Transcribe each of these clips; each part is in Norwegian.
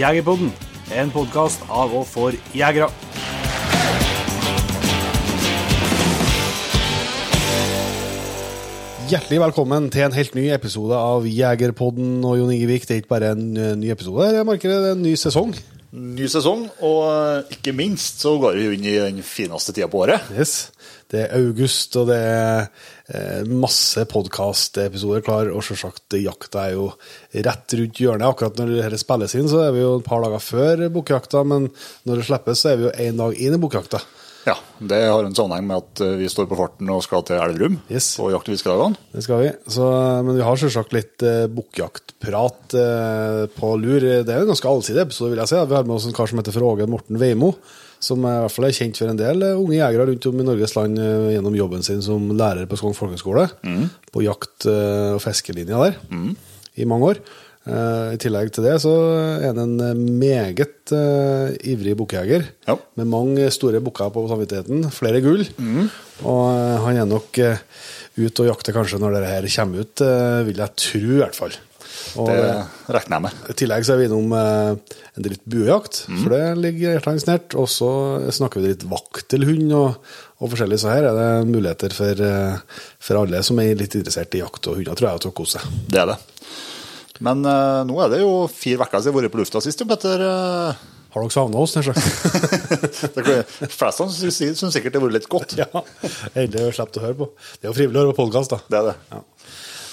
Jegerpodden, en podkast av og for jegere. Hjertelig velkommen til en helt ny episode av Jegerpodden og Jon Ingevik. Det er ikke bare en eh, ny episode, jeg merker det er en ny sesong. Ny sesong, og eh, ikke minst så går vi inn i den fineste tida på året. Yes. Det er august, og det er eh, masse podkastepisoder klar. Og selvsagt, jakta er jo rett rundt hjørnet. Akkurat når dette spilles inn, så er vi jo et par dager før bukkjakta, men når det slippes, så er vi jo én dag inn i bukkjakta. Ja, Det har en sammenheng med at eh, vi står på farten og skal til Elverum Yes. og jakte fiskedagene. Det skal vi. Så, men vi har selvsagt litt eh, bukkjaktprat eh, på lur. Det er jo en ganske allsidig episode, vil jeg si. Vi har med oss en kar som heter Fråge Morten Veimo. Som i hvert fall er kjent for en del eh, unge jegere rundt om i Norges land eh, gjennom jobben sin som lærer på Skogn folkehøgskole. På jakt- eh, og fiskelinja der i mange år. I tillegg til det så er han en meget uh, ivrig bukkjeger, Ja. Med mange store bukker på samvittigheten. Flere gull. Og eh, han er nok uh, ute og jakter kanskje når dette her kommer ut, uh, vil jeg tro i hvert fall. Og, Det regner jeg med. i tillegg så er vi innom eh, en del litt buejakt, for det ligger hjertelig nært. Og så snakker vi litt vaktelhund og, og forskjellig, så her er det muligheter for, eh, for alle som er litt interessert i jakt og hunder, tror jeg, til å kose seg. Det er det. Men uh, nå er det jo fire uker siden jeg har vært på lufta sist, jo, Petter. eh. Har dere savna oss, nær sagt? det kan- Fleste syns syns sikkert det har vært litt godt. ja. Endelig vi sluppet å høre på. Det er jo frivillig å høre på podkast, da. Det er det. Ja,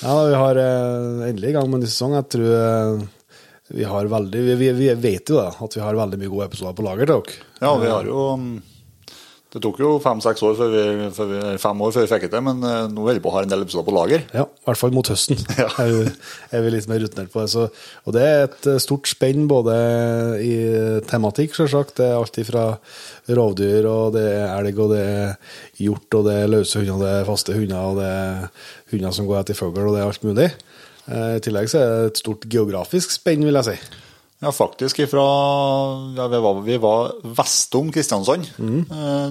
ja vi har eh, endelig i gang med en ny sesong. Jeg tror eh, vi har veldig vi, vi, vi vet jo da, at vi har veldig mye gode episoder på lager til dere. Ja, vi har jo mm, Det tok jo fem-seks år før vi, før vi, fem år før vi fikk det til, men eh, nå holder vi på å ha en del episoder på lager. Ja, i hvert fall mot høsten Ja. vi, er vi litt mer rutinert på det. Så, og det er et eh, stort spenn både i tematikk, selvsagt. Det er alt fra rovdyr, og det er elg, og det er hjort, og det er løse hunder, og det er faste hunder, og det er hunder som går etter fugl, og det er alt mulig. Eh, I tillegg så er det et stort geografisk spenn, vil jeg si. Ja, faktisk ifra ja, vi, var, vi var vestom Kristiansand. Mm.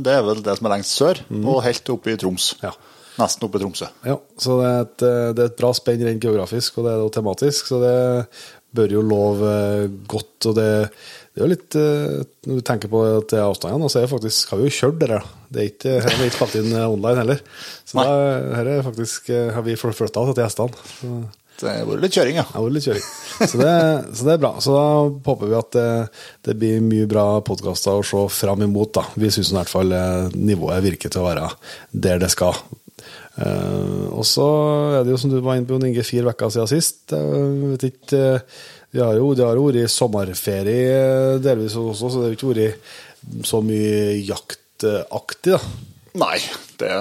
Det er vel det som er lengst sør, og helt oppe i Troms. Ja. Nesten oppe i Tromsø. Ja, så det er et, eh, det er et bra spenn rent geografisk, og det er jo tematisk, så det bør jo love eh, godt. Og det, det er jo litt Når du tenker på at det er avstandene, så er det faktisk, har vi jo kjørt det der. Det er ikke, her har vi ikke spilt inn online heller. Så da, her er faktisk, har vi flytta til gjestene. Så Det har vært litt kjøring, ja. det har vært litt kjøring. Så det, så det er bra. Så da håper vi at det, det blir mye bra podkaster å se fram imot. da. Vi syns i hvert fall eh, nivået virker til å være der det skal. Eh, og så er det jo som du var inne på, Inge, fire uker siden sist. Jeg vet ikke, eh, Vi har jo det har jo vært sommerferie eh, delvis også, så det har ikke vært så mye jaktaktig, da. Nei, det,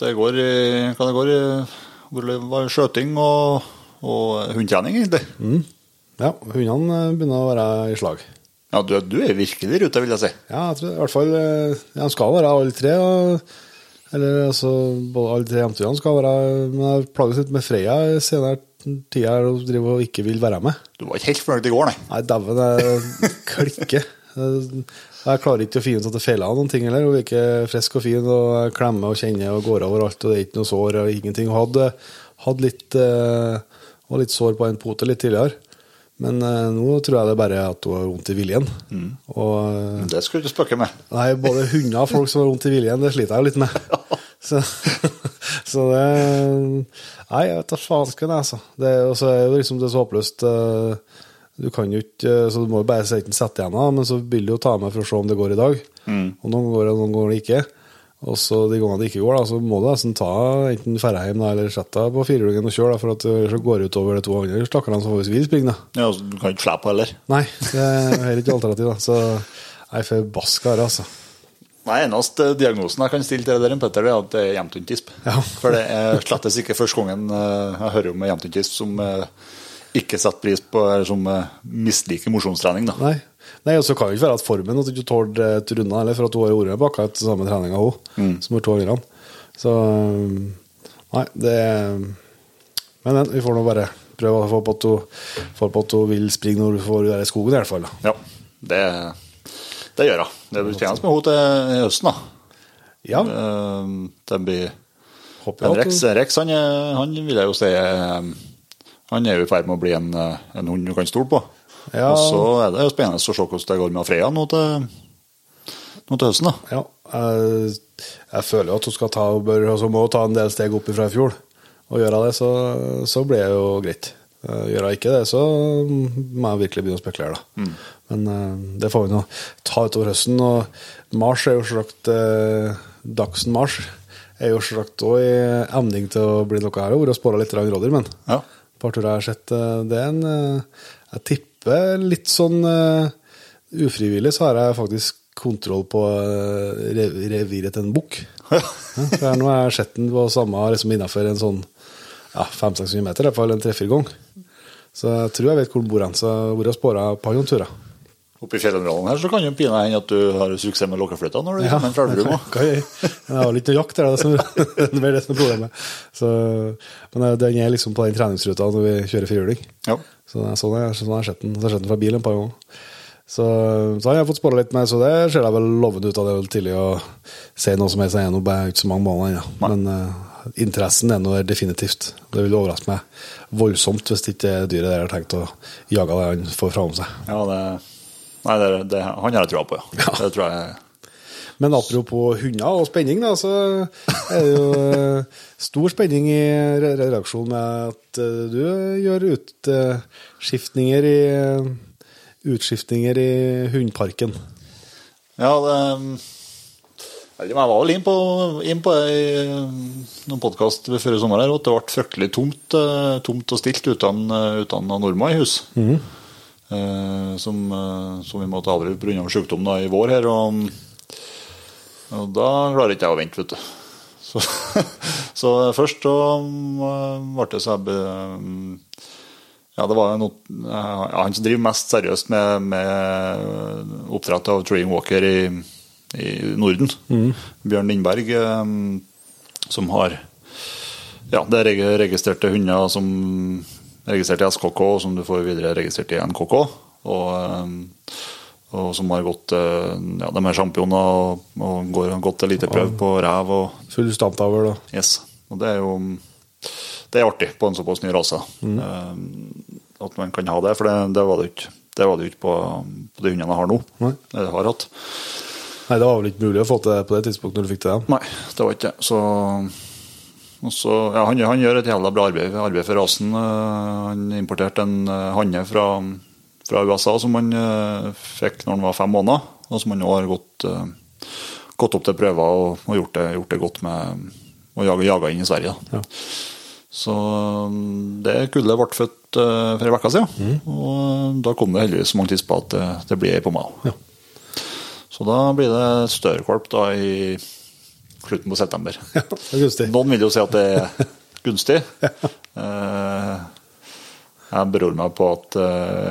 det går i Hva det går i hvor det var skjøting og, og hundetrening, egentlig. Ja, hundene eh, begynner å være i slag. Ja, du, du er virkelig i rute, vil jeg si. Ja, jeg tror i hvert fall eh, ja, De skal være alle tre. Og, eller altså, både alle tre jentene skal være Men jeg plages litt med Freya i senere tida og driver og ikke vil være med. Du var ikke helt fornøyd i går, nei. Nei, dæven, jeg klikker. Jeg klarer ikke å finne ut at det feiler noen ting heller. Hun er ikke frisk og fin og klemmer og kjenner og går over alt, og det er ikke noe sår og ingenting. Hun hadde, hadde litt, eh, var litt sår på en pote litt tidligere. Men eh, nå tror jeg det er bare at hun har vondt i viljen. Og eh, Det skulle du ikke spøke med. Nei, både hunder og folk som har vondt i viljen, det sliter jeg jo litt med. Så, så det Nei, jeg vet da faen skal jeg, altså. Det er og så er jo liksom det så håpløst. eh, Du kan jo ikke Så du må jo bare enten sette igjen, men så vil du jo ta med for å se om det går i dag. Og noen går det, og noen går det ikke. Og så de gangene det ikke går, da, så må du nesten ta enten dra hjem eller sette deg på firehjulingen og kjøre, da, for at så går det utover de to andre stakkarene som faktisk vil springe. da. Ja, altså, du kan ikke slippe heller. Nei, det er ikke alternativ, da. Så jeg er forbaska her, altså. Nei, eneste diagnosen jeg kan stille til dere, Petter, det er at det er jevntuntisp. Ja. For det er slettes ikke første gangen eh, jeg hører om en jevntuntisp som eh, ikke setter pris på, eller som eh, misliker mosjonstrening. da. Nei. Nei, og så kan det ikke være at formen at du ikke tålte et runde, eller for at hun har vært med etter samme treninga hun, som har to andre. Så um, Nei, det Men, vi får nå bare prøve å få på at hun, på at hun vil springe når hun får være i skogen, i hvert fall. da. Ja, det, det gjør hun. Det blir spennende med henne til høsten, da. Ja, Eh, Det blir Rex, Rex han, han vil jeg jo si eh, Han er jo i ferd med å bli en, eh, en hund du kan stole på. Ja. Og så er det spennende å se hvordan det går med Freya nå til, nå til høsten. da. Ja, jeg, jeg føler jo at hun skal ta, bør, altså må ta en del steg opp fra i fjor. Og gjør hun det, så, så blir det jo greit. Eh, Gjør hun ikke det, så må jeg virkelig begynne å spekulere, da. Men eh, det får vi nå ta utover høsten. Og Mars er jo selvsagt eh, Dagsen Mars er jo selvsagt òg i emning til å bli noe her. Jeg har spora litt rådyr, men Ja. Par turer jeg har sett. eh, Det er en eh, Jeg tipper litt sånn eh, ufrivillig så har jeg faktisk kontroll på reviret til en bukk. Ja, for nå har jeg sett den på samme liksom innenfor en sånn ja, 500-600 meter, i hvert fall en tre-fire ganger. Så jeg tror jeg vet hvor den bor så jeg har vært og spora par noen turer. Oppe i fjellområdene her så kan jo pinadø hende at du har suksess med lokkefløyta når du kommer fra Elverum òg. Jeg? Har litt å jakte, det, er det som er problemet. Så, men eh, den er liksom på den treningsruta når vi kjører firehjuling. Ja. Så er sånn har sånn jeg sett den. Så jeg har sett den fra bilen en par ganger. Så, så har jeg fått spåra litt med, så det ser jeg vel lovende ut av. Det er vel tidlig å si noe som helst. Jeg er nå bare ikke så mange måneder ennå. Men uh, interessen er nå definitivt. Det vil overraske meg voldsomt hvis ikke er dyret der har tenkt å jage det han får fra om seg. ja, det Nei, det, det, han har jeg trua på, ja. Det tror jeg Men apropos hunder og spenning, da, så er det jo eh, stor spenning i re- redaksjonen med at eh, du gjør utskiftninger i Utskiftninger i hundparken. Ja, det Jeg var vel inn på, inn på noen podkast før i sommer her, at det ble fryktelig tomt, eh, tomt og stilt uten, uten nordmann i hus. Eh, som, eh, som vi måtte avbryte pga. sykdom da, i vår her. Og, og da klarer ikke jeg å vente, vet du. Så, så først så eh, ble det så jeg ja, det var noe, han som driver mest seriøst med, med oppdrett av Treeing Walker i, i Norden. Bjørn Lindberg, eh, som har ja, det er registrerte hunder som registrert i SKK, og som du får videre registrert i NKK. Og, eh, og som har gått eh, ja, De er championer og, og går, godt eliteprøv på rev. og Full stamtavl da. Yes. Og det er jo det er artig på en såpass ny rase. Mm. at man kan ha det, for det, det var det ikke, det var det jo ikke på, på de hundene jeg har nå. Nei. Jeg har hatt. Nei, det var vel ikke mulig å få til det på det tidspunktet når du fikk til dem? Nei, det var ikke det. Så, og så, ja, han, han gjør et jævla bra arbeid, arbeid for rasen. Eh, Han importerte en eh, hanne fra, fra USA som han eh, fikk når han var fem måneder, og som han nå har gått, gått opp til prøver og, og gjort, det, gjort det godt med å jage, jaga inn i Sverige. Ja. Så um, det kullet ble født for ei uke siden. Og da kom det heldigvis så mange tids på at det, det blir ei på meg. Ja. Så da blir det større korp da i slutten på september. Det er. Noen vil jo si at det er gunstig. ja. jeg beror meg på at eh,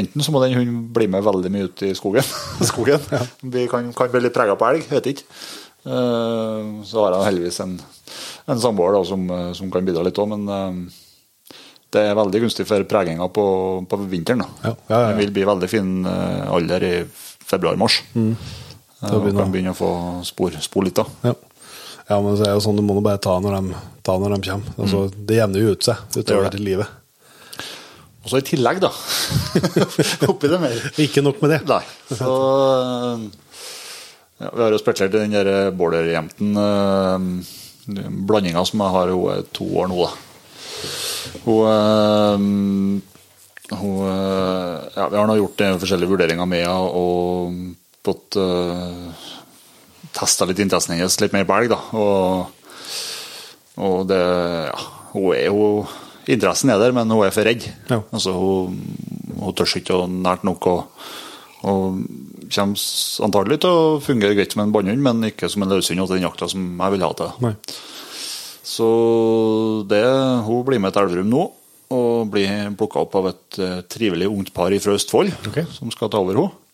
enten så må den hunden bli med veldig mye ut i skogen. skogen. Vi kan, kan bli litt prega på elg, vet ikke. Eh, så har jeg heldigvis en, en samboer da, som, eh, som kan bidra litt òg, men eh, det er veldig gunstig for preginga på, på vinteren. Ja, ja, ja, ja. Den vil bli veldig fin eh, alder i februar-mars. Mm. Eh, Da begynner- kan begynne å få spor, spor litt da. Ja. men så er det jo sånn, du må bare ta når de, ta når de kommer. Altså, Det jevner jo ut seg gjør utover det. livet. Og så i tillegg, da. Oppi det mer. Ikke nok med det. Nei. Så ja, Vi har jo spekulert i den der borderjenten. Uh, Blandinga som jeg har, hun er to år nå, da. Hun, eh, hun eh, Ja, vi har nå gjort eh, forskjellige vurderinger med henne og fått uh, testa litt interessen hennes litt mer på elg, da. Og, og det Ja, hun er jo Interessen er der, men hun er for redd. Ja. Altså, hun, hun tør ikke å nært nok. Og, og kommer antagelig til å fungere greit som en bannhund, men ikke som en løshund til den jakta som jeg vil ha til. Nei. Så det, hun blir med til Elverum nå, og blir plukka opp av et eh, trivelig ungt par fra Østfold okay. som skal ta over henne.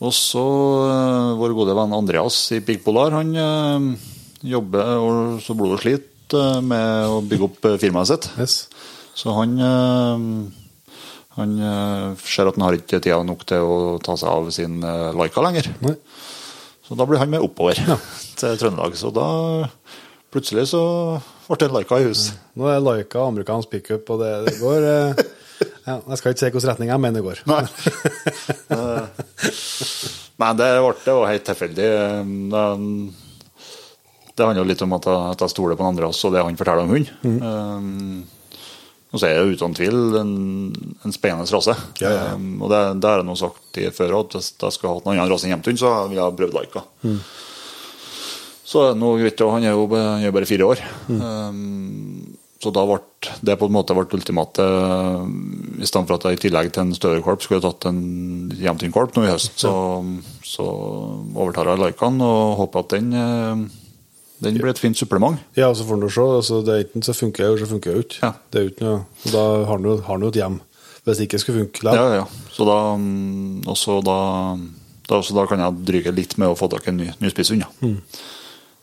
Og så eh, vår gode venn Andreas i Big Polar, han eh, jobber og så blod og slit eh, med å bygge opp firmaet sitt. Yes. Så han, han ser at han har ikke tida nok til å ta seg av sin Laika lenger. Nei. Så da blir han med oppover Ja. til Trøndelag. Så da plutselig så ble det en Laika i hus. Nå er Laika amerikansk pickup, og det, det går Ja, jeg skal ikke se hvilken retning jeg mener det går. Nei. Nei, det ble jo helt tilfeldig. Det, det handler jo litt om at jeg, at jeg stoler på den andre også, og det han forteller om hund. Um, og så er det uten tvil en, en spennende rase. Ja, ja. Um, og det, det har jeg nå sagt i før at hvis jeg skulle hatt en annen rase enn hjemtun, så ville jeg prøvd Laika. Så nå, vet du, han er jo han er bare fire år. Um, så da ble det på en måte ble ultimate I stedet for at jeg i tillegg til en større korp skulle jeg tatt en hjemtun-korp nå i høst, så, så overtar jeg Laikan og håper at den, eh, den blir et fint supplement. Ja, så får du se. Altså, det er enten så funker det, eller så funker jeg jo ikke. Ja. Det er ikke noe, og da har han jo, jo et hjem. Hvis det ikke skulle funke. Ja, ja. Så da, mm, også da, da, også da kan jeg dryge litt med å få tak i en ny, ny spisshund. Ja.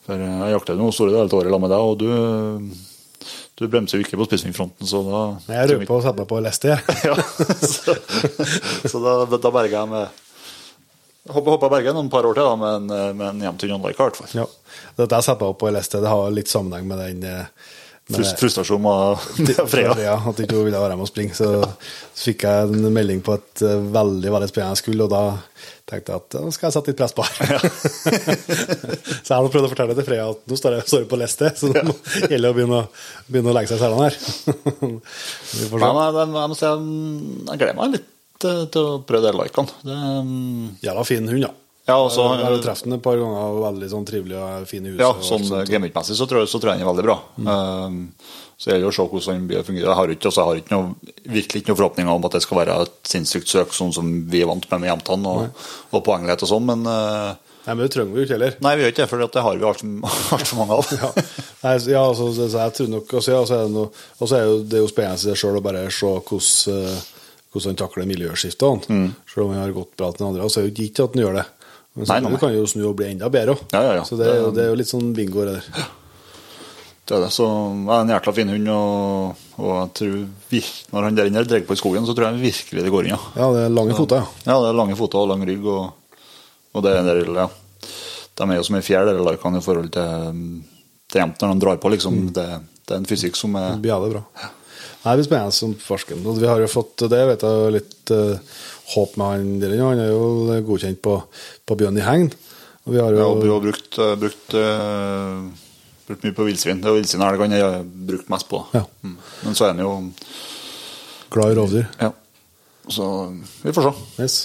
For eh, jeg jakter nå store deler av året sammen med deg, og du, du bremser jo ikke på spisshundfronten, så da Jeg Jeg røper å sette meg på leste. jeg. ja, så, så da, da berga jeg med Håper, jeg berger noen par år til da, med en, med en John Anlaika, i hvert fall. Ja. Dette jeg setter meg opp på leste, det har litt sammenheng med den eh, frustrasjon med, Freya. Ja, at ikke hun ville være med og springe. Så, så fikk jeg en melding på et eh, veldig veldig spennende skull, og da tenkte jeg at nå skal jeg sette litt press på her. så jeg har prøvd å fortelle til Freya at nå står jeg, står jeg på leste, så nå gjelder det å begynne, å begynne å legge seg i selene her. Men jeg, jeg må si jeg, jeg gleder meg litt til, til å prøve de Laikaen. Det, um, Jævla fin hund, ja. Ja, også, jeg har truffet den et par ganger, og veldig sånn trivelig og fin i huset. Ja, sånn alt så, tror jeg- så tror jeg han er veldig bra. Um, så gjelder det å se hvordan han blir fungerer. Jeg har ikke, også, jeg har ikke noe, virkelig ikke noen forhåpninger om at det skal være et sinnssykt søk, sånn som vi er vant med med Jämtan og, og poenglighet og sånn, men uh, Nei, men det trenger vi jo ikke heller. Nei, vi gjør ikke det, for det har vi altfor mange av. Ja, Nei, ja altså, så så jeg tror nok ja, så er det, noe, og så er jo, det er jo spennende i seg sjøl å bare se hvordan, eh, hvordan han takler miljøskiftene. Mm. Selv om han har gått bra til den andre. Og så er det jo ikke at han gjør det. Men så, Nei, nei, du kan jo snu og bli enda bedre òg. Ja, ja, ja. Så det, er jo- det er jo litt sånn bingo. Det der. Det er det, så jeg er en jækla fin hund, og, og jeg tror vi, når han der inne drar på i skogen, så tror jeg virkelig det går inn, ja. Ja, det er lange føtter. ja. Ja, det er lange føtter og lang rygg, og, og det er der, ja. De er jo som en fjær, de larkene, i forhold til, til jevnt når de drar på, liksom. Det, det er en fysikk som er Det blir jævlig bra. Nei, det blir spennende som farsken. Vi har jo fått det, vet jeg, litt eh, håp med han er jo godkjent på, på Bjørn i hegn. Og vi har jo Ja, vi har brukt, eh, brukt, uh, brukt mye på villsvin. Det er jo villsvin det kan jeg ha brukt mest på. Ja. Mm. Men så er han jo glad i rovdyr. Ja. Så vi får se. Yes.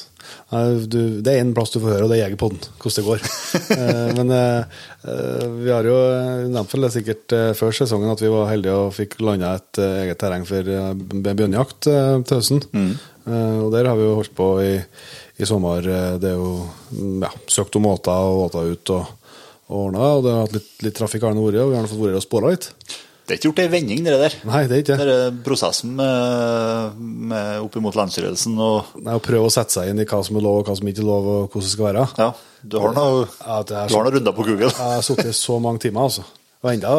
Du, det er én plass du får høre, og det er Jegerpodden, hvordan det går. Eh, Men eh, eh, vi har jo eh, nevnt vel sikkert eh, før sesongen at vi var heldige og fikk landa et eh, eget terreng for eh, bjørnejakt eh, til høsten. Mm. Og der har vi jo holdt på i, i sommer. Eh, Det er jo mm, ja, søkt om åter og åter ut og, og ordna, og det har hatt litt, litt trafikk det vært, og vi har fått vært og spåra litt. Det er ikke gjort ei vending, det der. Nei, det er ikke det. Er prosessen med, med opp imot landsstyrelsen og Nei, Å prøve å sette seg inn i hva som er lov og hva som ikke er lov, og hvordan det skal være. Ja, du har noe, noen runder på Google. Jeg har sittet så mange timer, altså. Og enda,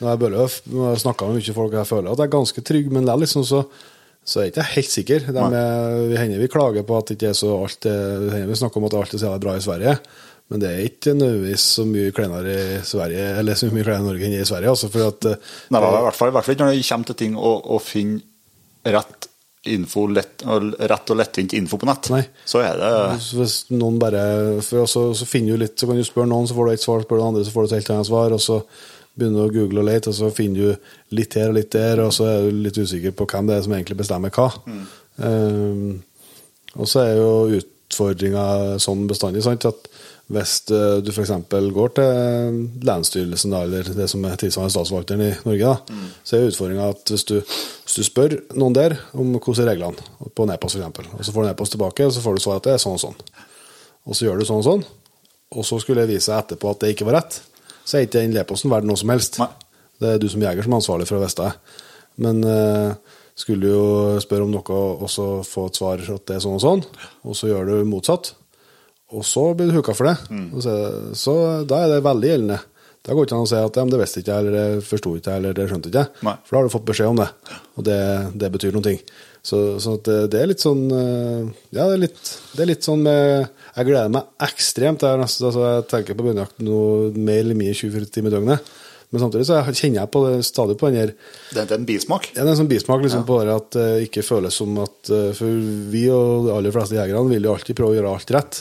når jeg jeg snakka med mye folk, jeg føler at jeg er ganske trygg, men likevel liksom, så, så jeg er ikke helt sikker. De er, vi hender vi klager på at det ikke er så alt hender vi snakker om at alt er så bra i Sverige, men det er ikke nødvendigvis så mye kleinere i Sverige, eller så mye kleinere i Norge enn i Sverige, altså, for at eh, Nei, i hvert fall, i hvert fall ikke når det kommer til ting å, å finne rett info, lett, rett og lettvint info på nett. Nei. Så er det Hvis noen bare for så, så finner du litt, så kan du spørre noen, så får du et svar, spør du andre, så får du et helt annet svar, og så begynner å google og lete, og så finner du litt her og litt der, og så er du litt usikker på hvem det er som egentlig bestemmer hva. Um, og så er jo utfordringa sånn bestandig, sant, at hvis eh, du f.eks. går til lensstyrelsen, eller det som er tilsvarende statsforvalteren i Norge, da, så er utfordringa at hvis du, hvis du spør noen der om hvordan er reglene, på en e-post f.eks., og så får du en tilbake, og så får du svar at det er sånn og sånn. Og så gjør du sånn og sånn, og så skulle det vise seg etterpå at det ikke var rett, så er ikke den e-posten verdt noe som helst. Nei. Det er du som jeger som er ansvarlig for å vite det. Men eh, skulle jo spørre om noe og så få et svar at det er sånn og sånn, og så gjør du motsatt, og så blir du huka for det. Mm. Så, så da er det veldig gjeldende. Da går det ikke an å si at ja, det visste ikke jeg, eller det forsto ikke jeg, eller det skjønte ikke jeg. For da har du fått beskjed om det, og det, det betyr noen ting. Så, så det, det er litt sånn eh, Ja, det er litt, det er litt sånn med Jeg gleder meg ekstremt. Jeg, nesten, altså, jeg tenker på bjørnejakt nå mer eller mindre 24 timer i døgnet. Men samtidig så kjenner jeg på det, stadig på den her Det er en bismak. ja, det er en sånn bismak liksom, på det at det ikke føles som at uh, For vi og de aller fleste jegerne vil jo alltid prøve å gjøre alt rett.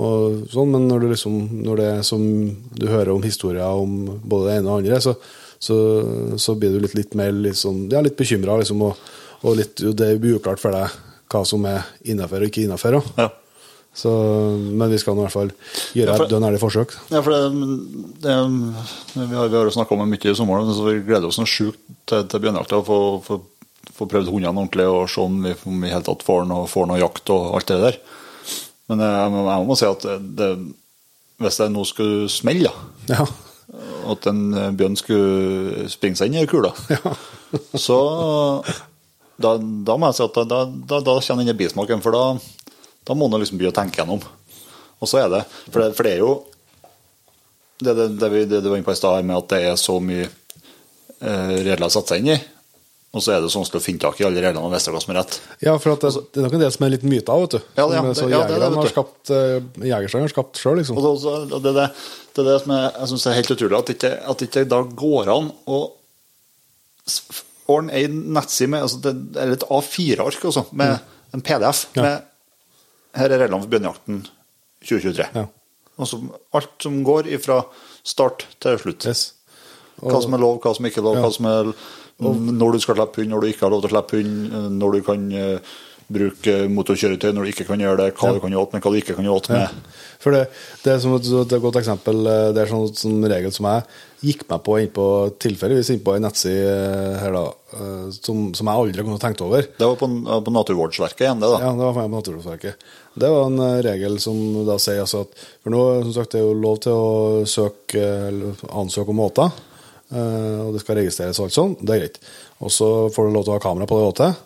Og sånn, men når, du liksom, når det er som du hører om historier om både det ene og det andre, så, så, så blir du litt, litt mer sånn, ja, litt bekymra, liksom, og, og litt, det blir uklart for deg hva som er innafor og ikke innafor. Ja. Så, men vi skal i hvert fall gjøre Ja, for- et dønn ærlig forsøk. Ja, for det, det, vi har, vi har jo snakka om det mye i sommer, så vi gleder oss noe sjukt til, til bjørnejakta. Få, få, få prøvd hundene ordentlig og se om vi, om vi i tatt får noe, får noe jakt og alt det der. Men jeg, må- jeg må si at det, hvis det nå skulle smelle, da, Ja. at en bjørn skulle springe seg inn i kula, så da, da må jeg si at da, da, da, kjenner denne bismaken, for da, da må man liksom begynne å tenke gjennom. Og så er det For det, for det er jo det, det, det, vi, det du var inne på i stad, med at det er så mye eh, regler å sette seg inn i, og så er det så vanskelig å finne tak i alle reglene og vite hva som er rett. Ja, for at det, det er nok en del som er litt myter, vet du. Ja, det- ja, det- så ja, det det, vet har skapt uh, har skapt sjøl, liksom. Og det, og det, er det som jeg, jeg syns er helt utrolig, at ikke, at ikke da går an å ordne ei nettside med altså det, Eller et A4-ark altså, med en PDF Ja. med Her er reglene for bjørnejakten 2023. Ja. Altså, alt som går fra start til slutt. Yes. Hva som er lov, hva som ikke er lov, Ja. hva som er når du skal slippe hund, når du ikke har lov til å slippe hund, når du kan eh, bruke motorkjøretøy, når du ikke kan gjøre det, hva du kan gjøre med, hva du ikke kan gjøre med. For det, det er som et, det er et godt eksempel. eh, Det er sånn, sånn regel som jeg gikk meg på innpå, tilfeldigvis innpå ei nettside eh, her da, eh, som, som jeg aldri kunne tenkt over. Det var på, på Naturvårdsverket igjen, det, da. Ja, det var på Naturvårdsverket. Det var en regel som da sier altså at For nå som sagt, det er jo lov til å søke, ansøke om åter, og det skal registreres og alt sånn. Det er greit. Og så får du lov til å ha kamera på det åtet.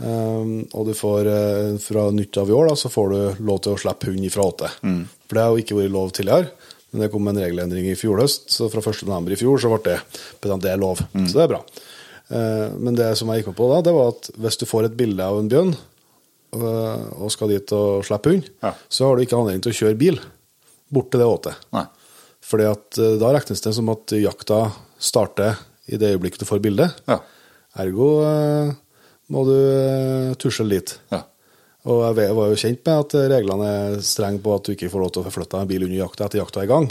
Eh, og du får eh, fra nytt av i år da, så får du lov til å slippe hund ifra Mm. For det har jo ikke vært lov tidligere. Men det kom en regelendring i fjor høst, så fra 1. november i fjor så ble det bestemt det er lov. Så det er bra. Eh, Men det som jeg gikk med på da, det var at hvis du får et bilde av en bjørn, øh, og skal dit og slippe hund, Ja. så har du ikke anledning til å kjøre bil bort til det åtet. Fordi at øh, da regnes det som at jakta starter i det øyeblikket du får bildet. Ja. Ergo må du øh, tusle litt. Ja. Og jeg var jo kjent med at reglene er strenge på at du ikke får lov til å forflytte en bil under jakta etter jakta er i gang.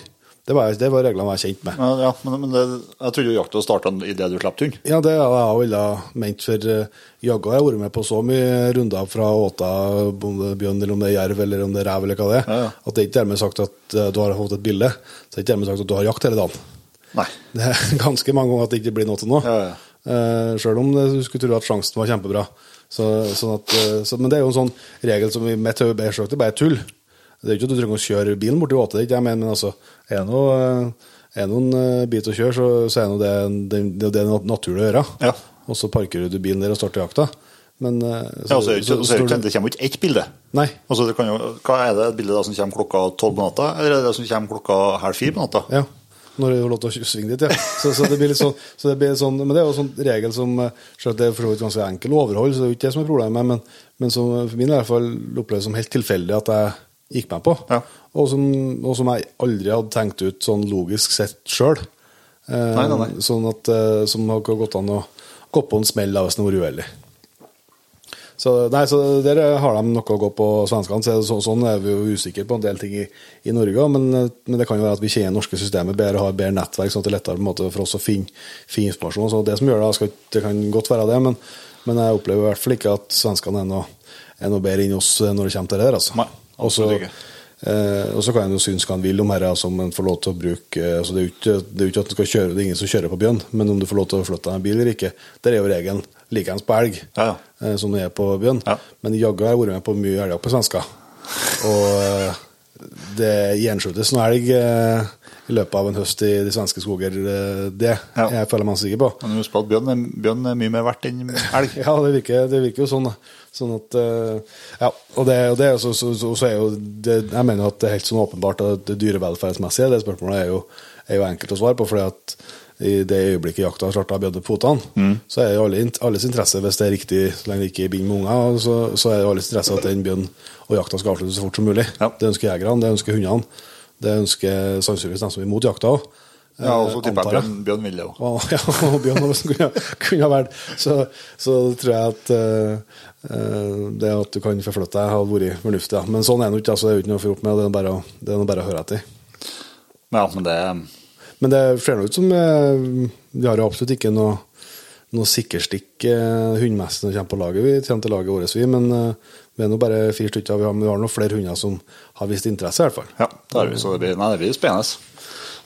Det var, det var reglene jeg var kjent med. Ja, ja, men, men det, jeg trodde jakta starta idet du slapp hund. Ja, det har jeg ville ment, for uh, jaggu har jeg vært med på så mye runder fra åta, om det er bjørn, eller om det er jerv, eller om det er rev, eller hva det er, Ja, ja. at det er ikke dermed sagt at uh, du har fått et bilde. Så det er ikke dermed sagt at du har jakt hele dagen. Nei. Det er ganske mange ganger at det ikke blir noe til nå. Ja, ja. Eh, Sjøl om du skulle tro at sjansen var kjempebra. Så, sånn at, eh, så, men det er jo en sånn regel som i mitt hode er det er bare tull. Det er jo ikke at du trenger å kjøre bilen borti åtet, det er ikke jeg mener, men altså, er det eh, noen eh, bit å kjøre, så, så er det, det, det, det er naturlig å gjøre. Ja. Og så parkerer du bilen der og starter jakta. Men så, Ja, så, er det ikke- så, er det kommer ikke ett bilde. Nei. Altså, det kan jo, hva Er det et bilde da som kommer klokka tolv på natta, eller er det det som kommer klokka halv fire på natta? Ja, når du har lov til å svinge dit, ja. Så, så det blir litt sånn, så det blir sånn Men det er jo en sånn regel som eh, Selv det er for så vidt ganske enkel å overholde, så det er jo ikke det som er problemet, men, men som for min i hvert fall oppleves som helt tilfeldig at jeg gikk med på. Ja. Og, som, og som jeg aldri hadde tenkt ut sånn logisk sett sjøl. Eh. Sånn at eh, som har gått an å gå på en smell av hvis har vært uheldig. Så, nei, så der har de noe å gå på svenskene. Så, så, sånn er vi jo usikre på en del ting i, i Norge også, men, men det kan jo være at vi kjenner norske systemet bedre og har bedre nettverk, sånn at det er lettere måte, for oss å finne, finne informasjon. Så det som gjør det, skal, det kan godt være det, men, men jeg opplever i hvert fall ikke at svenskene er noe, er noe bedre enn oss når det kommer til det der. Altså. Nei, Og så- absolutt ikke. Eh, og så kan en jo synes hva en vil om dette, altså, om en får lov til å bruke eh, altså, det, er ikke, det er ikke at en skal kjøre, det er ingen som kjører på bjørn, men om du får lov til å flytte deg en bil eller ikke, der er jo regelen likeens på elg Ja, ja. eh, som det er på byen. Ja. Men jaggu har jeg vært med på mye elgjakt på svensker. Og eh, det gjenskjutes noe elg eh, i løpet av en høst i de svenske skoger. det Ja. jeg føler meg sikker på. Men husk på at bjørn er, bjørn er mye mer verdt enn elg. Ja, det virker, det virker jo sånn. Sånn at, ja, og det, og det er så, så, så, er jo det, Jeg mener at det er helt sånn åpenbart at det dyrevelferdsmessige det spørsmålet er jo, er jo enkelt å svare på. fordi at i det øyeblikket jakta starta bjødde potene, mm. så er det alle, alles interesse, hvis det er riktig, så lenge det ikke binder med unger, så, så er det alles interesse at den bjørnen og jakta skal avsluttes så fort som mulig. Ja. Det ønsker jegerne, det ønsker hundene. Det ønsker sannsynligvis de som er imot jakta òg. Ja, og så eh, tipper jeg Bjørn, Bjørn Ville òg. ja, og Bjørn kunne, kunne ha vært. Så, så tror jeg at eh, det at du kan forflytte deg, har vært fornuftig. Ja. Men sånn er det ikke. Altså, det er jo ikke noe å få opp med. Det er bare, det er bare å høre etter. Ja, men det Men det ser ut som eh, Vi har absolutt ikke noe, noe sikkerstikk uh, hundemessig når det kommer på laget. Vi kommer til laget vårt, vi. Men eh, vi er nå bare fire stykker. Vi har, vi har noen flere hunder som har vist interesse, i hvert fall. Ja, det er vi, så det blir, nei, det blir spennende.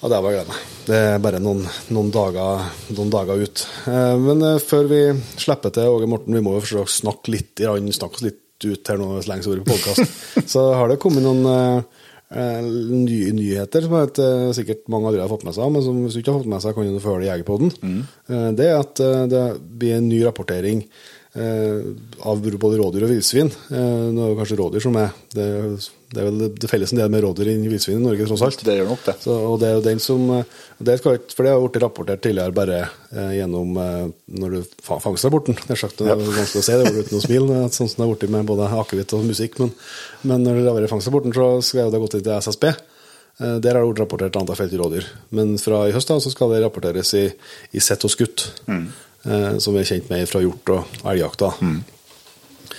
Ja, det er bare å glede meg. Det er bare noen, noen, dager, noen dager ut. Eh, men eh, før vi slipper til Åge Morten, vi må jo forsøke å snakke litt, snakke oss litt ut her nå så lenge vi har vært på podkast. så har det kommet noen eh, eh, nye nyheter som vet, eh, sikkert mange andre har fått med seg, men som hvis du ikke har fått med seg, kan du i Jegerpodden. Eh, det er at eh, det blir en ny rapportering eh, av både rådyr og villsvin. Eh, nå er det kanskje rådyr som er det, det er vel det felles en del med rådyr enn villsvin i Norge, tross alt. Det gjør nok det. Så, og det er jo den som det skal, For det har blitt rapportert tidligere bare eh, gjennom eh, når du fangster fangstrapporten. Det er sagt, det er vanskelig å si det uten å smile, eh, sånn som det har blitt med både akevitt og musikk. Men, men når det har vært fangstrapporten, så skal det ha gått til SSB. Eh, der har det blitt rapportert antall felt i rådyr. Men fra i høst da, så skal det rapporteres i, i sett og skutt. Eh, som vi er kjent med fra hjort- og elgjakta.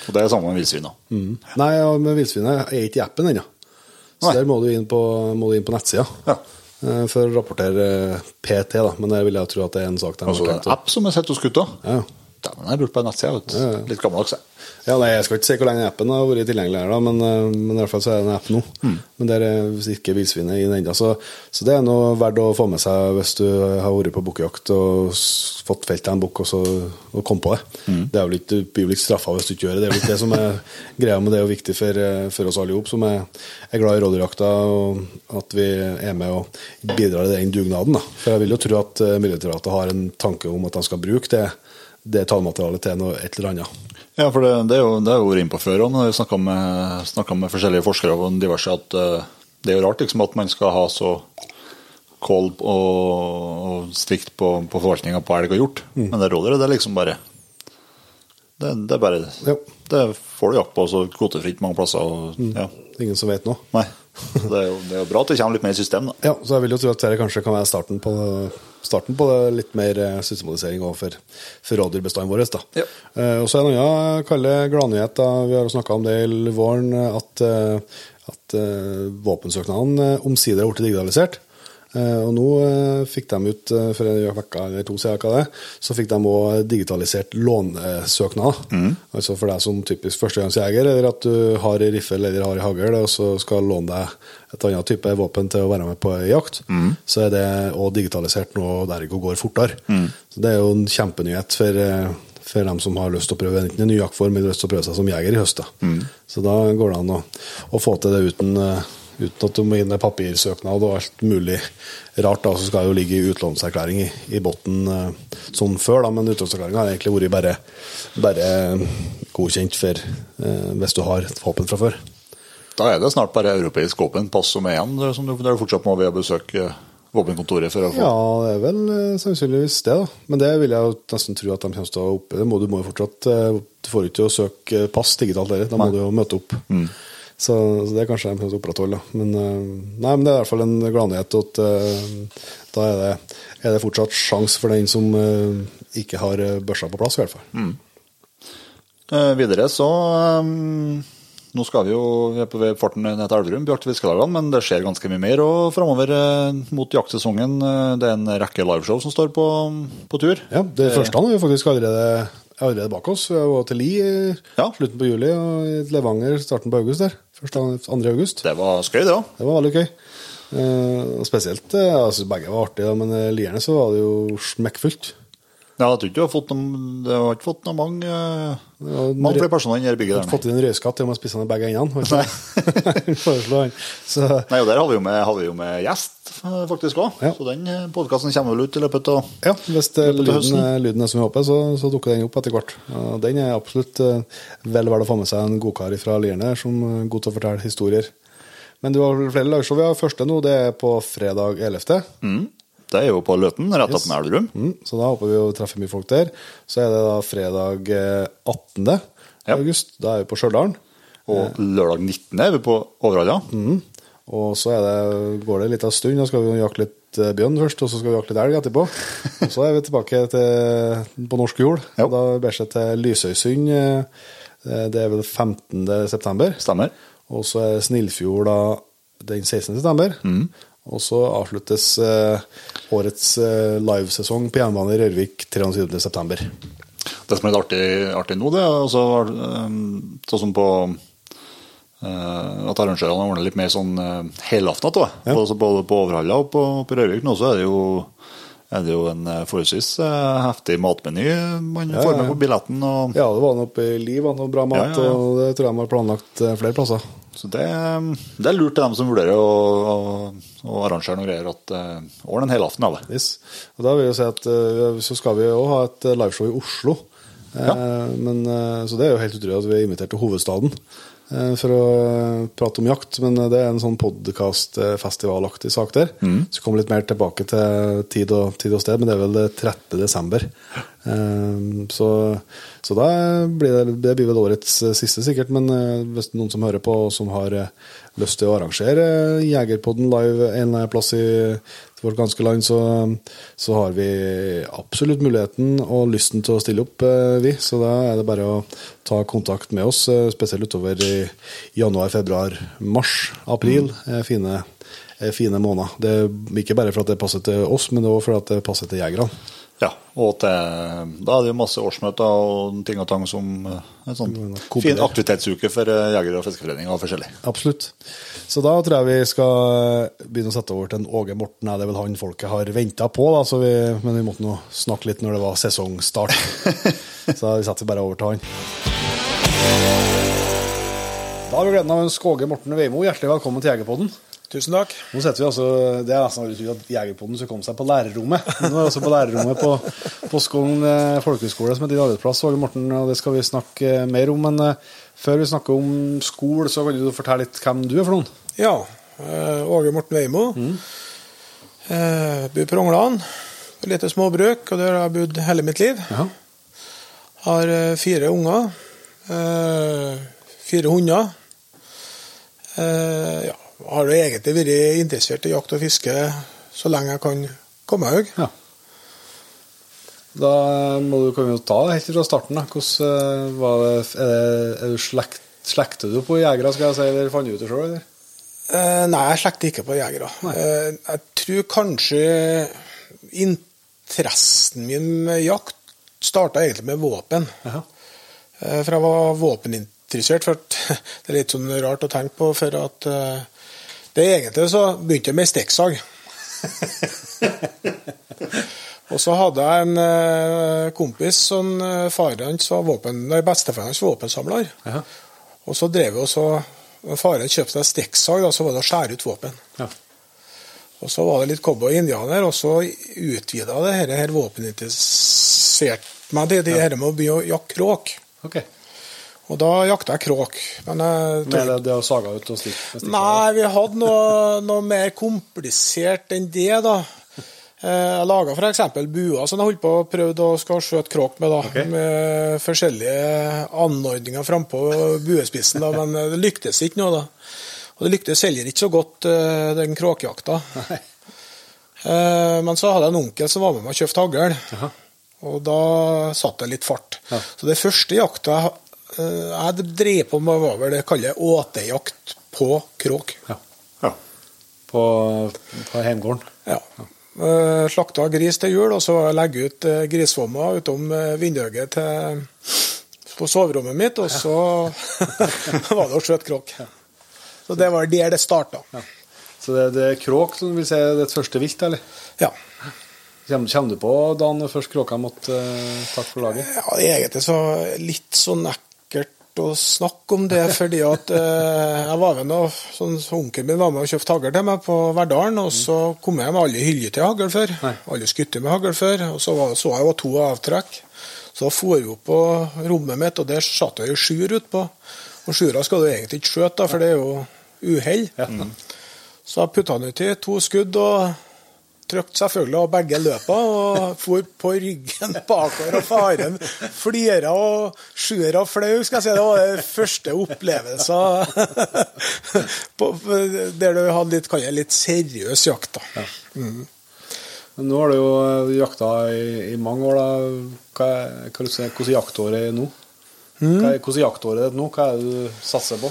Og det er samme med villsvin. Mm. Nei, ja, med villsvinet er ikke i appen ennå. Så Nei. der må du inn på, du inn på nettsida. Ja. eh, For å rapportere eh, PT, da. Men jeg vil jeg tro at det er en sak der. Altså, det er en app som er sett hos gutta? Ja. Den har jeg brukt på en nettside. Litt gammeldags. jeg. Ja, nei, Jeg skal ikke si hvor lenge appen har vært tilgjengelig, her da, men, eh, men i hvert fall så er det en app nå. Mm. Men der er visst ikke villsvinet den ennå. Så, så det er noe verdt å få med seg hvis du har vært på bukkjakt og fått felt deg en bukk og, så- og kom på det. Mm. Det er ikke, blir vel ikke straffa hvis du ikke gjør det. Det er vel ikke det som er greia, men det er jo viktig for, eh, for oss alle sammen som er, er glad i rådyrjakta, og at vi er med og bidrar i den dugnaden. Da. For jeg vil jo tro at eh, Miljødirektoratet har en tanke om at de skal bruke det, det tallmaterialet til noe et eller annet. Ja, for det, det er jo det er jo inne på før òg, vi snakka med, med forskjellige forskere og diverse, at eh, det er jo rart liksom, at man skal ha så kål og, og strikt på, på forvaltninga på elg og hjort. Mm. Men det rådyret, det er liksom bare Det, det bare Jo. Det får du jakt på, så kvotefritt mange plasser. Og, Mm. ja. Ingen som vet noe. Nei. Det er, jo, det er jo bra at det kommer litt mer system, da. Ja, så jeg vil jo tro at dette kanskje kan være starten på, starten på litt mer eh, systematisering overfor for rådyrbestanden vår. Da. Ja. Eh, og så en annen kalle gladnyhet. Vi har jo snakka om det i våren, at, eh, at eh, våpensøknadene eh, omsider har blitt digitalisert. Eh, og nå eh, fikk de ut, eh, for en uke eller to siden, så fikk de òg digitalisert lånesøknader. Altså for deg som typisk førstegangsjeger, eller at du har riffel eller har i hagl, og så skal låne deg et annet type våpen til å være med på jakt, jakt, så er det òg digitalisert nå, og det går fortere. Så det er jo en kjempenyhet for, for dem som har lyst til å prøve enten en ny jaktform eller lyst til å prøve seg som jeger i høst. Da. Så da går det an å, å få til det uten, eh, uten at du må inn med papirsøknad og alt mulig rart. Da, så skal det jo ligge i utlånserklæring i, i bunnen sånn før, da, men utlånserklæringa har egentlig vært bare, bare godkjent for eh, hvis du har våpen fra før. Da er det snart bare europeisk våpen, pass som er igjen, som du, der du fortsatt må ved å besøke våpenkontoret for å få Ja, det er vel eh, sannsynligvis det, da. Men det vil jeg jo nesten tro at de kommer til å oppe. Du må jo fortsatt eh, Du får ikke å søke pass digitalt heller, da må du jo møte opp. Så, så det er kanskje de kommer å opprettholde. Men, eh, nei, men det er i hvert fall en gladnyhet at eh, da er det, er det fortsatt sjanse for den som uh, ikke har børsa på plass, i hvert fall. Eh, videre så um, Nå skal vi jo vi er på vei farten ned til Elverum, på jakt- og men det skjer ganske mye mer og framover mot jaktsesongen. det er en rekke liveshow som står på, på tur. Ja, Det første har vi faktisk allerede, allerede bak oss. Vi var til Li Ja. slutten på juli, og i Levanger starten på august der. 1. 2. august. Det var skøy, det òg. Det var veldig gøy. Eh, spesielt eh, altså Begge var artige, men eh, Lierne så var det jo smekkfullt. Ja, jeg tror ikke du har fått noe, har ikke fått noen mange, ja, mange flere personer enn det bygget der. Fått inn en røyskatt til å spise den i begge endene. Nei, og Der har vi jo med, har vi jo med gjest, eh, faktisk òg. Ja. Så den podkasten kommer vel ut i løpet av ja, hvis det, lyden, er- lyden er som vi håper, så, så dukker den opp etter hvert. Den er absolutt eh, vel verdt å få med seg en godkar fra Lierne som er god til å fortelle historier. Men du har flere lagshow. Vi har første nå, det er på fredag 11. Det er jo på Løten, rett Yes. med Elverum. Mm, så da håper vi å treffe mye folk der. Så er det da fredag eh, 18. Ja. august. Da er vi på Stjørdal. Og lørdag 19. er vi på Overhalla. Mm. Og så er det, går det litt av stund. Da skal vi jakte litt jakte bjørn først, og så skal vi jakte litt elg etterpå. Og så er vi tilbake til, på norsk jord. Ja. Da bærer det til Lysøysund. eh, Det er vel 15. september. Stemmer. Og så er Snillfjord da den 16. september. Mm. Og så avsluttes eh, årets eh, livesesong på jernbane i Rørvik 23. september. Det som er litt artig, artig nå, det er altså, um, sånn som på at arrangørene ordner litt mer sånn helaften. da. Ja. Både på Overhalla og på, på Rørvik nå så er det jo, er det jo en forholdsvis heftig matmeny man Ja, får med på billetten. Og, Ja, det var noe oppe i Liv, noe bra mat, Ja, ja, og det tror jeg de har planlagt eh, flere plasser. Så det, det er lurt til dem som vurderer å, å, å arrangøren og greier, at uh, ordne en helaften av det. Yes. Og da vil jeg si at uh, så skal vi òg ha et eh, liveshow i Oslo. Ja. men, eh, så det er jo helt utrolig at vi er invitert til hovedstaden eh, for å eh, prate om jakt. Men eh, det er en sånn podkast-festivalaktig sak der. Så kommer litt mer tilbake til tid og, tid og sted, men det er vel det 30. desember. Eh, så, så da blir det, det blir vel årets eh, siste, sikkert. Men eh, hvis det er noen som hører på, og som har eh, lyst til å arrangere eh, Jegerpodden live en plass i vårt ganske land, så, så har vi absolutt muligheten og lysten til å stille opp, eh, vi. Så da er det bare å ta kontakt med oss, eh, spesielt utover i januar, februar, mars, april. Mm. Fine, eh, fine måneder. Det ikke bare for at det passer til oss, men også for at det passer til jegerne. Ja, og til, da er det jo masse årsmøter og ting og tang som eh, en sånn fin aktivitetsuke for jegere og fiskeforeninger og forskjellig. Absolutt. Så da tror jeg vi skal eh, begynne å sette over til en Åge Morten. Er Det vel han folket har venta på, da, så vi, men vi måtte nå snakke litt når det var sesongstart. så vi setter bare over til han. Da har vi gleden av å ønske Åge Morten Veimo hjertelig velkommen til Jegerpodden. Tusen takk. Nå setter vi altså, Det er nesten aldri trodd at Jegerpoden skulle komme seg på lærerrommet. Nå er vi også på lærerrommet på, på Skogn eh, folkehøgskole, som er din arbeidsplass, Åge Morten, og det skal vi snakke eh, mer om. Men eh, før vi snakker om skole, så kan du fortelle litt hvem du er for noen. Ja, Åge Morten Veimo. Eh, bor på Ronglan. Et lite småbruk, og der har jeg bodd hele mitt liv. Ja. Har fire unger. Fire hunder. Ja, har jo egentlig vært interessert i jakt og fiske så lenge jeg kan komme meg. Ja. Da må du, kan vi jo ta det helt fra starten. Da. Hvordan eh, var det, er, det, er du slekt, Slekter du på jegere, skal jeg si, eller fant du ut det sjøl? Eh, nei, jeg slekter ikke på jegere. Eh, jeg tror kanskje interessen min med jakt starta egentlig med våpen. Eh, for jeg var våpeninteressert. For det er litt sånn rart å tenke på, for at eh, det egentlig så begynte jeg med stikksag. Og så hadde jeg en eh, kompis som eh, faren hans var våpen, nei, bestefaren hans var våpensamler. Og så drev vi og så når Faren kjøpte seg stikksag, og så var det å skjære ut våpen. Ja. Og så var det litt cowboy og indianer, og så utvida det her, her våpeninteressert meg til det her med å begynne å jakte kråk. Ok. Og da jakta jeg kråk. Men jeg Med det, det å saga ut og stikke? Nei, vi hadde noe, noe mer komplisert enn det, da. Eh, Jeg laga f.eks. buer som jeg holdt på å prøvde å skal skjøte kråk med. da, okay. Med forskjellige anordninger frampå buespissen, da, men det lyktes ikke noe. da. Og det lyktes heller ikke så godt, eh, den kråkejakta. Nei. Eh, Men så hadde jeg en onkel som var med meg og kjøpte hagl. Og da satt det litt fart. Ja. Så det første jakta jeg, jeg drev på med, hva vel det kaller åtejakt på kråk. Ja. Ja. På, på heimgården? Ja. Eh, Slakta gris til jul, og så legge ut eh, grisvommer utom eh, vinduet til på soverommet mitt, og så var det å skjøte kråk. Så det var der det starta. Så det, det er kråk som vil si ditt første vilt, eller? Ja. Kommer, du på dagen først kråka måtte uh, takke for laget? ja, egentlig så litt sånn å snakke om det, fordi at eh, jeg var med og sånn, så Onkelen min var med og kjøpte hagl til meg på Verdalen, og så kom jeg med alle hyller til hagl før. Alle skutter med hagl før. Og så var, så jeg jo to avtrekk. Så for vi opp på rommet mitt, og der satt jeg jo sjuer utpå. Og sjura skal du egentlig ikke skjøte, for det er jo uhell. Så jeg putta han uti to skudd og trykte selvfølgelig av begge løpa og for på ryggen bakover. Og faren flira og sjura flau, skal jeg si. Det var den første opplevelsen der du hadde litt, kan jeg, litt seriøs jakt. da. Mm. Nå har du jo eh, jakta i, i mange år, da. Hva er, hva er, hvordan er jaktåret er nå? Hva er, hvordan er jaktåret ditt nå? Hva er det du satser på?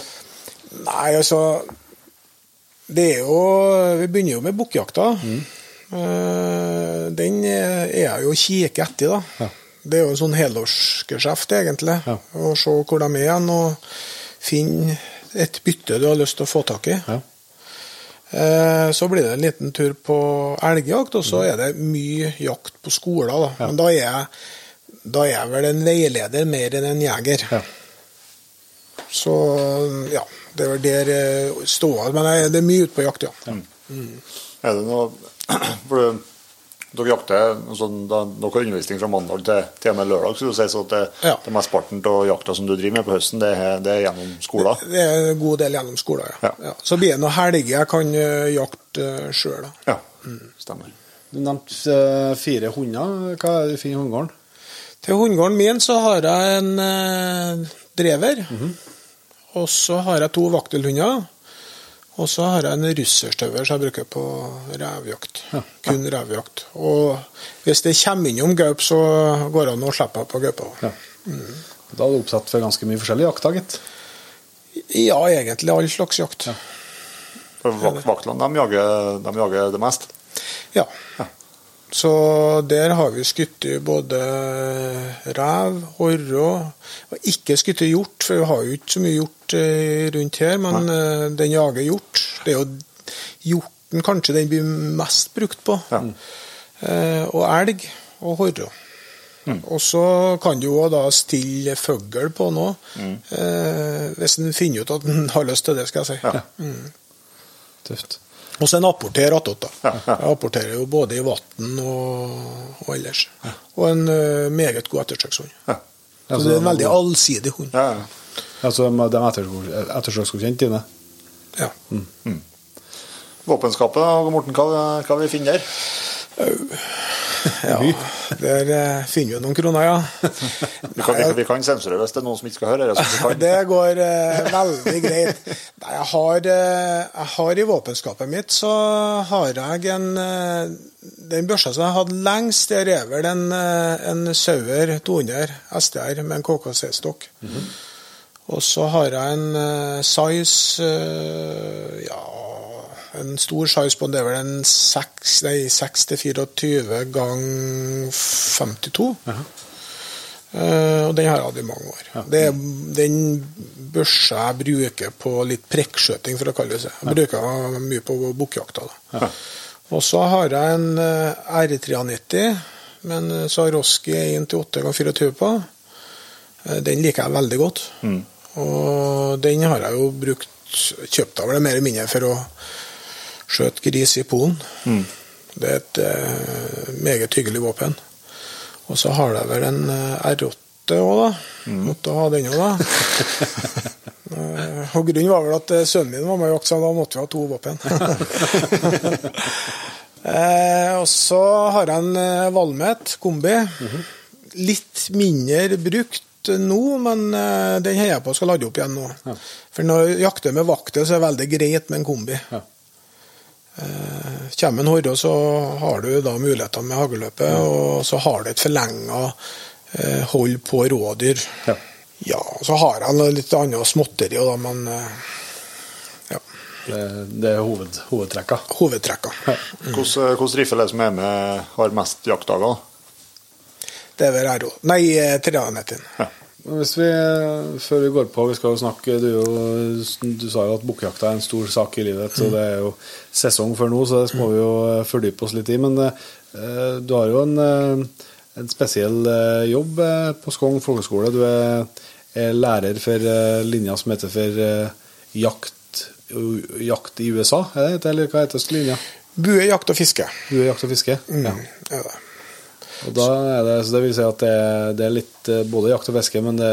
Nei, altså Det er jo Vi begynner jo med bukkjakta. Eh, den er jeg jo å kikke etter, da. Ja. Det er jo en sånn helårsgeskjeft, egentlig. Ja. Å se hvor de er igjen, og finne et bytte du har lyst til å få tak i. Ja. Eh, Så blir det en liten tur på elgjakt, og så er det mye jakt på skoler. Da. Men da er, jeg, da er jeg vel en veileder mer enn en jeger. Ja. Så ja, det er vel der eh, ståa Men det er mye ute på jakt, ja. Er det noe For dere jakter sånn, Dere har undervisning fra mandag til, til og med lørdag, så du sier så at det, Ja. det mesteparten av jakta som du driver med på høsten, det er, det er gjennom skolen? Det er en god del gjennom skolen, ja. Ja. ja. Så blir det noen helger jeg kan eh, jakte uh, sjøl, da. Ja, stemmer. Du nevnte eh, fire hunder. Hva er det du finner i hundegården? Til hundegården min så har jeg en eh, drever. Og så har jeg to vaktelhunder. Og så har jeg en russerstøver som jeg bruker på revjakt. Kun revjakt. Og hvis det kommer innom gaup, så går det an å slippe på gaupa. Ja. Da er du oppsatt for ganske mye forskjellig jakt, da, gitt. Ja, egentlig all slags jakt. For vak Vaktland de jager, de jager det mest. Ja. Ja. Så der har vi skutt både rev, orre og Ikke skutt hjort, for vi har jo ikke så mye hjort eh, rundt her, men Nei. den jager hjort. Det er jo hjorten kanskje den blir mest brukt på. Ja. Eh, og elg og horre. Og så kan du jo da stille fugl på nå, mm. hvis en finner ut at en har lyst til det, skal jeg si. Ja. Tøft. Og så en apporter attåt. Ja, ja. Jeg apporterer jo både i vann og, og ellers. Og en eh, meget god ettersøkshund. Ja. Så det er en veldig allsidig hund. Ja, ja. Altså, de er ettersøks- ettersøksgodkjent dine? Ja. Våpenskapet, da, Morten, hva, hva vi finner der? Ja. Der eh, finner vi noen kroner, ja. Vi kan, vi, kan- vi kan sensurere hvis det er noen som ikke skal høre det. Så vi kan. Det går eh, veldig greit. Nei, jeg har, eh, jeg har i våpenskapet mitt så har jeg en Den børsa som jeg har hatt lengst, der er vel en, en Sauer 200 SDR med en KKC-stokk. Og så har jeg en size Ja, en stor size på. Det er vel en 6, nei, 6 til 24 gang 52. Eh, og den har jeg hatt i mange år. Det er den børsa jeg bruker på litt prekkskjøting, for å kalle det seg. Jeg bruker mye på bukkjakta. da. Og så har jeg en eh, R390 Men så har Roski 1-8 ganger 24 på. Eh, Den liker jeg veldig godt. Og den har jeg jo brukt Kjøpt av det mer eller mindre for å skjøte gris i Polen. Det er et eh, meget hyggelig våpen. Og så har jeg vel en eh, R8 òg, da. Måtte ha den òg, da. Eh, og Grunnen var vel at eh, sønnen min var med i jakt, da måtte vi ha to våpen. eh, og så har jeg en Valmet kombi. Litt mindre brukt nå, men den heier jeg på skal lade opp igjen nå. For når jeg jakter med vakter, så er det veldig greit med en kombi. Ja. Eh, Kommer en horre, så har du da muligheter med hagløpet, og så har du et forlenga eh, hold på rådyr. Ja. Ja, så har jeg litt annet småtteri, da, men eh, ja, Det, det er hoved, hovedtrekka. hovedtrekka. Hvordan hvordan rifle er det som er med, har mest jaktdager? Det er vel RO. Nei, eh, 390. Hvis vi, før vi går på, vi skal jo snakke Du, jo- du sa jo at bukkjakta er en stor sak i livet, så det er jo sesong før nå, så det må vi jo fordype oss litt i. Men eh, du har jo en, eh, en spesiell eh, jobb eh, på Skogn folkeskole. Du er, er lærer for eh, linja som heter for eh, jakt, jakt i USA, er det, eller hva heter linja? Bue, jakt og fiske. Du er jakt og fiske? Mm, Ja. er det. Og da er det, så det vil si at det, det er litt eh, både jakt og fiske, men det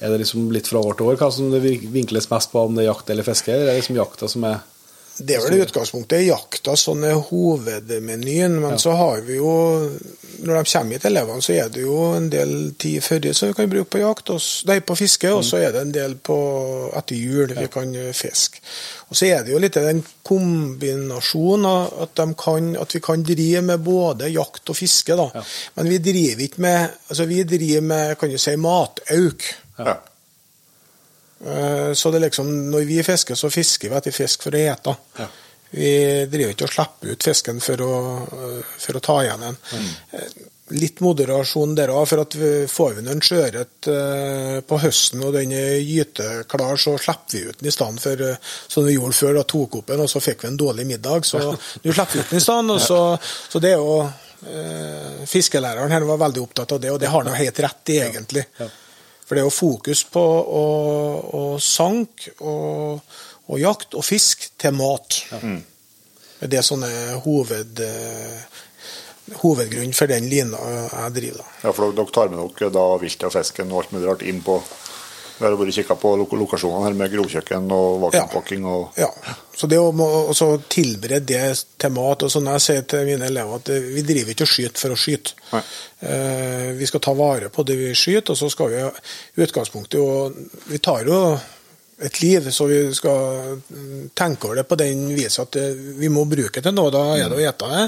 er det liksom litt fra år til år hva som det vinkles mest på, om det er jakt eller fiske, eller er det liksom jakta som er Det er vel i utgangspunktet jakta sånn er hovedmenyen, men så har vi jo Når de kommer hit, elevene, så er det jo en del tid før som vi kan bruke på jakt, nei, på fiske, og så er det en del på etter jul vi kan eh, fiske. Og så er det jo litt den kombinasjonen at, kan, at vi kan drive med både jakt og fiske, da. Men vi driver ikke med altså vi driver med kan du si, matauk. Ja. Eh, Så det er liksom, når vi fisker, så fisker vi etter fisk for å ete. Vi driver ikke og slipper ut fisken for å, eh, for å ta igjen den. Mm. Litt moderasjon der òg, for at vi får vi en sjøørret eh, på høsten og den er gyteklar, så slipper vi ut den i stedet for eh, som vi gjorde før. Da tok opp den, og så fikk vi en dårlig middag. Så du slipper ut den i stedet. Så, så det er jo eh, Fiskelæreren her var veldig opptatt av det, og det har han helt rett i, egentlig. For det er jo fokus på å, å sank og, og jakt og fisk til mat. Det er det er hoved, eh, hovedgrunnen for den lina jeg driver. da. Ja, for dere tar med dere da viltet og fisken og alt mulig rart inn på Vi har vært kikka på lokasjonene her med grovkjøkken og vakuumpakking og Ja, så det å tilberede det til mat og sånn Jeg sier til mine elever at eh, vi driver ikke og skyter for å skyte. Eh, vi skal ta vare på det vi skyter, og så skal vi i utgangspunktet jo Vi tar jo et liv, så vi skal mm, tenke over det på den viset at eh, vi må bruke det til noe. Da er det å ete det.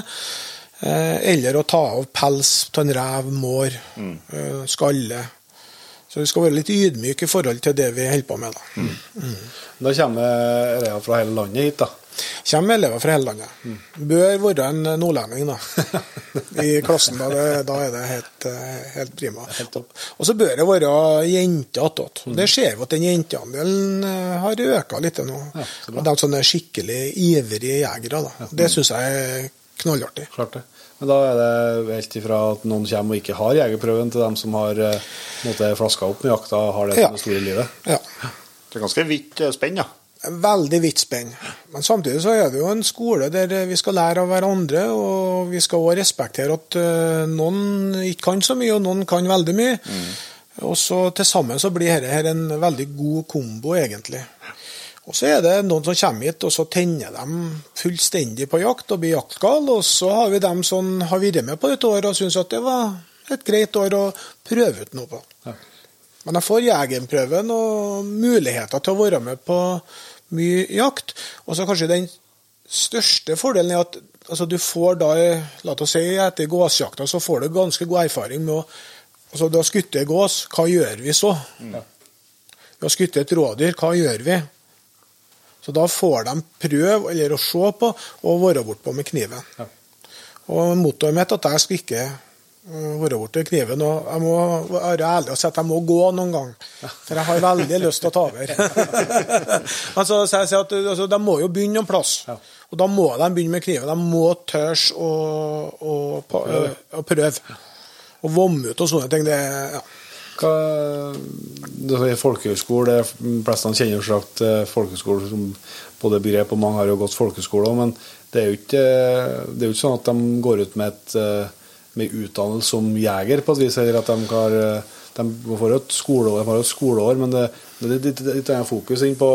Eh, eller å ta av pels av en rev, mår, mm. skalle. Så vi skal være litt ydmyke i forhold til det vi holder på med. da. Da kommer elever fra hele landet hit, da. Kommer elever fra hele landet. Bør være en nordlending da, i klassen. Da, det, da er det helt, helt prima. Og så bør det være jenter attåt. Det ser vi at den jenteandelen eh, har økt litt nå. Ja, de som er skikkelig ivrige jegere. Da. Det syns jeg er knallartig. Klart det. Men da er det helt ifra at noen kommer og ikke har jegerprøven, til dem som har eh, måte flaska opp med jakta og har det Ja. som det store livet. Ja. Det er ganske vidt eh, spenn, ja. Veldig vidt spenn. Men samtidig så er det jo en skole der vi skal lære av hverandre, og vi skal også respektere at eh, noen ikke kan så mye, og noen kan veldig mye. Og så til sammen så blir dette her en veldig god kombo, egentlig. Og så er det noen som kommer hit, og så tenner de fullstendig på jakt og blir jaktgal. Og så har vi dem som har vært med på et år og syns at det var et greit år å prøve ut noe på. Men jeg får jegerprøven og muligheter til å være med på mye jakt. Og så kanskje den største fordelen er at altså, du får da, la oss si etter gåsjakta, så får du ganske god erfaring med å altså, Du har skutt gås, hva gjør vi så? Vi har skutt et rådyr, hva gjør vi? Så da får de prøve eller å se på og være bortpå med kniven. Og mottoet mitt at jeg skal ikke øh, være borti kniven. Og jeg må være ærlig og si at jeg må gå noen gang. For jeg har veldig lyst til å ta over. altså, så jeg sier at altså, De må jo begynne noen plass. Og da må de begynne med kniven. De må tørre å, å, å prøve. Å vomme ut og sånne ting. Det, ja. Hva, det er folkehøyskole, de fleste kjenner sagt eh, folkehøyskole som både begrep, og mange har jo gått folkehøyskole men det er jo ikke, det er jo ikke sånn at de går ut med, et, eh, med utdannelse som jeger, på et vis, eller at de har eh, de får jo et skoleår, har et skoleår men det, det er litt, litt fokus inn på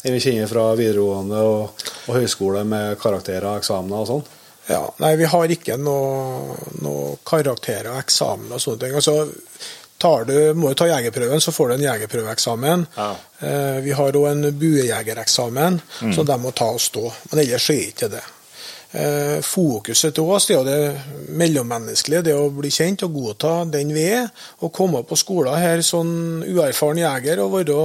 det vi kjenner fra videregående og, og høyskole med karakterer, eksamener og sånn. Ja, nei, vi har ikke noe, noe karakterer og eksamen og sånne ting. Altså, du, må du ta jegerprøven, så får du en jegerprøveeksamen. Ja. Eh, vi har òg en buejegereksamen som de må ta og stå. Men ellers så er ikke det. Eh, fokuset til oss det er jo det mellommenneskelige, det å bli kjent og godta den vi er. Og komme på skolen her sånn uerfaren jeger og være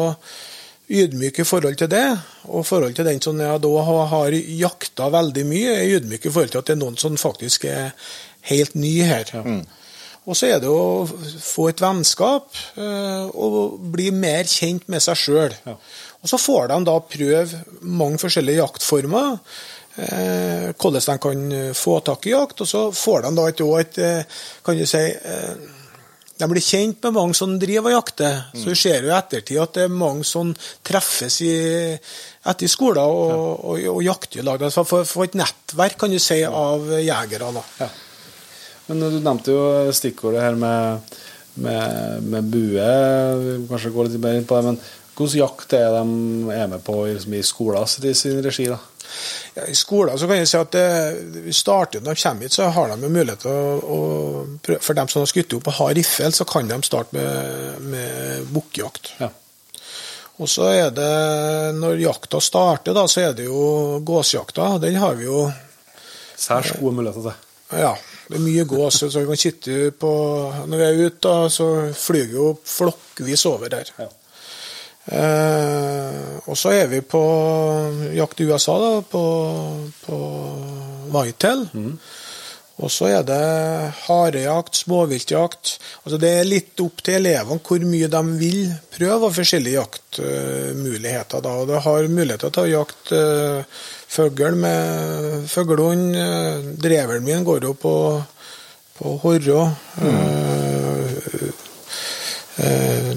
ydmyk i forhold til det. Og i forhold til den som jeg da har, jakta veldig mye, er ydmyk i forhold til at det er noen som faktisk er helt ny her. Og så er det å få et vennskap eh, og bli mer kjent med seg sjøl. Og så får de da prøve mange forskjellige jaktformer. Eh, hvordan de kan få tak i jakt. Og så får de da et, et eh, kan du si, eh, de blir kjent med mange som driver og jakter. Så vi ser jo i ettertid at det er mange som treffes i, etter skolen og, og, og jakter i lag. Altså får, få et nettverk kan du si, av jegere. da. Men du nevnte jo stikkordet her med, med, med bue. Vi må Kanskje gå litt mer inn på det. Men hvordan jakt er de er med på liksom, i skolen i sin regi? da? Ja, I skolen så kan jeg si at det, vi starter når de kommer hit, så har de jo mulighet til å, å prøve, For dem som har skutt opp og har riffel, så kan de starte med, med bukkjakt. Ja. Og så er det, når jakta starter, da, så er det jo gåsejakta. Den har vi jo Særs gode muligheter til. Ja, det er mye gås. Så vi kan sitte på Når vi er ute, da, så flyr vi jo flokkvis over der. Ja. Eh, og så er vi på jakt i USA, da, på, på whitetail. Og så er det harejakt, småviltjakt. Altså det er litt opp til elevene hvor mye de vil prøve av forskjellige jaktmuligheter. da, og Det har muligheter til å jakte uh, fugl med fuglehund. Uh, drevelen min går jo på, på horre. Mm. eh,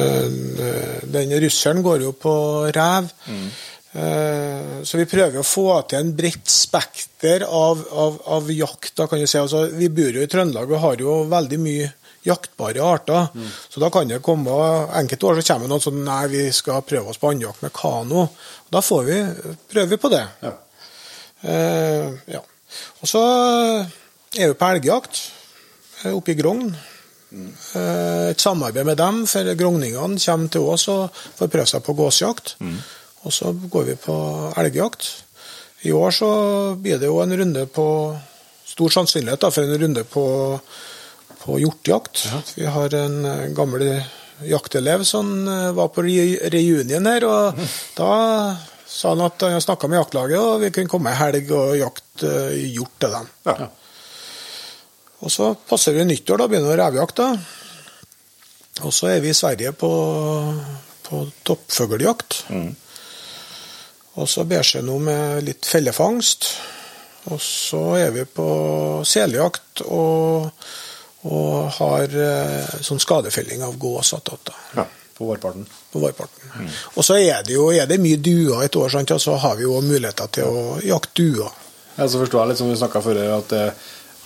eh, den russeren går jo på rev. Mm. Så vi prøver å få til en bredt spekter av, av, av jakt. Da kan si. altså, vi bor jo i Trøndelag og har jo veldig mye jaktbare arter. Så da kan det komme Enkelte år så kommer noen sånn Nei, vi skal prøve oss på andjakt med kano. Da får vi, prøver vi på det. Ja. Eh, ja. Og så er vi på elgjakt eh, oppe i Grogn. Eh, et samarbeid med dem, for grogningene kommer til oss og får prøve seg på gåsjakt. Og så går vi på elgjakt. I år så blir det jo en runde på Stor sannsynlighet da, for en runde på, på hjortejakt. Vi har en eh, gammel jaktelev som eh, var på re- reunion her, og da sa han at han snakka med jaktlaget, og vi kunne komme ei helg og jakte eh, hjort til dem. Ja. Og så passer vi nyttår, da begynner revjakta. Og så er vi i Sverige på, på toppfugljakt. Og så ber seg noe med litt fellefangst. Og så er vi på seljakt og, og har eh, sånn skadefelling av gås attåt, da, Ja. På vårparten. på vårparten. Og så er det jo er det mye duer et år, sant? og så har vi jo muligheter til å jakte duer. Ja, så forstår jeg litt som vi snakka før, at det,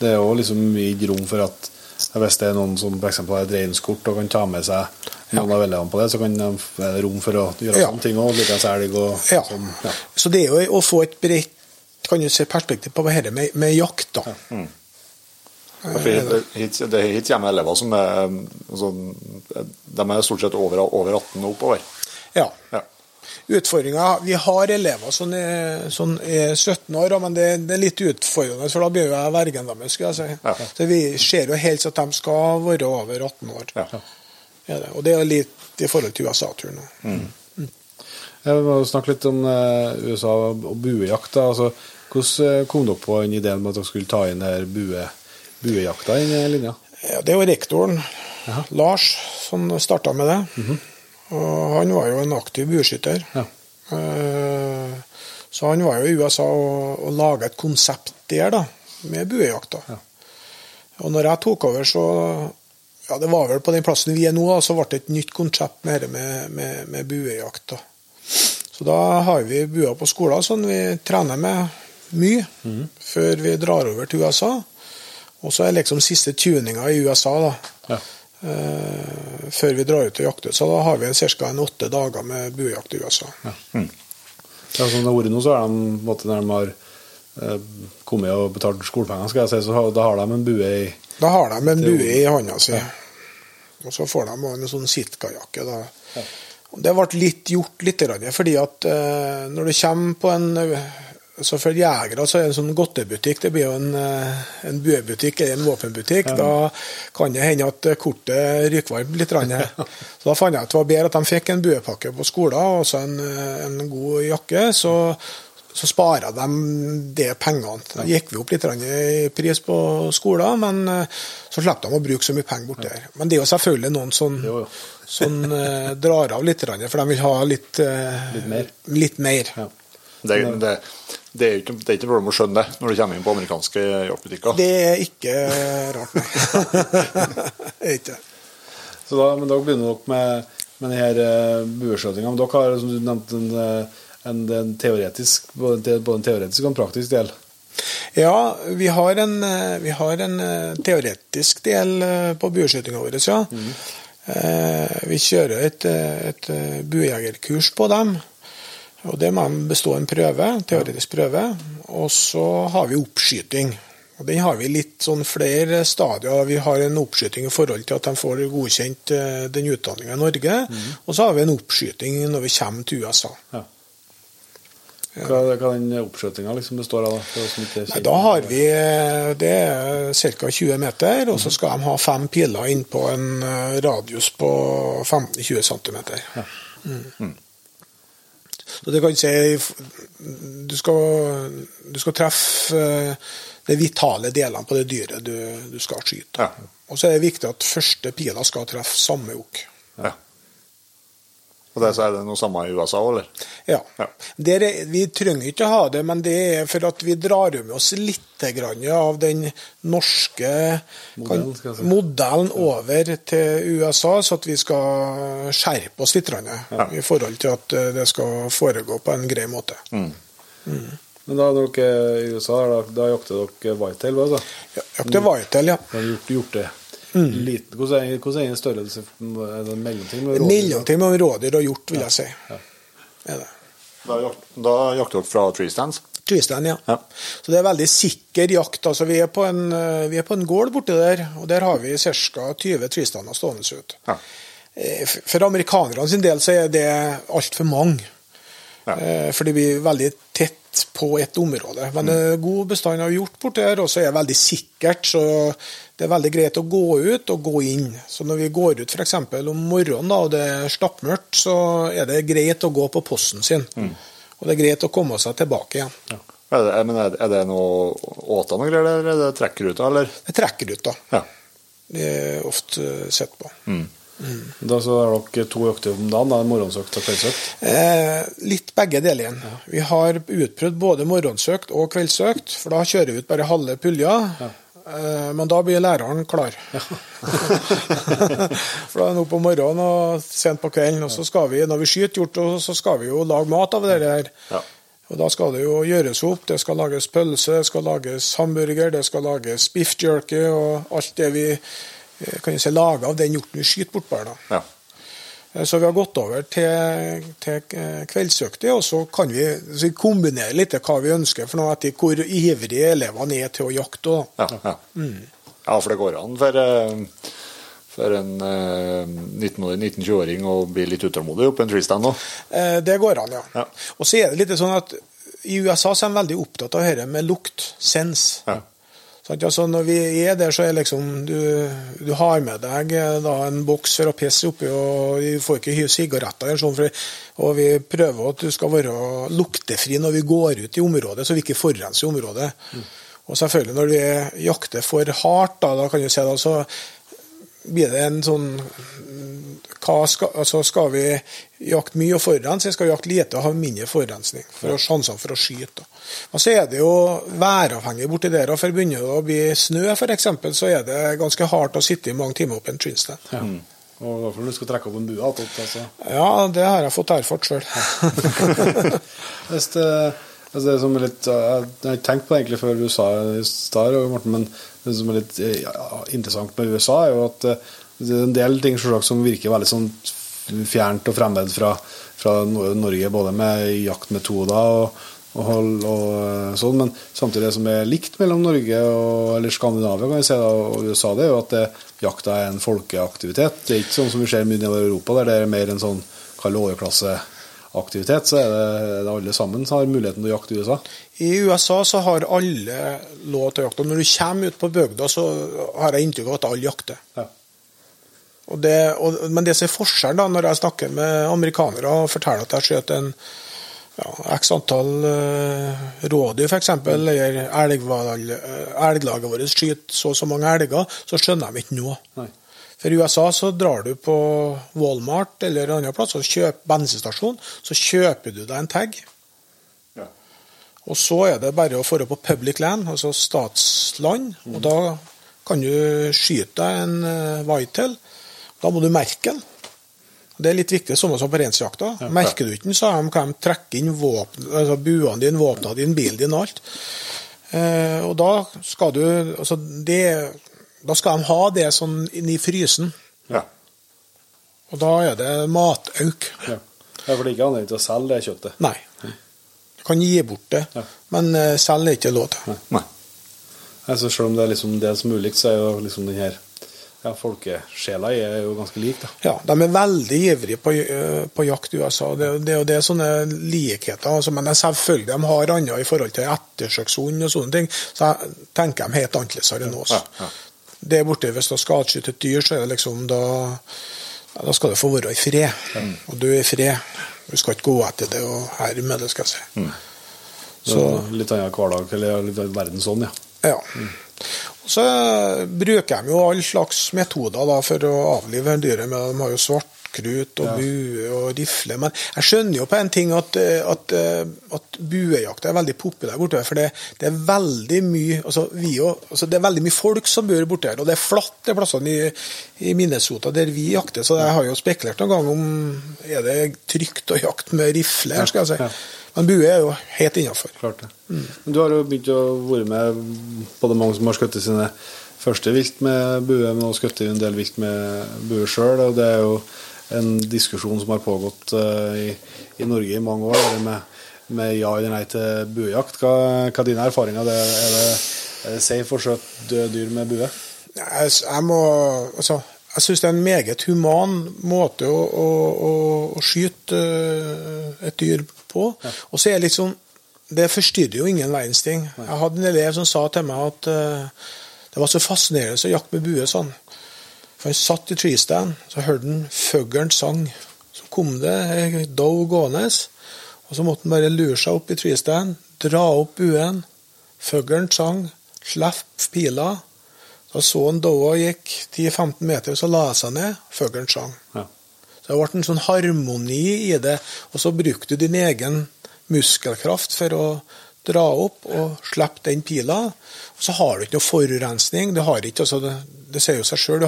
det er jo liksom mye rom for at hvis det er noen som f.eks. har et reinskort og kan ta med seg noen av elevene på det, så kan de, være rom for å gjøre Ja. sånne ting òg. Likeens elg og Ja. sånn. Ja. Så det er jo å få et bredt kan du se, perspektiv på dette med, med jakt. da. Ja, for hit, det hit ikke elever som er altså, De er stort sett over, over 18 og oppover. Ja. Ja. Utfordringa Vi har elever som er, som er 17 år, men det, det er litt utfordrende, for da blir jo jeg vergen deres. si. Ja. Så Vi ser jo helst at de skal være over 18 år. Ja. Ja, det. Og det er litt i forhold til USA-turen nå. Jeg må snakke litt om eh, USA og buejakt. Altså, hvordan eh, kom dere på den ideen med at dere skulle ta inn her bue, buejakta i i linja? Ja, det er jo rektoren, Lars, som starta med det. Og han var jo en aktiv bueskytter. Ja. Eh, Så han var jo i USA og, og laga et konsept der, da, med buejakta. Ja. Og når jeg tok over, så Ja, det var vel på den plassen vi er nå, da, så ble det et nytt konsept med, med, med, med buejakt. da. Så da har vi buer på skolen sånn vi trener med mye før vi drar over til USA. Og så er liksom siste tuninga i USA, da. Ja. Uh, før vi drar ut og jakter. Så da har vi ca. en åtte dager med buejakt i USA. Ja, som det har vært nå, så er de, på en måte, når de har uh, kommet og betalt skolepenger, skal jeg si, så har, da har de en bue i Da har de en Det bue i handa si. Og så får de en sånn sitkajakke, da. Og Det ble litt gjort litt, fordi at uh, når du kommer på en så For jegere så er det en sånn godtebutikk. Det blir jo en, eh, en buebutikk eller en våpenbutikk. Da kan det hende at kortet ryker varmt litt. Så da fant jeg at det var bedre at de fikk en buepakke på skolen og så en, eh, en god jakke. Så, så spara de det pengene. Da gikk vi opp litt i pris på skolen, men eh, så slapp de å bruke så mye penger borti der. Men det er jo selvfølgelig noen jo. som eh, drar av litt, for de vil ha litt, eh, Litt mer. Litt mer. Ja. Det, det, det, er ikke, det er ikke noe problem å skjønne det når du kommer inn på amerikanske jaktbutikker. Det er ikke rart, nei. det er ikke. Så da, men da begynner dere med, med denne uh, bueskjøtinga. Men dere har, som du nevnte, en, eh, en, en teoretisk, både, en både en teoretisk og en praktisk del. Ja, vi har en, eh, vi har en eh, teoretisk del eh, på bueskytinga vår, ja. Mm. Vi kjører et, eh, et eh, buejegerkurs på dem. Og det må de bestå en prøve, teoretisk prøve. Og så har vi oppskyting. Og Den har vi litt sånn flere stadier. Vi har en oppskyting i forhold til at de får godkjent eh, den utdanninga i Norge. Og så har vi en oppskyting når vi kommer til USA. Ja. Hva, hva den oppskytinga liksom består av? da? Nei, da har vi eh, Det er ca. 20 meter, og så skal de ha fem piler inn på en eh, radius på 15-20 cm. Mm. Så det kan si Du skal, du skal treffe eh, de vitale delene på det dyret du, du skal skyte. Ja. Og så er det viktig at første pila skal treffe samme okk. Ja. Og det, så er det noe samme i USA òg, eller? Ja. Ja. Der er, vi trenger ikke ha det, men det er for at vi drar med oss litt grann av den norske Modellen, si. modellen over til USA, så at vi skal skjerpe oss litt grann, i forhold til at eh, det skal foregå på en grei måte. Mm. Men da er dere er i USA, da, da jakter dere whitetail? da? Ja, jakter whitetail, ja. Da gjort, gjort det. Mm. Liten, hvordan, er, hvordan er en størrelse? Er det en mellomting? med rådyr? Mellomting mellom rådyr og hjort, vil jeg si. Ja. Ja. Da, da jakter dere fra tree stands? Treestand, ja. Ja. Så det er veldig sikker jakt. Altså, vi, er på en, eh, vi er på en gård borti der, og der har vi ca. 20 treestander stående ut. Ja. Eh, For amerikanerne sin del så er det altfor mange. Ja. Eh, For det blir veldig tett på et område. Men er god bestand av hjort borti her, og så er det veldig sikkert. Så det er veldig greit å gå ut og gå inn. Så når vi går ut f.eks. om morgenen da, og det er stappmørkt, så er det greit å gå på posten sin. Og det er greit å komme seg tilbake igjen. Er det, men er, er det noe åta noe greier, eller er det trekkruta, eller? Det trekker ut, da. Ja. Det er ofte sett på. Da så har dere to økter om dagen? da, Morgensøkt og kveldsøkt? Eh, litt begge deler igjen. Vi har utprøvd både morgensøkt og kveldsøkt, for da kjører vi ut bare halve pulja. Eh, men da blir læreren klar. for da er det nå på morgenen og sent på kvelden, og så skal vi, når vi skyter hjort, så skal vi jo lage mat av det her. Ja. Og da skal det jo gjøres opp. Det skal lages pølse, det skal lages hamburger, det skal lages biff jerky og alt det vi kan jo si laga av den hjorten vi skyter bortpå her. ja. Eh, Så vi har gått over til, til eh, og så kan vi, så vi kombinere litt hva vi ønsker for noe etter hvor ivrige elevene er til å jakte. da. Ja, Mm. ja, for det går an for, eh, for en eh, 19-åring, 19-20-åring å bli litt utålmodig oppe en tree òg? Eh, Det går an, ja. Ja. Og så er det litt sånn at i USA så er de veldig opptatt av dette med lukt, sens. Ja. Altså, når vi er der, så er liksom du, du har med deg da, en boks for å pisse oppi, og vi får ikke sigaretter. eller Sånn, for, og vi prøver at du skal være luktefri når vi går ut i området, så vi ikke forurenser området. Og selvfølgelig, når vi jakter for hardt, da, da kan du se da, så blir det en sånn skal, altså skal vi jakte mye og forurense, eller skal vi jakte lite og ha mindre forurensning for å sjansene for å skyte? Og så er det jo væravhengig borti der, og for begynner det å bli snø f.eks., så er det ganske hardt å sitte i mange timer oppe i en trinstein. Ja. Og hvorfor du skal trekke opp en bue attåt, altså. Ja, det har jeg fått erfart sjøl. Altså det som er litt Jeg har ikke tenkt på det egentlig før du sa det i stad, men det som er litt ja, interessant med USA, er jo at eh, det er en del ting selvsagt, som virker veldig sånn fjernt og fremmed fra, fra Norge, både med jaktmetoder og, og, og, og eh, sånn, men samtidig det som er likt mellom Norge og eller Skandinavia kan vi si og USA, det er jo at det, jakta er en folkeaktivitet. Det er ikke sånn som vi ser mye nedover i Europa, der det er mer en sånn kall overklasseaktivitet. Så er det, det alle sammen som har muligheten til å jakte i USA. I USA så har alle lov til å jakte. Når du kommer ut på bygda, så har jeg inntrykk av at alle jakter. Ja. Og det, og, men det som er forskjellen da, når jeg snakker med amerikanere og forteller at jeg skjøt en ja, x antall uh, rådyr, f.eks., eller eh, elglaget vårt skyter så og så mange elger, så skjønner de ikke noe. Nei. For i USA så drar du på Walmart eller en annen plass og kjøper bensinstasjon, så kjøper du deg en tag. Ja. Og så er det bare å få på public land, altså statsland, og da kan du skyte deg en uh, whitetail. Da må du merke den. Det er litt viktig, samme som på reinsjakta. Merker du ikke den, så kan de trekke inn våpen, altså buene dine, våpnene dine, bilen din alt. Eh, og da skal du altså det, Da skal de ha det sånn inni frysen. Ja. Og da er det matauk. Ja. for det er ikke anledning til å selge det kjøttet. Nei. Du kan gi bort det, Ja. men selge selv er ikke lov til. Nei. Altså, selv om det er liksom dels mulig, så er jo liksom den her ja, folkesjela er jo ganske lik, da. Ja, De er veldig ivrige på, eh, på jakt i USA. Det, det, det er sånne likheter. Altså, men selvfølgelig de har annet i forhold til ettersøkshund og sånne ting. Så jeg tenker de helt annerledes enn oss. Ja, ja. Det er borte Hvis du skal skyte et dyr, så er det liksom da ja, Da skal det få være i fred. Og du er i fred. Du skal ikke gå etter det og herme, det skal jeg si. Så, litt annen hverdag, eller verden sånn, ja. Ja. Og så bruker de jo all slags metoder da, for å avlive dyret. De har jo svartkrut og bue og rifle. Men jeg skjønner jo på en ting at, eh, at, eh, at buejakt er veldig populær borte. For det, det er veldig mye altså, vi jo, altså, det er veldig mye folk som bor borte her. Og det er flatt de plassene i, i Minnesota der vi jakter. Så jeg har jo spekulert noen gang om er det trygt å jakte med rifle her, skal jeg si. Men bue er jo helt innafor. Klart det. Men du har jo begynt å være med både mange som har skutt sine første vilt med bue, men også skutt en del vilt med bue sjøl. Og det er jo en diskusjon som har pågått eh, i, i Norge i mange år, med, med ja eller nei til buejakt. Hva, hva dine erfaringer? Det, er, det, er det safe å skjøte døde dyr med bue? Jeg, jeg må altså, jeg syns det er en meget human måte å, å, å, å skyte øh, et dyr på. Og så er det liksom Det forstyrrer jo ingen verdens ting. Jeg hadde en elev som sa til meg at øh, det var så fascinerende å jakte med bue sånn. For han satt i treestand, så hørte han fuglen sang. Så kom det ei dov gående, og så måtte han bare lure seg opp i treestand, dra opp buen. Fuglen sang, slapp pila. Da så han doa gikk 10-15 meter, så la seg ned. Fuglen sang. Ja. Så det ble en sånn harmoni i det. Og så brukte du din egen muskelkraft for å dra opp og slippe den pila. Og så har du ikke noe forurensning. Det, har ikke, altså det, det sier jo seg sjøl.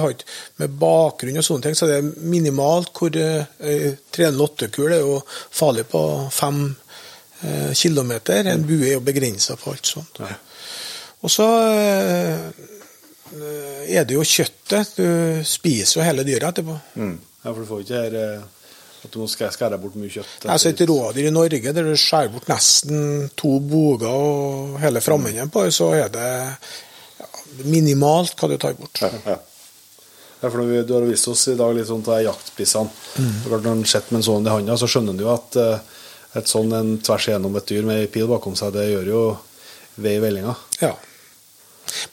Med bakgrunn og sånne ting, så det er minimalt hvor eh, 308-kul er jo farlig på 5 eh, km. En bue er jo begrensa på alt sånt. Og så eh, er det jo kjøttet. Du spiser jo hele dyret etterpå. Ja, for du får ikke her eh, at du må skære bort mye kjøtt. Altså Et rådyr i Norge der du skjærer bort nesten to boger og hele framenden på, så er det ja, minimalt hva du tar bort. Ja, ja. Ja, for vi, Du har vist oss i dag litt sånn til jaktspissene. Klart Når en sitter med en sånn i hånda, så skjønner en jo at eh, et sånn en tvers igjennom et dyr med ei pil bakom seg, det gjør jo vei i vellinga. Ja.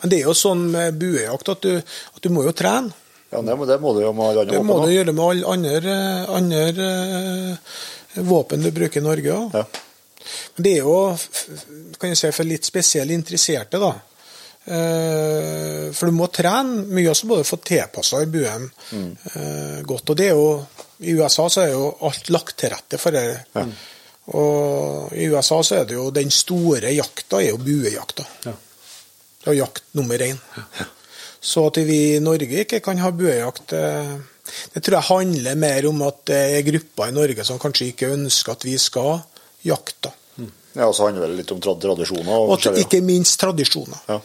Men det er jo sånn med buejakt at du, at du må jo trene. ja det, må, det må du jo med alle andre Det må du gjøre med alle andre, andre eh, våpen du bruker i Norge òg. Ja. Men det er jo kan jeg si, for litt spesielt interesserte, da. Eh, For du må trene mye også, både få tilpassa buen mm. godt. Og det er jo I USA så er jo alt lagt til rette for det. Og i USA så er det jo den store jakta er jo buejakta. Ja. Det er jakt nummer én. Så at vi i Norge ikke kan ha buejakt, det, det tror jeg handler mer om at det er grupper i Norge som kanskje ikke ønsker at vi skal jakte. Ja, og så handler det litt om tradisjoner. Og Og ikke minst tradisjoner. ja.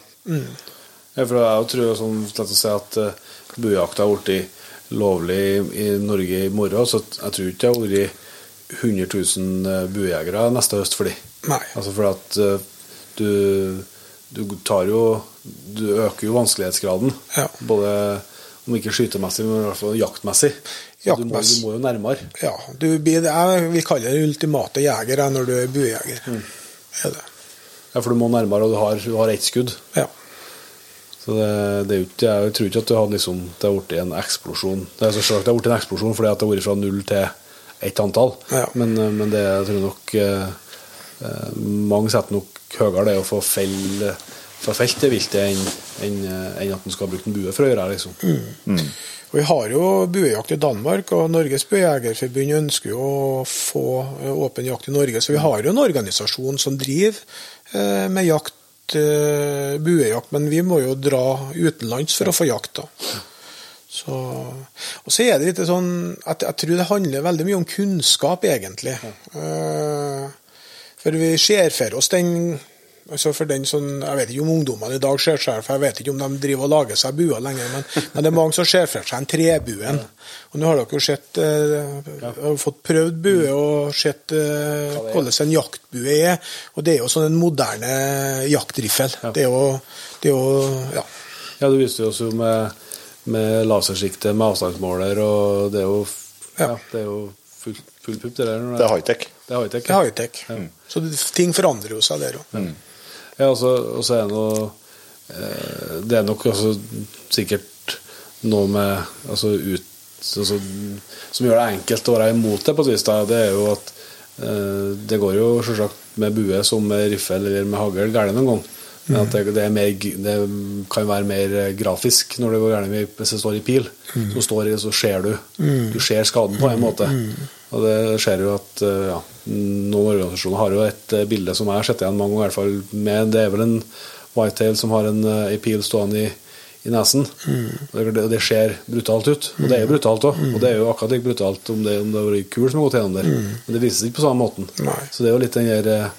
Ja, for jeg tror sånn, lett å si at uh, buejakt har blitt lovlig i, Norge i morgen, så jeg tror ikke det har vært 100 000 buejegere neste høst for dem. Altså fordi at eh, du, du tar jo Du øker jo vanskelighetsgraden. Ja. Både om ikke skytemessig, men i hvert fall jaktmessig. Du, må, du må jo nærmere. Ja, du blir, jeg vil kalle det ultimate jeger når du er buejeger. Er det. Ja, for du må nærmere, og du har, du har ett skudd. Ja. Så det, det er jeg tror ikke at det har liksom, det har blitt en eksplosjon. Det er så selvsagt det har blitt en eksplosjon fordi at det har vært fra null til ett antall. Ja. Men, eh, men det jeg tror nok eh, eh, Mange setter nok høyere det å få fell, få felt det viltet enn enn, enn at en skal ha brukt en bue for å gjøre det. liksom. Og Vi har jo buejakt i Danmark, og Norges Buejegerforbund ønsker jo å få eh, åpen jakt i Norge. Så vi har jo en organisasjon som driver eh, med jakt, eh, buejakt, men vi må jo dra utenlands for å få jakt. da. Så, og så er det litt sånn at jeg tror det handler veldig mye om kunnskap, egentlig. Eh, for vi ser for oss den Altså for den sånn, Jeg vet ikke om ungdommene i dag ser seg for jeg vet ikke om de driver og lager seg buer lenger, men, men det er mange som ser for seg en trebuen. Og Nå har dere jo sett, eh, fått prøvd bue og sett eh, hvordan en jaktbue er. Og det er jo sånn en moderne jaktriffel. Det er jo, det er jo ja. Ja, du viste jo jo med, med lasersikte med avstandsmåler, og det er jo, ja. Ja. det er jo full, full pupp, det der. Det er high-tech. Det er high-tech. Det er high-tech. Så ting forandrer jo seg der òg. Ja, og så og så er det noe eh, Det er nok altså, sikkert noe med altså, ut, altså, Som gjør det enkelt å være imot det, på et vis. Da. Det er jo at eh, det går jo selvsagt med bue som med riffel eller med hagl galt noen gang. Men at det, det, er mer, det kan være mer grafisk når det går galt hvis det står i pil. Så, står det, så ser du Du ser skaden på en måte. Og det skjer jo at eh, ja, noen organisasjoner har jo et eh, bilde som jeg har sett igjen mange ganger, i hvert fall med Det er vel en whitetail som har en, eh, pil stående i, i nesen. Og det, det ser brutalt ut. Og det er jo brutalt òg. Og det er jo akkurat like brutalt om det, om det har vært kul som har gått gjennom der. Men det vises ikke på samme måten. Nei. Så det er jo litt den der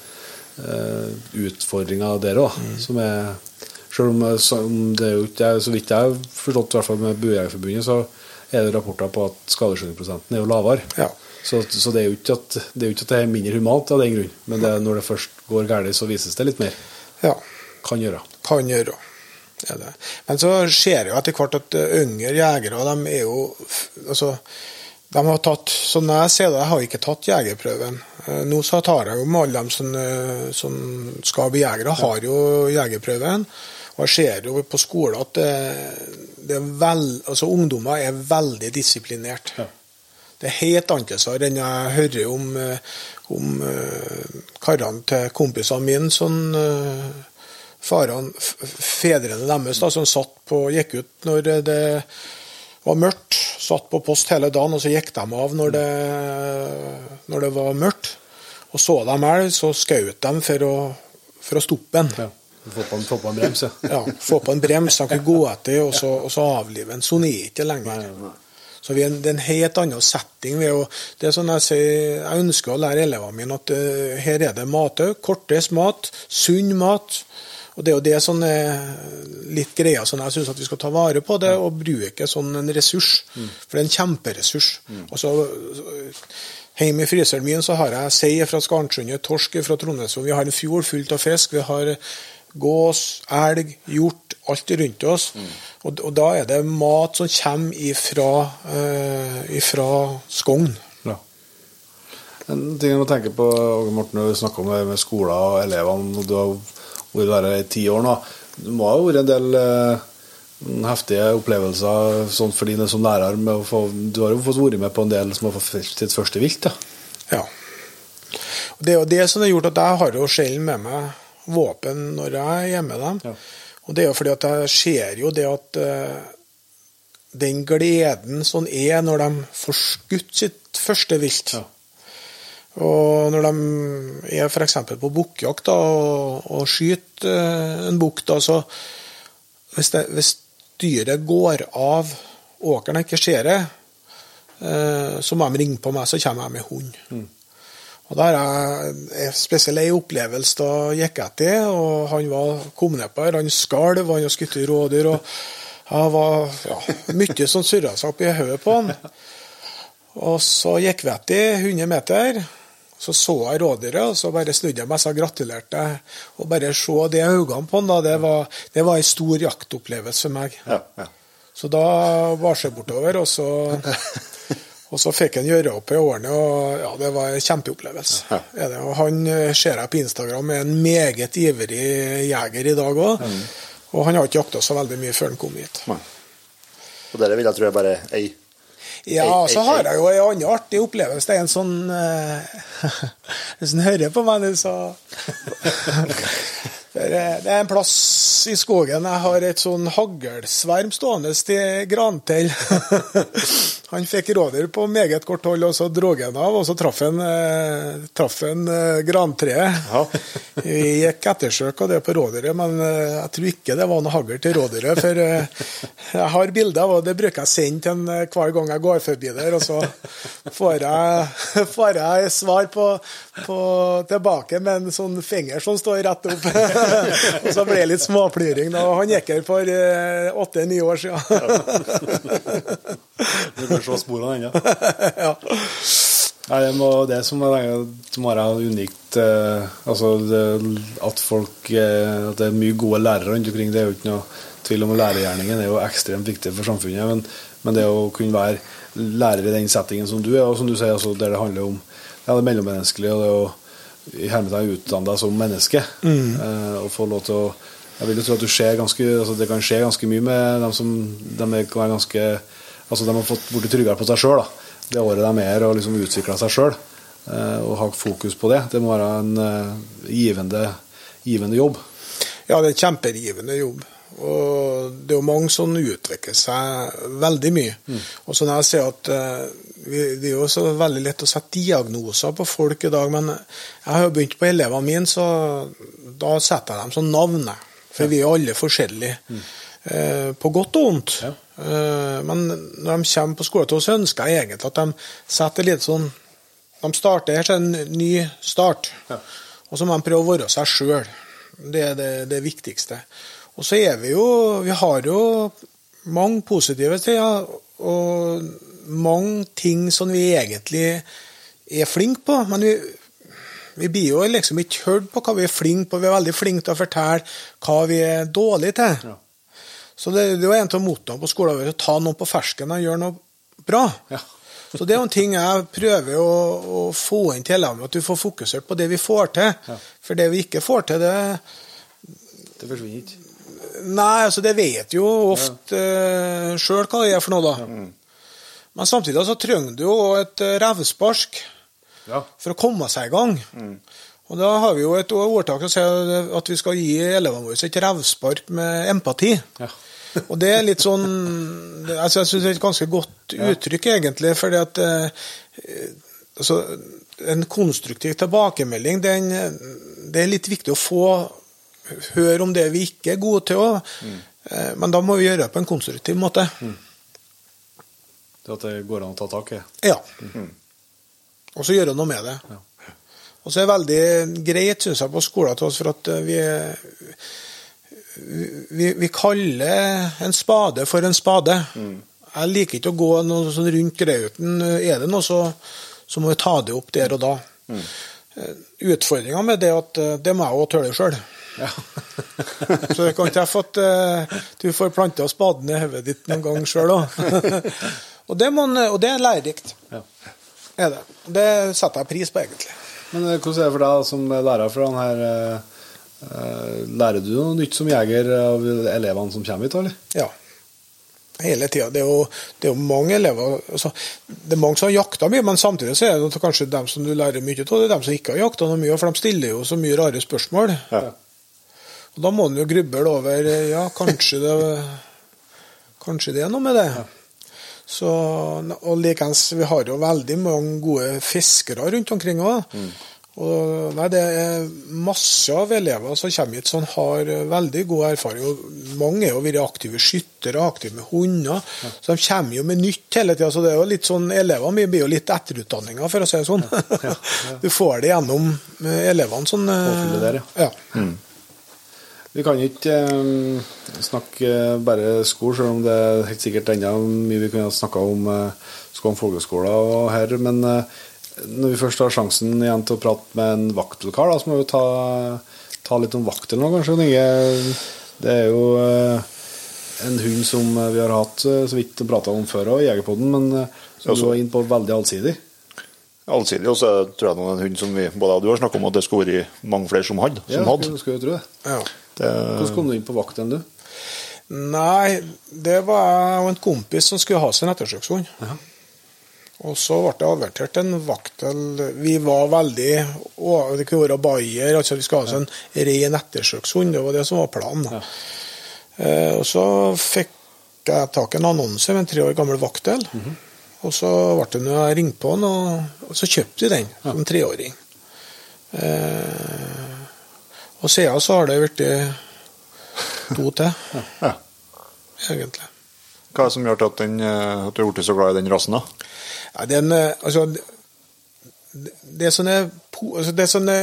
uh, utfordringa der òg, som er Selv om, det er jo ikke Så vidt jeg har forstått, i hvert fall med Buejegerforbundet, så er det rapporter på at skadeskjønningsprosenten er jo lavere. Ja. Så, så det er jo ikke at det er ikke at det er mindre humant av den grunn, men det når det først går galt, så vises det litt mer. ja. Kan gjøre. Kan gjøre. Det. Men så ser jeg jo etter hvert at eh, yngre jegere, de er jo Altså, de har tatt Sånn jeg ser det, jeg har ikke tatt jegerprøven. Eh, Nå så tar jeg jo med alle dem som, eh, som skal bli jegere, har jo jegerprøven. Og jeg ser jo på skolen at det, det er vel, altså ungdommer er veldig disiplinert. Ja. Det er helt annerledes enn jeg hører om, eh, om eh, karene til kompisene mine, sånn eh, farene, fedrene deres, da, som satt på, gikk ut når det- var mørkt, satt på post hele dagen, og så gikk de av når det, når det var mørkt. Og så de elg, så skjøt de for å, for å stoppe den. Ja. Få på en, få på en brems, ja. Ja, få på en brems, de kunne gå etter, og så, og så avlive den. Sånn er det ikke lenger. Nei, vi er det er en helt annen setting. Vi er jo, det er sånn jeg sier, jeg ønsker å lære elevene mine at eh, her er det matøy, kortreist mat, sunn mat. Og Det er jo det som er litt greia, som jeg syns vi skal ta vare på det og bruke sånn en ressurs. For det er en kjemperessurs. Og så Hjemme i fryseren min så har jeg sei fra Skarnsundet, torsk fra Trondheimsfjorden. Vi har en fjord fullt av fisk. Vi har gås, elg, hjort, alt rundt oss. Og, og da er det mat som kommer ifra, uh, ifra Skogn. Ja. En ting jeg må tenke på, Åge Morten, når vi snakker om det med skoler og elevene, du har vært der i ti år nå. Det må ha vært en del uh heftige opplevelser sånn for dine som lærer. Få, du har jo fått vært med på en del som har fått sitt første vilt. da. Ja. Det er jo det som har gjort at jeg har jo sjelden med meg våpen når jeg er hjemme med dem. Ja. Og det er jo fordi at jeg ser jo det at eh, den gleden som er når de får skutt sitt første vilt. Ja. Og når de er f.eks. på bukkjakt og, og skyter eh, en bukk, så hvis, det, hvis dyret går av åkeren og ikke ser det, eh, så må de ringe på meg, så kommer jeg med hund. Og Der er en spesiell ei opplevelse. Da gikk etter. og han var, kom ned her. Han skalv, han har skutt rådyr. og jeg var ja, Mye seg opp i hodet på han. Og så gikk vi etter 100 meter. Så så jeg rådyret, og så bare snudde jeg meg og gratulerte. Og bare se de øynene på han, da, det var, det var en stor jaktopplevelse for meg. Ja, ja. Så da var jeg bortover, og så, og så fikk han gjøre opp i årene, og ja, det var en kjempeopplevelse. Ja. Og han eh, ser jeg på Instagram er en meget ivrig jeger i dag òg. Og han har ikke jakta så veldig mye før han kom hit. Nei. Og dere vil jeg tro er bare ei. Ja, Ei, så har jeg jo en annen artig opplevelse. Det er en sånn eh, Hvis han hører på meg nå, så eh, Det er en plass i skogen jeg har et sånn haglsverm stående til Grantel. Han fikk rådyr på meget kort hold, og så dro han av, og så traff han, eh, eh, grantreet. Ja. Vi gikk ettersøk av det på rådyret, men eh, jeg tror ikke det var noe hagl til rådyret. For eh, jeg har bilder, og det bruker jeg sende til han hver gang jeg går forbi der. Og så får jeg, får jeg svar på, på tilbake med en sånn finger som står rett opp. Og så ble det litt småpliring. da. Han gikk her for åtte-ni år siden. Du kan se sporene ennå. ja. Nei, det, må, det som som er unikt eh, altså det, At folk eh, At det er mye gode lærere rundt omkring, det er jo ikke noe tvil om. Lærergjerningen er jo ekstremt viktig for samfunnet. Men, men det å kunne være lærer i den settingen som du er, og som du sier, altså, der det handler om ja, det mellommenneskelige og det å i hermetegn utdanna som menneske, eh, og få lov til å Jeg vil jo tro at du ser ganske, altså, det kan skje ganske mye med dem som de kan være ganske Altså, de har fått blitt tryggere på seg sjøl det året de er og liksom utvikla seg sjøl. Eh, og ha fokus på det. Det må være en eh, givende, givende jobb. Ja, det er en kjempegivende jobb. Og det er jo mange som utvikler seg veldig mye. Og så når jeg ser at eh, Det er jo så veldig lett å sette diagnoser på folk i dag, men jeg har jo begynt på elevene mine, så da setter jeg dem som navn. For vi er alle forskjellige. mm. på godt og vondt. Ja. Eh, men når de kommer på skolen til oss, så ønsker jeg egentlig at de setter litt sånn De starter her til en ny start. Ja. Og så må de prøve å være seg sjøl. Det er det, det viktigste. Og så er vi jo Vi har jo mange positive sider, og mange ting som vi egentlig er flinke på. Men vi, vi blir jo liksom ikke hørt på hva vi er flinke på. Vi er veldig flinke til å fortelle hva vi er dårlige til. Ja. Så det, det var en av mottoene på skolen vår å ta noen på fersken og gjøre noe bra. Ja. Så det er en ting jeg prøver å, å få inn til elevene, at du får fokusert på det vi får til. Ja. For det vi ikke får til, det Det forsvinner ikke. Nei, altså det vet jo ofte uh, sjøl hva det er for noe, da. Men samtidig så trenger du jo et eh, revspark Ja. for å komme seg i gang. Og da har vi jo et ordtak som sier at vi skal gi elevene våre et revspark med empati. Ja. Og det er litt sånn altså Jeg syns det er et ganske godt uttrykk, egentlig. fordi at eh, altså, En konstruktiv tilbakemelding, den, det er litt viktig å få høre om det vi ikke er gode til òg. Men da må vi gjøre det på en konstruktiv måte. Det at det går an å ta tak i. Ja. Og så gjøre noe med det. Ja. Og så er det veldig greit, syns jeg, på skolen til oss, for at eh, vi, vi, vi kaller en spade for en spade. Jeg liker ikke å gå noe sånn rundt grauten. Er det noe, så, så må vi ta det opp der og da. Mm. Utfordringa med det er at eh, det må jeg òg tøle sjøl. Ja. Så det kan treffe at uh, du får planta spaden i hodet ditt noen gang sjøl òg. og, det må og det er lærerikt. ja. Er det. Det setter jeg pris på, egentlig. Men eh, hvordan er det for deg som lærer for den her eh, eh, Lærer du noe nytt som jeger av elevene som kommer hit, eller? Ja. Hele tida. Det, det er jo mange elever altså, Det er mange som har jakta mye, men samtidig så er det kanskje dem som du lærer mye av, det er dem som ikke har jakta noe mye, for de stiller jo så mye rare spørsmål. Ja. Og da må en jo gruble over Ja, kanskje det Kanskje det er noe med det. Så, og likens, vi har jo veldig mange gode fiskere rundt omkring òg. Og nei, Det er masse av elever som kommer hit som har veldig god erfaring. og Mange har vært aktive skyttere, aktive med hunder. Så de kommer jo med nytt hele tida. Så det er jo litt sånn, elevene mine blir jo litt etterutdanninga, for å si det sånn. Du får det gjennom eh, elevene. sånn. eh, der, ja. Vi kan ikke eh, snakke bare skole, selv om det er helt sikkert enda mye vi kunne snakka om eh, skole om og her. Men eh, når vi først har sjansen igjen til å prate med en vaktelkar, da, så må vi ta, ta litt om vakt eller noe, kanskje. Inge. Det er jo eh, en hund som vi har hatt eh, så vidt prata om før òg, i Jegerpodden, men eh, som også, du så- var inne på veldig allsidig. Allsidig. Og så tror jeg det er en hund som vi både jeg og du har snakka om at det skulle vært mange flere som hadde. Som Ja, hadde. skulle- skulle tro det. ja. Det, Hvordan kom du inn på vakt enn du? Nei, det var jeg og en kompis som skulle ha seg en ettersøkshund. Og så ble det avertert en vaktel Vi var veldig å, Det kunne være bayer, altså vi skulle ha oss en ren ettersøkshund. Det var det som var planen. Eh, og så fikk jeg tak i en annonse med en tre år gammel vaktel. Og så ble det når jeg ringte på og, og så kjøpte vi den som treåring. Eh, og siden så har det blitt to til, Ja. egentlig. Hva er det som gjør at, den, eh, at du har blitt så glad i den rasen? da? Ja, den, eh, altså, det, som er sånne, po- altså, det er sånne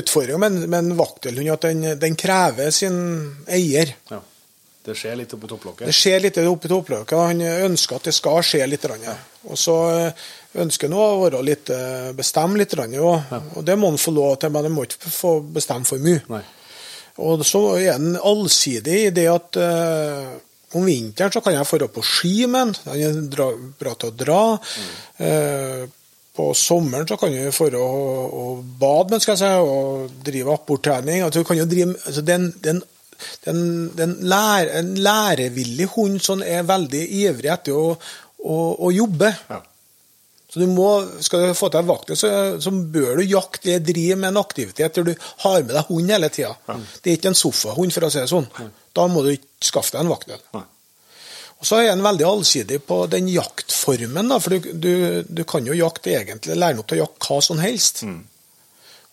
utfordringer med, en- med en vaktelhund at den, den krever sin eier. Ja. Det skjer litt oppi topplokket. Det skjer litt oppi topplokket. Han ønsker at det skal skje litt. Og så eh, ønsker nå å være litt eh, bestemme litt. jo. Og det må han få lov til, men han må ikke få bestemme for mye. Nei. Og så er den allsidig i det at uh, om vinteren så kan jeg dra på ski med den. Den er bra til å dra. Eh, på sommeren så kan du dra og, og bade med skal jeg si, og drive apporttrening. Altså, altså, den, den, den, den lær, en lærevillig hund som er veldig ivrig etter å, å, å jobbe. Ja. Så du må, Skal du få til en vaktel, så, så bør du jakte eller drive med en aktivitet der du har med deg hund hele tida. Det er ikke en sofahund, for å si det sånn. Da må du ikke skaffe deg en vaktel. Nei. Og Så er den veldig allsidig på den jaktformen. da, for du, du, du kan jo jakte egentlig, lære opp til å jakte hva som helst.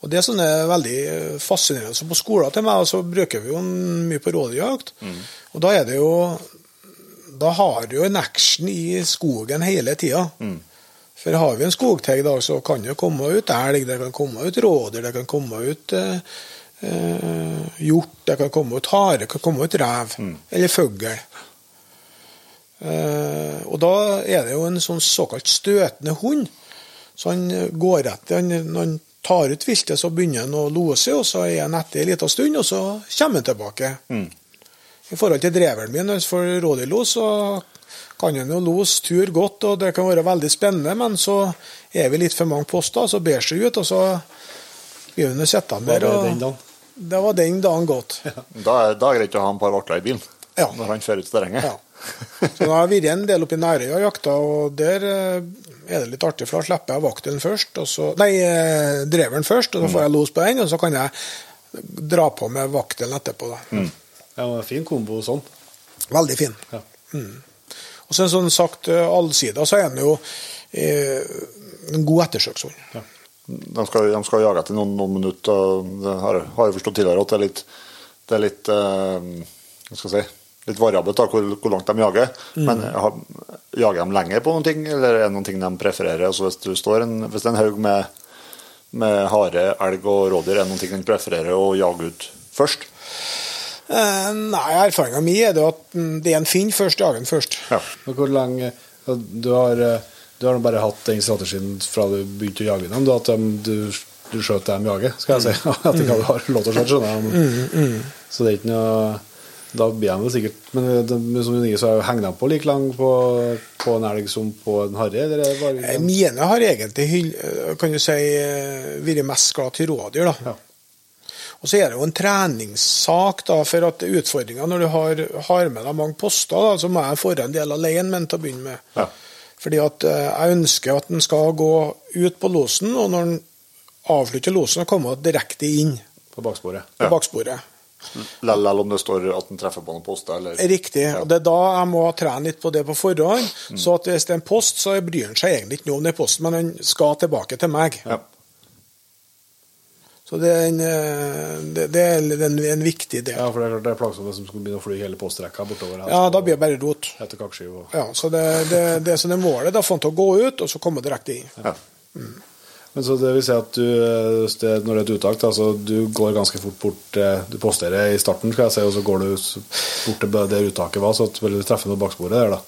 Og Det som er veldig fascinerende så på skolen til meg, så bruker vi jo mye på rådyrjakt. Og da er det jo Da har du jo en action i skogen hele tida. For har vi en skogteg, da, så kan det komme ut elg, det kan komme ut rådyr, det kan komme ut eh, eh, hjort, det kan komme ut hare, det kan komme ut rev. Eller fugl. Eh, og da er det jo en sånn såkalt støtende hund. Så han går etter han, Når han tar ut viltet, så begynner han å lose, og så er han etter en liten stund, og så kommer han tilbake. I forhold til dreveren min, for rådyrlos, så kan en jo lose tur godt, og det kan være veldig spennende, men så er vi litt for mange poster, så ber seg ut, og så blir vi sittende der. og? Det var den dagen godt. Da er da er det greit å ha en par vakler i bilen Ja. når han fører ut terrenget. Ja. Så nå har jeg vært en del oppe i Nærøya og jakta, og der eh, er det litt artig, for da slipper jeg vakten først, og så, nei, eh, dreveren først, og så får jeg los på den, og så kan jeg dra på med vaktelen etterpå. Da. Ja, en fin kombo sånn. Veldig fin. Ja. Og så sånn sagt eh, allsida, så er han jo eh, en god ettersøkshund. De skal, de skal jage etter noen, noen minutter. Det har, har jeg forstått tidligere at det er litt, det er litt eh, hva skal jeg si, litt variabelt da, hvor, hvor langt de jager. Men har, jager de lenger på noen ting, eller er det noen ting de prefererer? Altså Hvis du står en, hvis det er en haug med, med hare, elg og rådyr, er det noen ting de prefererer å jage ut først? Eh, nei, erfaringa mi er det at det er en finn først, jager den først. Ja. Men hvor lenge Du har, eh, du har bare hatt den strategien fra du begynte å jage dem, at de, du, du skjøt dem jager, skal jeg si. At ikke du har lov til å skjøte, skjønner jeg. Så det er ikke noe Da blir de det sikkert Men det, som du sier, så henger de på like lang på, på en elg som på en harre? Eller er det bare Eh, Mine har egentlig eh, kan du si, eh, vært mest glad til rådyr. da. Ja. Og så er det jo en treningssak, da, for at utfordringa når du har, har med deg mange poster, da, så må jeg få en del alene men til å begynne med. Ja. Fordi at eh, jeg ønsker at den skal gå ut på losen, og når den avslutter losen, komme direkte inn på baksporet? på Ja. baksporet. Lell om det står at den treffer på noen poster, eller Riktig. og Det er da jeg må trene litt på det på forhånd. Så at hvis det er en post, så bryr han seg egentlig ikke noe om er posten, men den skal tilbake til meg. Ja. Så det er en, eh, det, det er en, en viktig del. Ja, for det er klart det er plagsomt hvis de skulle begynne å fly hele postrekka bortover. her. Ja, da blir det bare rot. Etter kakeskive og Ja, så det, det, det som er målet, da få den til å gå ut, og så komme direkte inn. Ja. Men så det vil si at du, eh, når det er et uttak, da, så du går ganske fort bort eh, Du posterer i starten, skal jeg si, og så går du bort til der uttaket var, så vil du treffe noe baksporet der, da.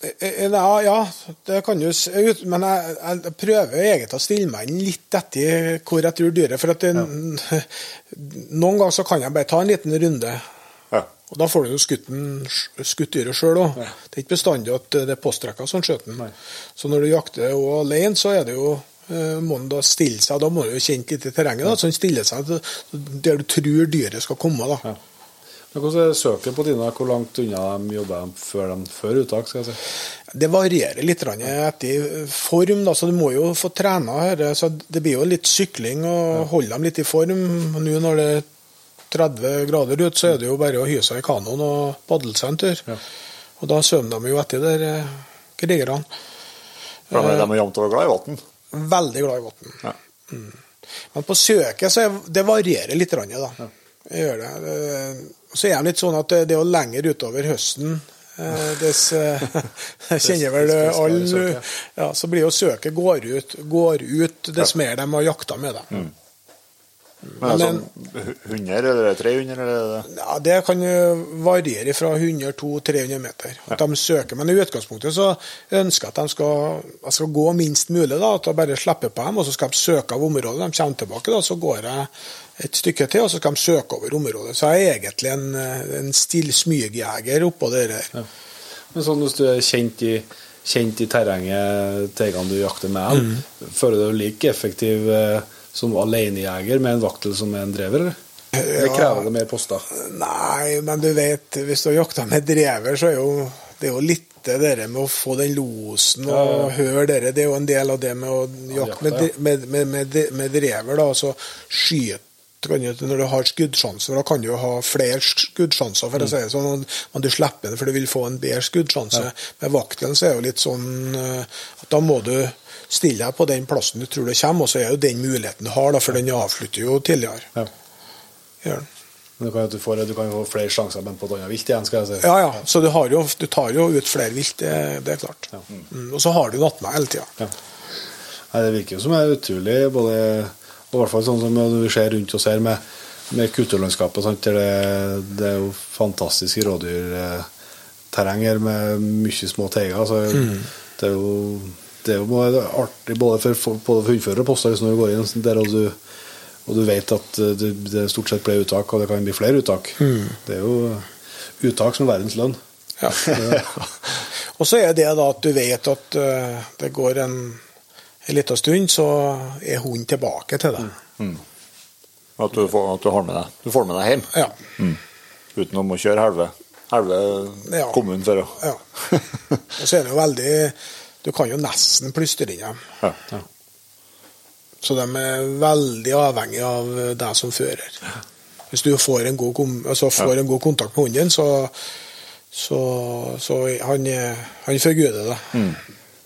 Eh, Ja, ja, det kan ut, men jeg, jeg prøver egentlig å stille meg inn litt etter hvor jeg tror dyret For at det, noen ganger så kan jeg bare ta en liten runde. Ja. Og da får du jo skutt, dyret sjøl òg. Det er ikke bestandig at det er postrekka som skjøter den. Så når du jakter alene, så er det jo eh, må den da stille seg, da må du jo kjenne litt i terrenget, da, så den stiller seg der du tror dyret skal komme. da. Hvordan er søket på dine? Hvor langt unna de jobber de før, de, før uttak? skal jeg si? Det varierer litt etter form, da, så du må jo få trena her. Så det blir jo litt sykling og holde dem litt i form. Nå når det er 30 grader ute, så er det jo bare å hyre seg i kanoen og padle seg en tur. Ja. Og da svømmer de jo etter der, eh, krigerne. De er- de er jevnt over glad i vann. Veldig glad i vann. Ja. Men på søket så er, det varierer litt. da. Ja. Jeg gjør det. Eh, Så er det litt sånn at det det er jo lenger utover høsten eh, dess eh, kjenner vel alle ja, Så blir jo søket går ut, går ut dess mer de har jakta med det. Men det Men- sånn 100 eller er det 300 eller er det Ja, Det kan variere fra 100 200-300 meter. At de søker, Men i utgangspunktet så ønsker jeg at de skal, jeg skal gå minst mulig. da, At jeg bare slipper på dem, og så skal de søke av området. De kommer tilbake, da, så går jeg et stykke til, og så skal de søke over området. Så jeg er egentlig en, en still smygjeger oppå det der. Men sånn hvis du er kjent i, kjent i terrenget gang du jakter med, Mm. føler du deg like effektiv eh, som alenejeger med en vaktel som er en drever? eller? Eller krever det mer poster? Nei, men du vet, hvis du har jakta med drever, så er jo det er jo litt det der med å få den losen og Ja, ja. høre dere. Det er jo en del av det med å jakte med, med, med, med, drever. da, altså skyte Når du har skuddsjanser, da kan du jo ha flere skuddsjanser, for å si det sånn, men du slipper den, for du vil få en bedre skuddsjanse. Med vaktelen så er det jo litt sånn eh, at da må du stille deg på den plassen du tror det kommer, og så er jo den muligheten du har, da, for den avslutter jo tidligere. Ja. Gjør den. Men du kan, du, får, du kan jo få flere sjanser men på et annet vilt igjen, skal jeg si. Ja, ja. Så du, har jo, du tar jo ut flere vilt, det, det er klart. Ja. Mm, og så har du nattmed hele tida. Ja. Nei, det virker jo som det er utrolig både og i hvert fall sånn som du ser rundt og ser med, med kulturlandskapet. Sant? Det, det er jo fantastiske rådyrterreng her med mye små teiger. Så det er jo det er jo artig både for, for, både for hundfører og poster når du går inn der og du, og du vet at det, det stort sett blir uttak, og det kan bli flere uttak. Det er jo uttak som er verdens lønn. Ja. og så er det da at du vet at eh, det går en, en liten stund, så er hunden tilbake til deg. At du får, at du har med deg Du får med deg hjem Ja. uten å må kjøre halve, halve Ja. kommunen for å ja. Og så er det jo veldig Du kan jo nesten plystre inn dem. ja. Så de er veldig avhengig av deg som fører. Hvis du får en god, kom- altså får en god kontakt med hunden, så, så, så han, han forguder det.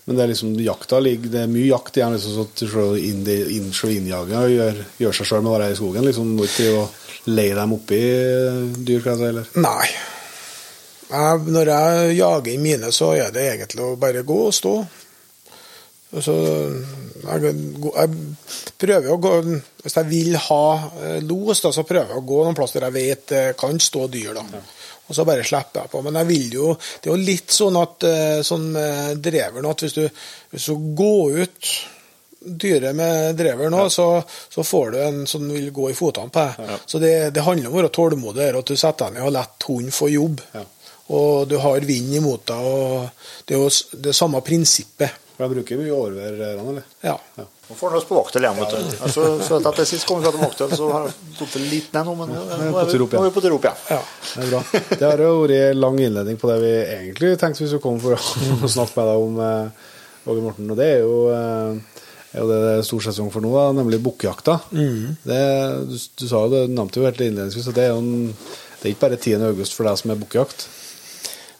Men det er liksom jakta ligger, det er mye jakt igjen. liksom sånn at slå inn, gjør, gjør seg sjøl med å være i skogen. liksom Må ikke leie dem oppi dyr, kan jeg si. Eller? Nei. Jeg, når jeg jager i mine, så er det egentlig å bare gå og stå. Så jeg, jeg prøver å gå Hvis jeg vil ha eh, los, da, så prøver jeg å gå noen plass der jeg vet det kan stå dyr. da. Og så bare slipper jeg på. Men jeg vil jo Det er jo litt sånn at eh, sånn drever nå, at hvis du, hvis du går ut dyret med drever nå, så, så får du en som vil gå i fotene på deg. Så det, det handler om å være tålmodig, og at du setter deg ned og lar hunden få jobb. Ja. Og du har vind imot deg. og Det er jo det samme prinsippet. For jeg bruker mye overvær, eller? Ja. Nå får han oss på vaktel igjen, vet du. Altså, så at etter sist kom vi fra vaktel, så har det gått litt ned nå, men nå er vi, på tur opp igjen. ja. Det er bra. Det har jo vært en lang innledning på det vi egentlig tenkte vi skulle komme for å snakke med deg om, eh, Åge Morten. Og det er jo, eh, er jo det det er stor sesong for nå, da, nemlig bukkjakta. Det, du, du sa jo det, du nevnte jo helt innledningsvis at det er jo en, det er ikke bare 10. august for deg som er bukkejakt.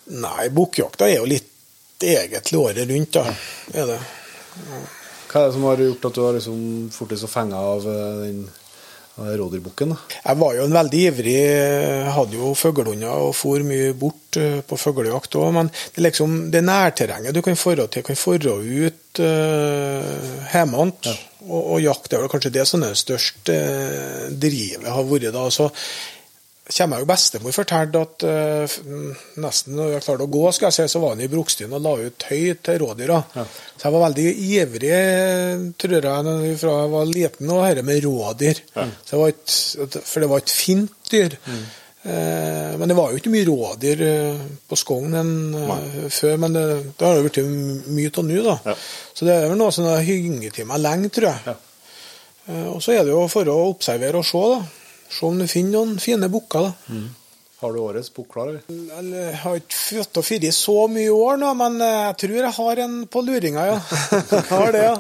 Nei, bukkjakta er jo litt egentlig året rundt, da. Er det. Hva er det som har gjort at du har liksom fortest fenga av eh, den av den rådyrbukken? Jeg var jo en veldig ivrig Hadde jo fuglehunder og for mye bort eh, på fuglejakt òg. Men det er liksom det nærterrenget du kan forå til. Kan forå ut uh, ja. og, og jakt. Det er vel kanskje det som er det største drivet har vært da. Så kommer jeg jo bestemor fortalte at uh, nesten når jeg klarte å gå, skal jeg si, så var han i Brokstien og la ut høy til rådyra. Så jeg var veldig ivrig, tror jeg, fra jeg var liten, og dette med rådyr. Så det var et, for det var et fint dyr. Eh, men det var jo ikke mye rådyr eh, på Skogn uh, før, men det, det har jo blitt mye av nå, da. Ja. Så det er vel noe som har hynget til meg lenge, tror jeg. Eh, og så er det jo for å observere og se, da. Se om du finner noen fine bukker, da. Har du årets bukk klar, Jeg har ikke fått å fire så mye i år nå, men jeg tror jeg har en på luringa, ja. Jeg har det, ja.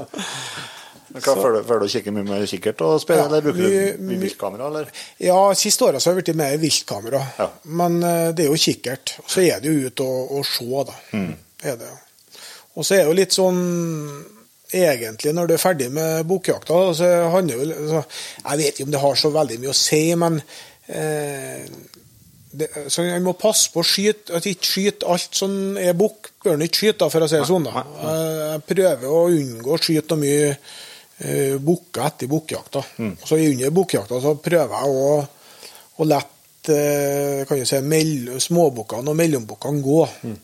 Føler du å kikke mye med kikkert og spille, Ja, eller bruker mye- du mye viltkamera, eller? Ja, siste året så har jeg blitt mer viltkamera. Ja. Men eh, det er jo kikkert. Så er det jo ut og, og se, da. Mm. Er det. Og så er det jo litt sånn egentlig når du er ferdig med bokjakta så handler det vel- så, Jeg vet ikke om det har så veldig mye å si, men eh, det, så En må passe på å skyte, at ikke skyte alt som er bukk. Bør en ikke skyte, for å si det sånn. da. Jeg, prøver å unngå å skyte noe mye eh, bukker etter bukkjakta. Så under bukkjakta så prøver jeg å, å la kan du si, småbukkene og mellombukkene gå.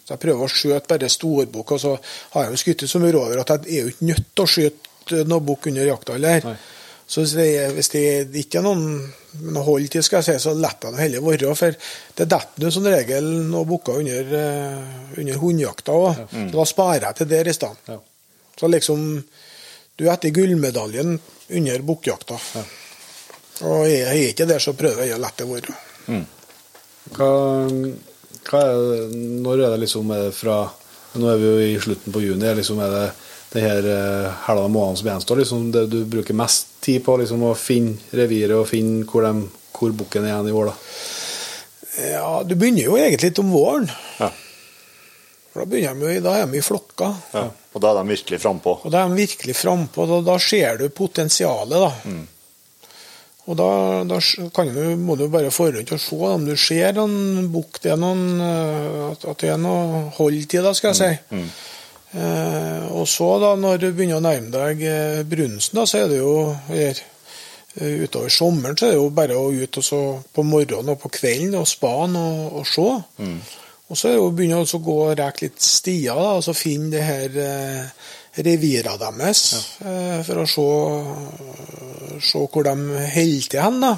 Så Jeg prøver å skjøte bare storbukk. Og så har jeg jo skutt så mye over at jeg er jo ikke nødt til å skyte noen bukk under jakta heller. Så hvis det, ikke er noen, noen hold til, skal jeg si, så lar jeg det heller være. For det detter jo som regel noen bukker under, eh, under hundjakta òg. Så da sparer jeg til der i stedet. Ja. Så liksom Du er etter gullmedaljen under bukkjakta. Og jeg er jeg ikke der, så prøver jeg å la det være. Hva, hva er det, når er det liksom er det fra Nå er vi jo i slutten på juni. Er liksom er det det her helga halve måneden som gjenstår, liksom det du bruker mest tid på liksom å finne reviret og finne hvor, de, hvor bukken er igjen i år? da? Ja, du begynner jo egentlig litt om våren. Ja. For da, begynner de, jo- da er de i flokka. Ja. Og da er de virkelig frampå. Og da er de virkelig frampå. Da, da ser du potensialet, da. Og da, da kan du, må du bare forhånd og se om du ser en bukk det er noen, eh, at, det er noe hold til det, skal jeg si. Eh, og så, da, når du begynner å nærme deg eh, brunsten, da, så er det jo her, eh, Utover sommeren så er det jo bare å ut og så på morgenen og på kvelden og spane og, og se. Og så er det jo å begynne å gå og rekke litt stier, da, og så finne det her eh, revirene deres ja. for å se, se hvor de holder til hen. da.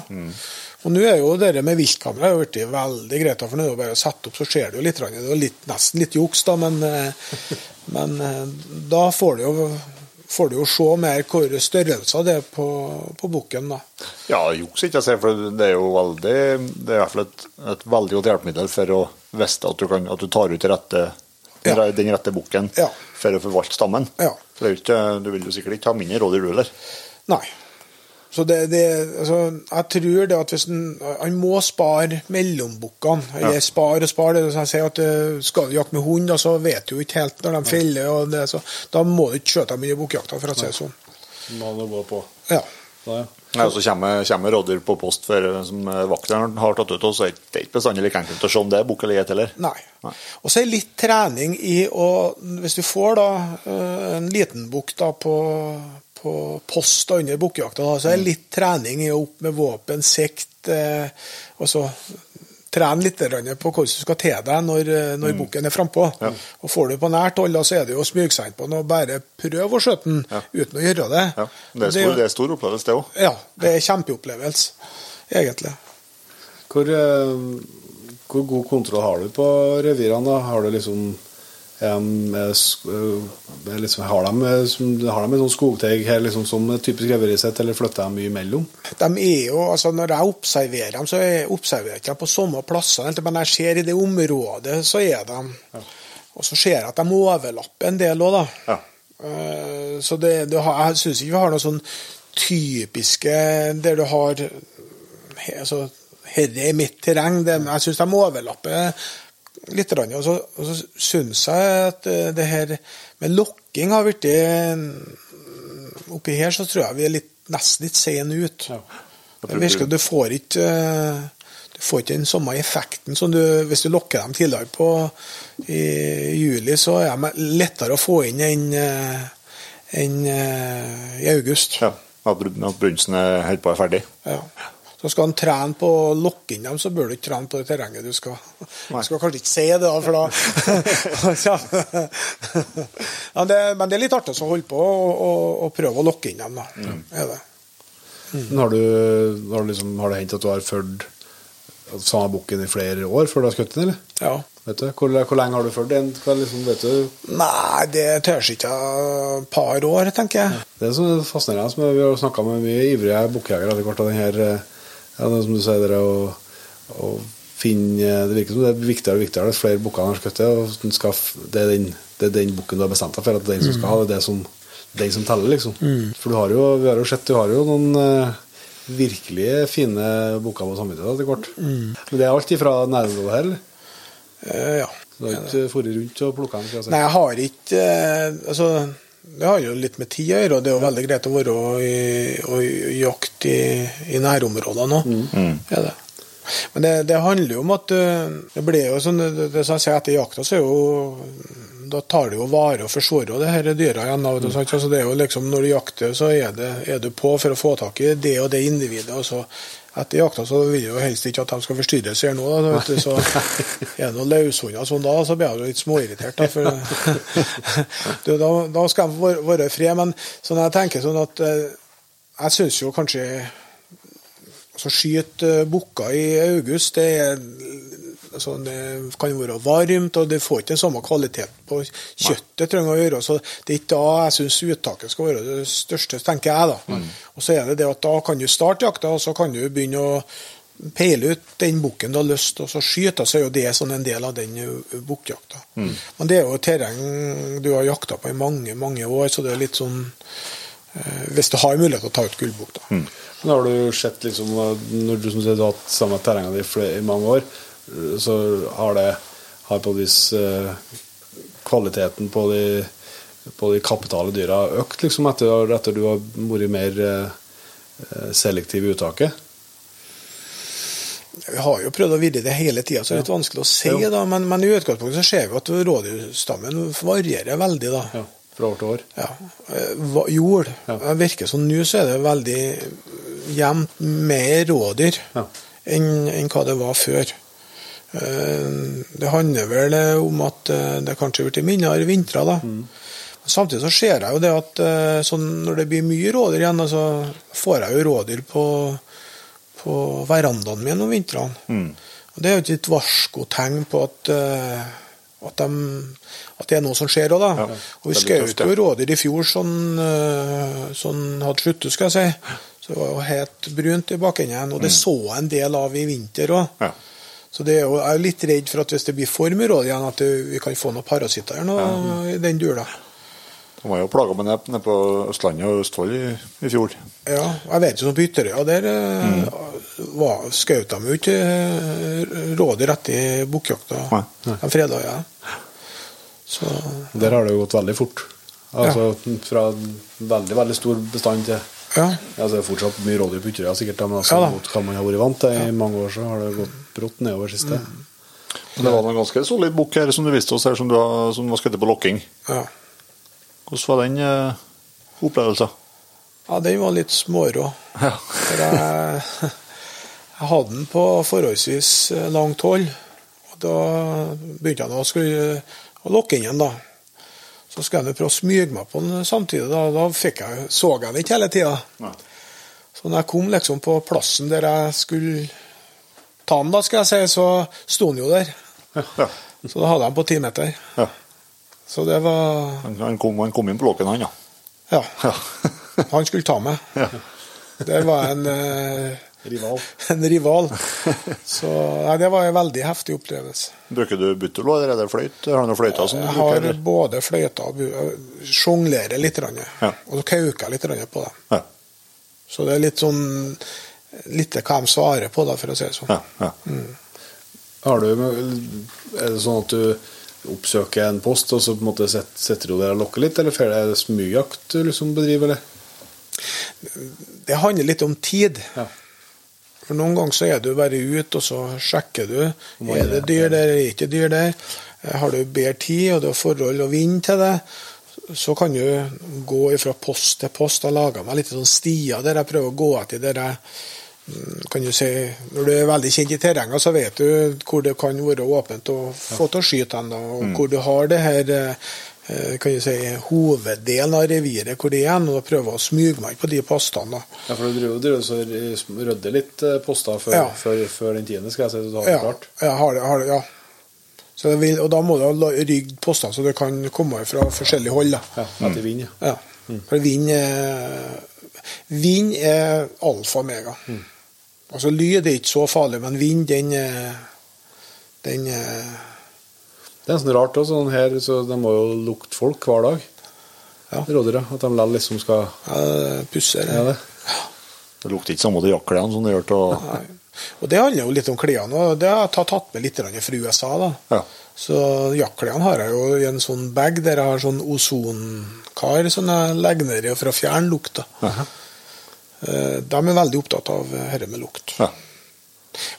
Og nå er jo det med viltkamera jo blitt veldig greit, for nå er det bare å sette opp, så ser du litt. Det er litt, nesten litt juks, da, men, eh, men eh, da får du jo får du jo se mer hvor størrelser det er på, på bukken. da. Ja, juks ikke jeg for det er jo veldig Det er i hvert fall et, et veldig godt hjelpemiddel for å vite at du, kan, at du tar ut rette, Ja. den rette bukken Ja. for å forvalte stammen. Ja. For det er ikke, du vil jo sikkert ikke ha mindre rådyr, du heller. Nei. Så det, det, altså, jeg tror det at hvis en, han må spare mellombukkene. Eller spare og spare. Det, jeg sier at eh, Skal du jakte med hund, så vet du jo ikke helt når de feller. Og det, så, da må du ikke skjøte dem under bukkjakta, for å si det sånn. Må gå på. Ja. Da, ja. Så kommer, kommer rådyr på post for, som eh, vakteren har tatt ut, og så er det ikke bestandig like enkelt å se om det er bukk eller geit heller. Nei. Nei. Og så er litt trening i å Hvis du får da eh, en liten bukk på, på post under bukkjakta, så er det litt trening i å opp med våpen, sekt eh, og så Trene litt på hvordan du skal te deg når, når mm. bukken er frampå. Og får du på nært hold, så er det jo å smyge seg inn på den og bare prøve å skjøte den uten å gjøre det. Ja, det, er stor, det er stor opplevelse, det òg. Ja, det er kjempeopplevelse, egentlig. Hvor, eh, hvor god kontroll har du på revirene? Har du liksom er liksom, har, de, eh, som- har de sånn skogteig her liksom, som typisk revir eller flytter de mye imellom? De er jo, altså Når jeg observerer dem, så jeg observerer jeg ikke dem på samme plasser. Men jeg ser i det området, så er de Og så ser jeg at de overlapper en del òg, da. Ja. Eh, Så det, det har, jeg syns ikke vi har noe sånn typiske der du har altså, Herre er mitt terreng. Det, jeg syns de overlapper litt. Og så, og så syns jeg at eh, det her med lokking har blitt Oppi her så tror jeg vi er litt, nesten litt sene ut. Det virker du får ikke eh, du får ikke den samme effekten som du Hvis du lokker dem tidligere på i juli, så er de lettere å få inn enn eh, eh, i august. Ja. At br- at brunsten helt på er ferdig. Ja. Så skal han trene på å lokke inn dem, så bør du ikke trene på det terrenget du skal. Du skal kanskje ikke si det, da, for da ja, det, Men det er litt artig å holde på og, og, og prøve å lokke inn dem. Da. Er det. Men Har du, har, liksom, har det hendt at du har fulgt samme bukken i flere år før du har skutt den, eller? Ja. Vet du? Hvor, hvor lenge har du fulgt den? Liksom, vet du? Nei, det tør ikke et par år, tenker jeg. Det er så fascinerende. som Vi har snakka med mye ivrige bukkjegere etter hvert. av den her, eh, ja, det er som du sier, det å, å finne Det virker som det er viktigere og viktigere dess flere bukker han har skutt. og skal Det er den, det er den bukken du har bestemt deg for at det er den som skal ha. Det er det som, den som teller, liksom. For du har jo, vi har jo sett du har jo noen eh, virkelig fine bukker på samvittigheten etter hvert. Men det er alt ifra nærområdet her, eller? Eh, ja. Du har ikke dratt rundt og plukka dem? jeg si. Nei, jeg har ikke uh, Altså, det har jo litt med tid å gjøre, og det er jo veldig greit å være i, og jakt i, i nærområdene òg. Er det. Men det, det handler jo om at eh, det blir jo sånn det, det som jeg sier etter jakta, så er jo da tar det jo vare og forsvarer det her dyra igjen. da, vet så? Det er jo liksom, når du jakter, så er, det, er du på for å få tak i det og det individet. og så etter jakta så vil jeg jo helst ikke at de skal forstyrres her nå. Da, vet du, så er det noen løshunder sånn da, så blir jeg jo litt småirritert. Da, for, du, da, da skal de være- i fred. Men sånn jeg tenker sånn at eh, jeg syns jo kanskje Altså, skyte eh, bukker i august, det, er, altså, det kan være varmt, og det får ikke den samme kvalitet på kjøttet. trenger å gjøre, så Det er ikke da jeg syns uttaket skal være det største, tenker jeg. da. Og så er det det at Da kan du starte jakta, og så kan du begynne å peile ut den bukken du har lyst til å skyte. Så er jo det sånn en del av den bukkjakta. Mm. Men det er jo terreng du har jakta på i mange, mange år, så det er litt sånn eh, Hvis du har mulighet til å ta ut gullbukk, da. Men har du sett liksom, Når du som sier, du har hatt samme terrenget i, i mange år, så har det har på et vis eh, kvaliteten på de, på de kapitale dyra økt liksom etter, at du har vært mer eh, selektiv i uttaket? Vi har jo prøvd å virre det hele tida, så det er litt vanskelig å si. da, men, men i utgangspunktet så ser vi at rådyrstammen varierer veldig. da. Ja, fra år til år? Ja. Eh, hva- Jord. Ja. Det virker som nå så er det veldig jevnt mer rådyr Ja. enn enn hva det var før. Eh, Det handler vel om at eh, det kanskje har blitt mindre vintre. da. Mm. Samtidig så ser jeg jo det at eh, sånn, når det blir mye rådyr igjen, så får jeg jo rådyr på, på verandaen min om vintrene. Og Det er jo et varskotegn på at, eh, at, de, at det er noe som skjer òg, da. Ja, og vi skjøt jo rådyr i fjor sånn, eh, sånn hadde sluttet, skal jeg si. Så det var jo helt brunt i bakenden. Og det så jeg en del av i vinter òg. Ja. Så det er jo, jeg er litt redd for at hvis det blir for mye rådyr igjen, at det, vi kan få noen parasitter eller noe ja. i den dula. De var jo plaga med det nede på Østlandet og Østfold i, i fjor. Ja, jeg vet jo som på Ytterøya, der Mm. uh, skjøt de jo ikke eh, rett i bukkjakta. De freda ja. Så Der har det jo gått veldig fort. Altså Fra veldig veldig stor bestand til ja. altså, Det er fortsatt mye rådyr på Ytterøya, sikkert, men altså, Ja mot hva man har vært vant til i mange år, så har det gått brått nedover siste. Mm. Men det var en ganske solid bukk her som du viste oss her, som, du har, som var skutt på lokking. ja. Hvordan var den eh, opplevelsen? Ja, den var litt smårå. Ja. For jeg, jeg hadde den på forholdsvis eh, langt hold. Og da begynte jeg å skulle å lokke inn den, da. Så skulle jeg prøve å smyge meg på den samtidig. Da, da jeg, så jeg den ikke hele tida. Så når jeg kom liksom på plassen der jeg skulle ta den, da, skal jeg si, så sto den jo der. Ja. Så da hadde jeg den på ti meter. ja. Så det var Han, kom, han kom inn på låken, han, ja. Ja. ja. Han skulle ta meg. Ja. Det var en eh, Rival. en rival. Så nei, det var en veldig heftig opplevelse. Bruker du buttolo, eller er det fløyt? Har du noen fløyter som du Jeg har eller? både fløyta og sjonglerer litt, Ja. og så kauker jeg litt på det. Ja. Så det er litt sånn Litt hva de svarer på, da, for å si det sånn. Ja, ja. Har du, er det sånn at du oppsøker en post, og så på en måte setter du der og lokker litt, eller er det smygjakt du liksom bedriver, eller? Det handler litt om tid. Ja. For Noen ganger så er du bare ute, og så sjekker du. Er det er- dyr der, er det ikke dyr der? Eh, Har du bedre tid, og du har forhold og vind til det, så kan du gå fra post til post. Jeg lager meg litt sånn stier der jeg prøver å gå etter der jeg mm, kan du si, Når du er veldig kjent i terrenget, så vet du hvor det kan være åpent å få til å skyte hen, og hvor du har det her eh, kan du si, hoveddelen av reviret hvor det er og da prøver å smyge meg på de postene. Ja, for du driver, og rydder litt eh, poster før, Ja. før, før den tiende, skal jeg si, du har det Ja, klart. ja, har det, har det, ja. Vil, og da må du ha rygd postene så det kan komme fra forskjellige hold. Da. Ja, etter vind, ja. Ja. For vind er, vind er alfa og omega. Altså lyd er ikke så farlig, men vind, den den Det er sånn rart òg. sånn her, så de må jo lukte folk hver dag. Ja. Rådyra. At de likevel liksom skal ja, pusser. Ja, det. Det lukter ikke samme til jakklærne som det gjør til. Og det handler jo litt om klærne. Det har jeg tatt med litt fra USA. da. Ja. Så jaktklærne har jeg jo i en sånn bag der jeg har sånn ozonkar som jeg legger nedi for å fjerne lukta. Eh, De er veldig opptatt av dette med lukt. Ja.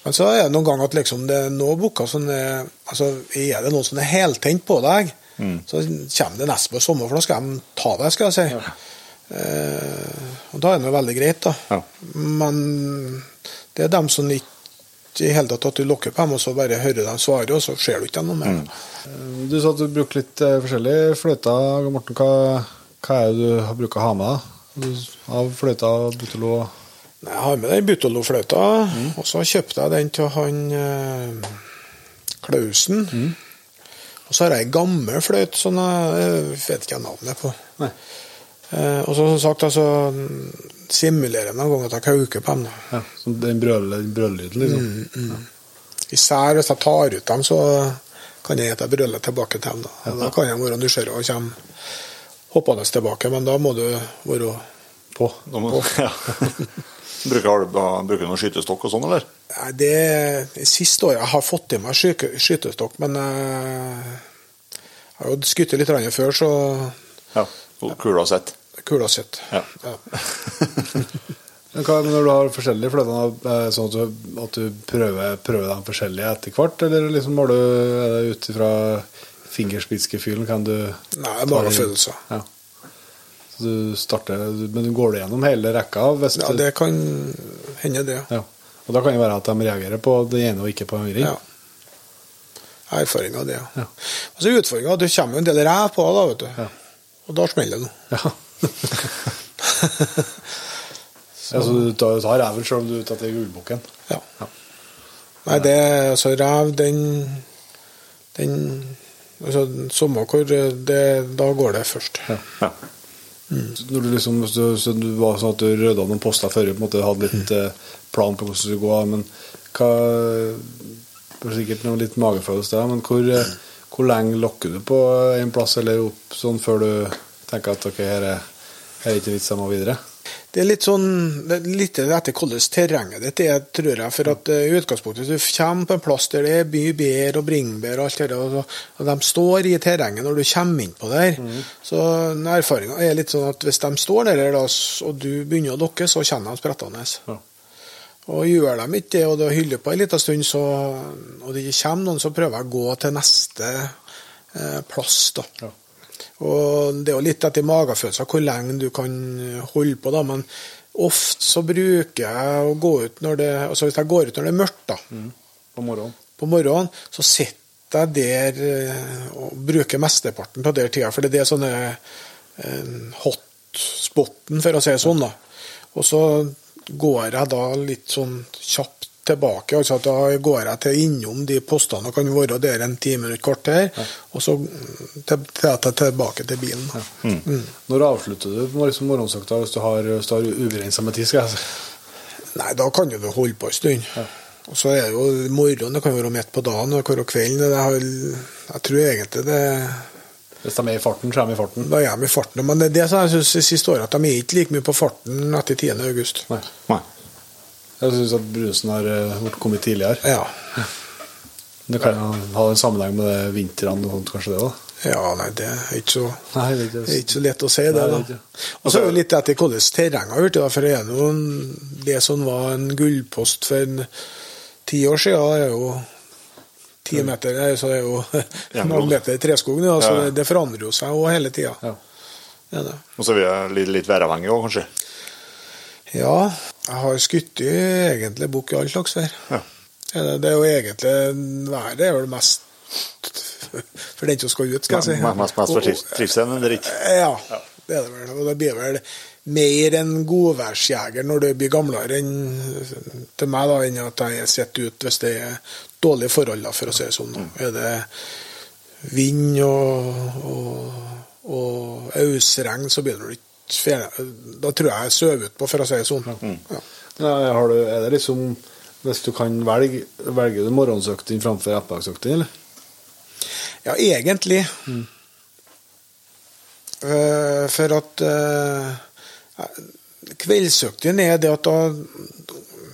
Men så er det noen ganger at liksom det er noen bukker som er altså Er det noen som er heltent på deg, så kommer det nesten på sommer, for da skal de ta deg, skal jeg si. Eh, og da er det veldig greit, da. Ja. Men det er dem som ikke i hele tatt at du lukker på dem, og så bare hører dem svaret, og så ser du ikke noe mer. Du sa at du bruker litt forskjellig fløyta. Morten, hva, hva er det du har brukt å ha med deg? Av fløyter, butelo Jeg har med den Butolo-fløyta, og så kjøpte jeg den til han eh, Klausen. Og så har jeg ei gammel fløyte som jeg, vet ikke hva navnet på. Nei. Eh, og så som sagt, altså simulerer jeg noen ganger at jeg kauker på dem. Ja, så den brøl- den Mm, liksom. Især hvis jeg tar ut dem, så kan jeg gjette jeg brøler tilbake til dem. Da, da kan jeg være nysgjerrig og komme hoppende tilbake, men da må du være På. Må- Ja. Bruker, du, bruker noen skytestokk og sånn, eller? Det siste året jeg har fått i meg skytestokk, men jeg har jo skutt litt før, så Ja. Kula sett. kula sitter. Ja. Ja. Men hva, når du har forskjellige fløyter, er det sånn at du, at du prøver, prøver dem forskjellige etter hvert, eller liksom har du, er det ut ifra fingerspitzgefühlen kan du Nei, bare følelser. Ja. Så du starter, men du går det gjennom hele rekka? Hvis Ja, det kan hende, det. ja. Og da kan det være at de reagerer på det ene og ikke på den andre? Ja. Erfaring av det, ja. Og så er utfordringa at du kommer jo en del rev på, da, vet du. Ja. Og da smeller det noe. Ja. Ja, så du tar, tar reven selv om du tar til gullbukken? Ja. Ja. Nei, det altså rev, den Den altså, Samme hvor det Da går det først. Ja. Ja. Når du liksom, så, så du var sånn at du rydda noen poster før, på en måte hadde litt mm. plan på hvordan du skulle gå, men hva det var Sikkert noe litt magefølelse der, men hvor, mm. hvor lenge lokker du på en plass eller opp sånn før du tenker at ok, her er, her er ikke vits, i å videre? Det er litt sånn litt etter hvordan terrenget ditt er, tror jeg. For at eh, i utgangspunktet du kommer på en plass der det er mye bær og bringebær og alt det der, og, de står i terrenget når du kommer inn på der, så erfaringa er litt sånn at hvis de står der, og du begynner å lokke, så kommer de sprettende. Ja. Og gjør de ikke det, og du hyller på en liten stund, så, og det ikke kommer noen, så prøver jeg å gå til neste eh, plass. da. Ja. Og det er jo litt etter magefølelsen hvor lenge du kan holde på, da. Men ofte så bruker jeg å gå ut når det Altså hvis jeg går ut når det er mørkt, da, På morgenen? på morgenen, så sitter jeg der eh, og bruker mesteparten av den tida. For det er sånne eh, hot-spoten, for å si det sånn, da. Og så går jeg da litt sånn kjapt tilbake. altså at Da går jeg til innom de postene og kan være der en time eller et kvarter. Og så til, til, til, tilbake til bilen. da. Når avslutter du på liksom morgensøkta hvis du har, hvis du har ubegrensa med tid? skal jeg si? Nei, da kan du jo holde på en stund. Og så er det jo morgenen, det kan være midt på dagen, det kan være kvelden. Det har, jeg tror egentlig det Hvis de er i farten, så er de i farten? Da er de i farten. Men det er det som jeg synes siste året, at de er ikke like mye på farten etter 10. august. Nei. Nei. Jeg syns at brusen har vært kommet tidligere. Ja. Det kan ha en sammenheng med det vintrene og sånt, kanskje det? da? ja, nei, det er ikke så Nei, det er ikke så lett å si, det. Nei, det da. Og så er det litt etter hvordan terrenget har blitt. For det er jo det som var en gullpost for en ti år siden, er jo ti meter nei, så det er jo noen meter treskog nå. Så det, det forandrer jo seg òg hele tida. Ja. Ja. Og så er vi litt, litt væravhengige òg, kanskje. ja, jeg har skutt i egentlig bukk i all slags vær. Ja. Ja, det- Det er jo egentlig været er vel mest for den som skal ut, skal jeg si. Mest, mest for triv- trivselen, eller ikke? Ja, det er det vel. Og det blir vel mer en godværsjeger når du blir gamlere enn til meg, da, enn at jeg sitter ute hvis det er dårlige forhold, da, for å si det sånn. Er det vind og, og, og ausregn, så blir det ikke. Da tror jeg jeg sover utpå, for å si det sånn. Ja. Ja, har du, er det liksom Hvis du kan velge, velger du morgensøkten framfor ettermiddagsøkten, eller? Ja, egentlig. Eh, for at uh, kveldsøkten er det at da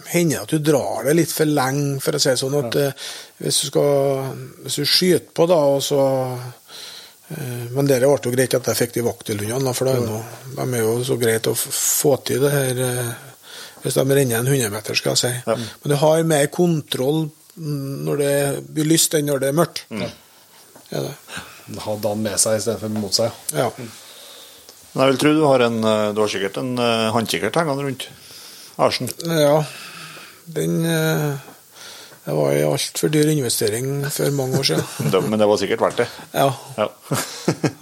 hender at du drar det litt for lenge, for å si det sånn. at uh, Hvis du skal hvis du skyter på, da, og så Men det ble jo greit at jeg fikk de vakthundene, for er noe, de er jo så greit å få til det her eh, hvis de renner en 100 meter, skal jeg si. Men du har mer kontroll mm, når det blir lyst enn når det er mørkt. Er det. Hadde han med seg istedenfor mot seg. Ja. Men jeg vil tro du har en eh, Du har sikkert en eh, håndkikkert hengende rundt arsen. ja. Den eh, Det var en altfor dyr investering for mange år siden. Det- Men det var sikkert verdt det. Ja. Ja.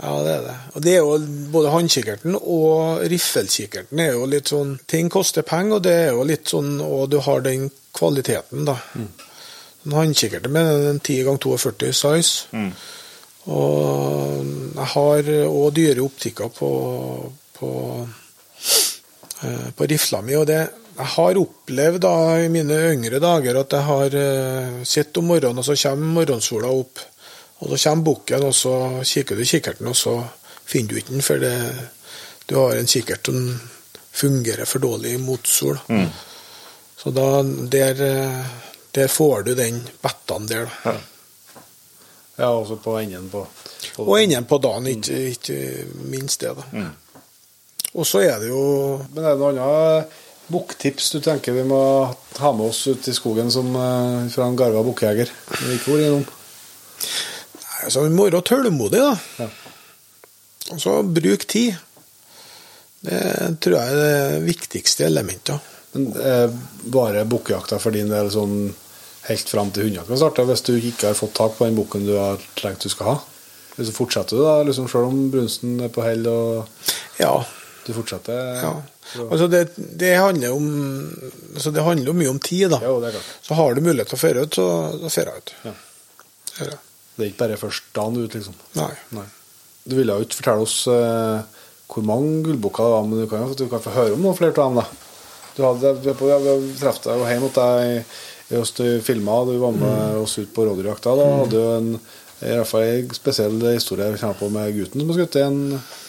Ja, det er det. Og det er jo både håndkikkerten og riffelkikkerten er jo litt sånn Ting koster penger, og det er jo litt sånn Og du har den kvaliteten, da. En håndkikkert med en 10 ganger 42 size. Mm. Og jeg har òg dyre optikker på, på, eh, på rifla mi. Og det, jeg har opplevd da i mine yngre dager at jeg har uh, sett om morgenen, og så kommer morgensola opp. Og så kommer bukken, og så kikker du i kikkerten, og så finner du ikke den, for det, du har en kikkert som fungerer for dårlig mot sol. Så da, der, eh, der får du den bettaen der, da. Ja, også på enden på, på Og enden på dagen, ikke, ikke minst det. da. Og så er det jo Men er det noe annet bukktips du tenker vi må ha med oss ut i skogen som eh, fra en garva bukkjeger? Ikke innom. altså, Vi må være tålmodig, da. Ja. Og så bruk tid. Det tror jeg er det viktigste elementet. Men eh, bare bukkjakta for din del sånn helt fram til hundejakta starter, hvis du ikke har fått tak på den bukken du har tenkt du skal ha? Så fortsetter du da, liksom selv om brunsten er på hell og Ja. Du fortsetter? ja. Altså det, det, handler om, altså det handler mye om tid, da. Jo, det er klart. Så har du mulighet til å føre ut, så da fører jeg ut. Ja. Det er ikke bare først dagen ut, liksom. Nei. Nei. Du ville jo ikke fortelle oss eh, hvor mange gullbukker det var, men du kan jo du kan få høre om noen flere av dem. da. Du hadde, vi traff deg jo hjemme hos deg i- i oss du filma, du var med oss ut på rådyrjakta. Da hadde du en i hvert fall en spesiell historie jeg kjenner på med gutten som har skutt en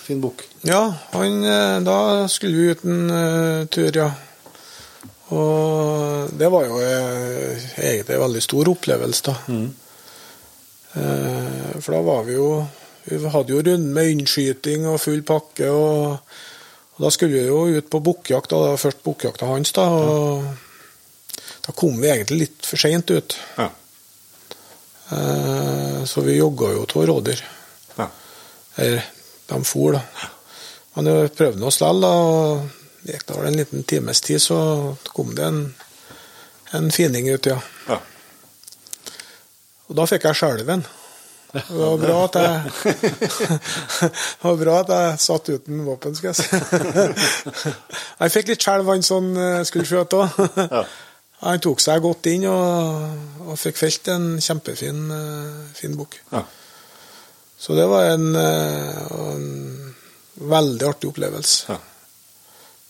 fin bukk. Ja, han, eh, da skulle vi ut en uh, tur, ja. Og det var jo eh, egentlig en veldig stor opplevelse, da. Eh, for da var vi jo Vi hadde jo runde med innskyting og full pakke. Og, og da skulle vi jo ut på bukkjakt. da, Først bukkjakta hans, da. Og da kom vi egentlig litt for seint ut. Ja. Så vi jogga jo av rådyr. Ja. De for, da. Men vi prøvde oss likevel, og Det gikk da en liten times tid, så kom det en, en fining ut, ja. Ja. Og da fikk jeg skjelven. Det var bra at jeg Det var bra at jeg satt uten våpen, skal jeg si. Jeg fikk litt skjelv, han som eh, skulle skjøte òg. Ja. Han tok seg godt inn og, og fikk felt en kjempefin eh, fin bukk. Ja. Så det var en, eh, en veldig artig opplevelse. Ja.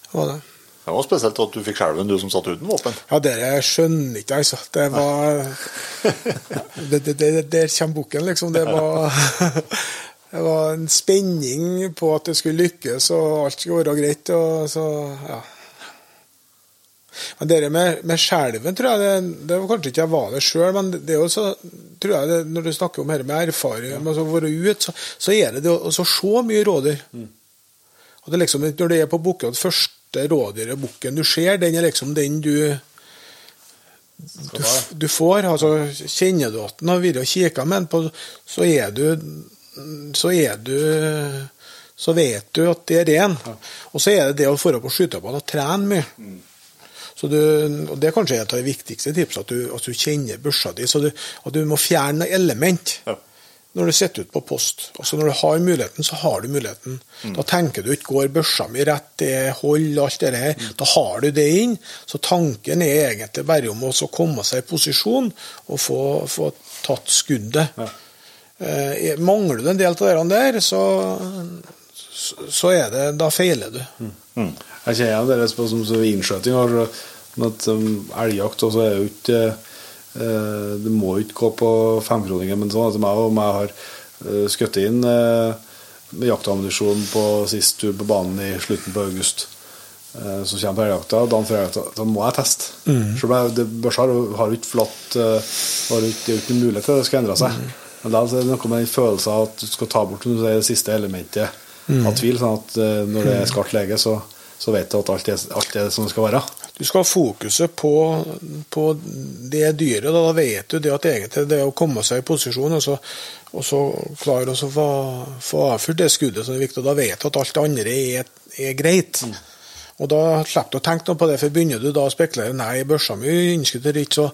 Det var det. Det var spesielt at du fikk skjelven, du som satt uten våpen. Ja, det skjønner ikke altså. Det var det, det, det, Der kommer bukken, liksom. Det var Det var en spenning på at det skulle lykkes, og alt skulle være greit. Og så, ja. Men det med, med skjelven, tror jeg det, det var kanskje ikke jeg var det sjøl, men det er jo så tror jeg det, Når du snakker om dette med erfaring, ja. altså være ute, så, så er det det å se mye rådyr. Og det liksom, Når det er på bukken, det første rådyret, bukken du ser, den er liksom den du du, du får. altså Kjenner du at den har vært og kikka med den, på, så er du så er du så vet du at det er ren. Og så er det det å få opp skyte på den og trene mye. Så du, og Det er kanskje et av de viktigste tipsene, at du, at du kjenner børsa di. så du, At du må fjerne noe element Ja. når du sitter ute på post. Altså Når du har muligheten, så har du muligheten. Da tenker du ikke går børsa mi rett, det hold, alt det her. Da har du det inn. Så tanken er egentlig bare om å komme seg i posisjon og få, få tatt skuddet. Eh, mangler du en del av det der, så, så er det Da feiler du. Jeg kjenner igjen det som, innskjøting. altså, Men at um, elgjakt også er jo ikke eh, Det må jo ikke gå på femkroninger, men sånn at meg og meg har uh, skutt inn eh, med jaktammunisjon på sist tur på banen i slutten på august. eh, som kommer på elgjakta, dagen før elgjakta, da må jeg teste. Selv om det børsa har ikke flatt eh, har ikke, Det er jo ikke mulighet til det skal endre seg. Men da er det noe med den følelsen at du skal ta bort det siste elementet av tvil, sånn at eh, når det er skarpt lege, så, så vet du at alt er, alt er som det skal være. Du skal ha fokuset på, på det dyret. Da, da vet du det at egentlig det er å komme seg i posisjon og så, og så klare å få, få avfyrt det skuddet som er viktig. og Da vet du at alt det andre er, er greit. Og da slipper du å tenke noe på det, for begynner du da å spekulere Nei, børsa mi innskutter ikke, så,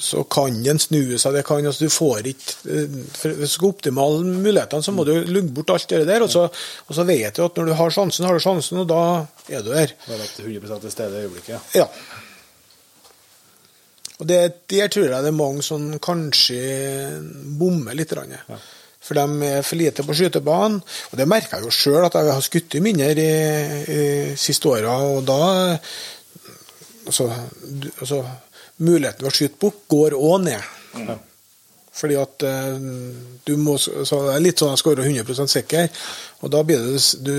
så, kan den snu seg. det kan, altså Du får ikke eh, for Hvis du skal optimale mulighetene, så må du lugge bort alt det der. Og så, og så vet du at når du har sjansen, har du sjansen, og da er du der. Da er du 100 til stede i øyeblikket. Ja. Og det, der tror jeg det er mange som kanskje bommer litt. Ja. For de er for lite på skytebanen. Og det merker jeg jo sjøl, at jeg har skutt mindre i, i siste åra. Og da altså, du, altså, Muligheten til å skyte bukk går òg ned. Fordi at eh, du må så Det er litt sånn at jeg skal være 100 sikker, og da blir det du,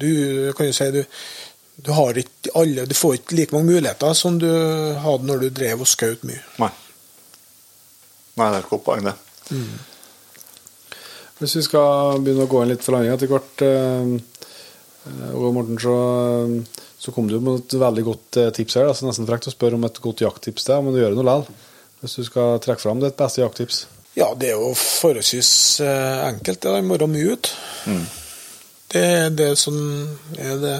du kan jo si du du, har ikke alle, du får ikke like mange muligheter som du hadde når du drev og skjøt mye. Nei. Nei, det er et godt poeng, det. Hvis vi skal begynne å gå inn litt for landing etter hvert, Ove Morten, så, så kom du med et veldig godt eh, tips her. Altså nesten frekt å spørre om et godt jakttips til, men du gjør det nå likevel. Hvis du skal trekke fram ditt beste jakttips. Ja, det er jo forholdsvis eh, enkelt. Det er å være mye ut. Det er det som er det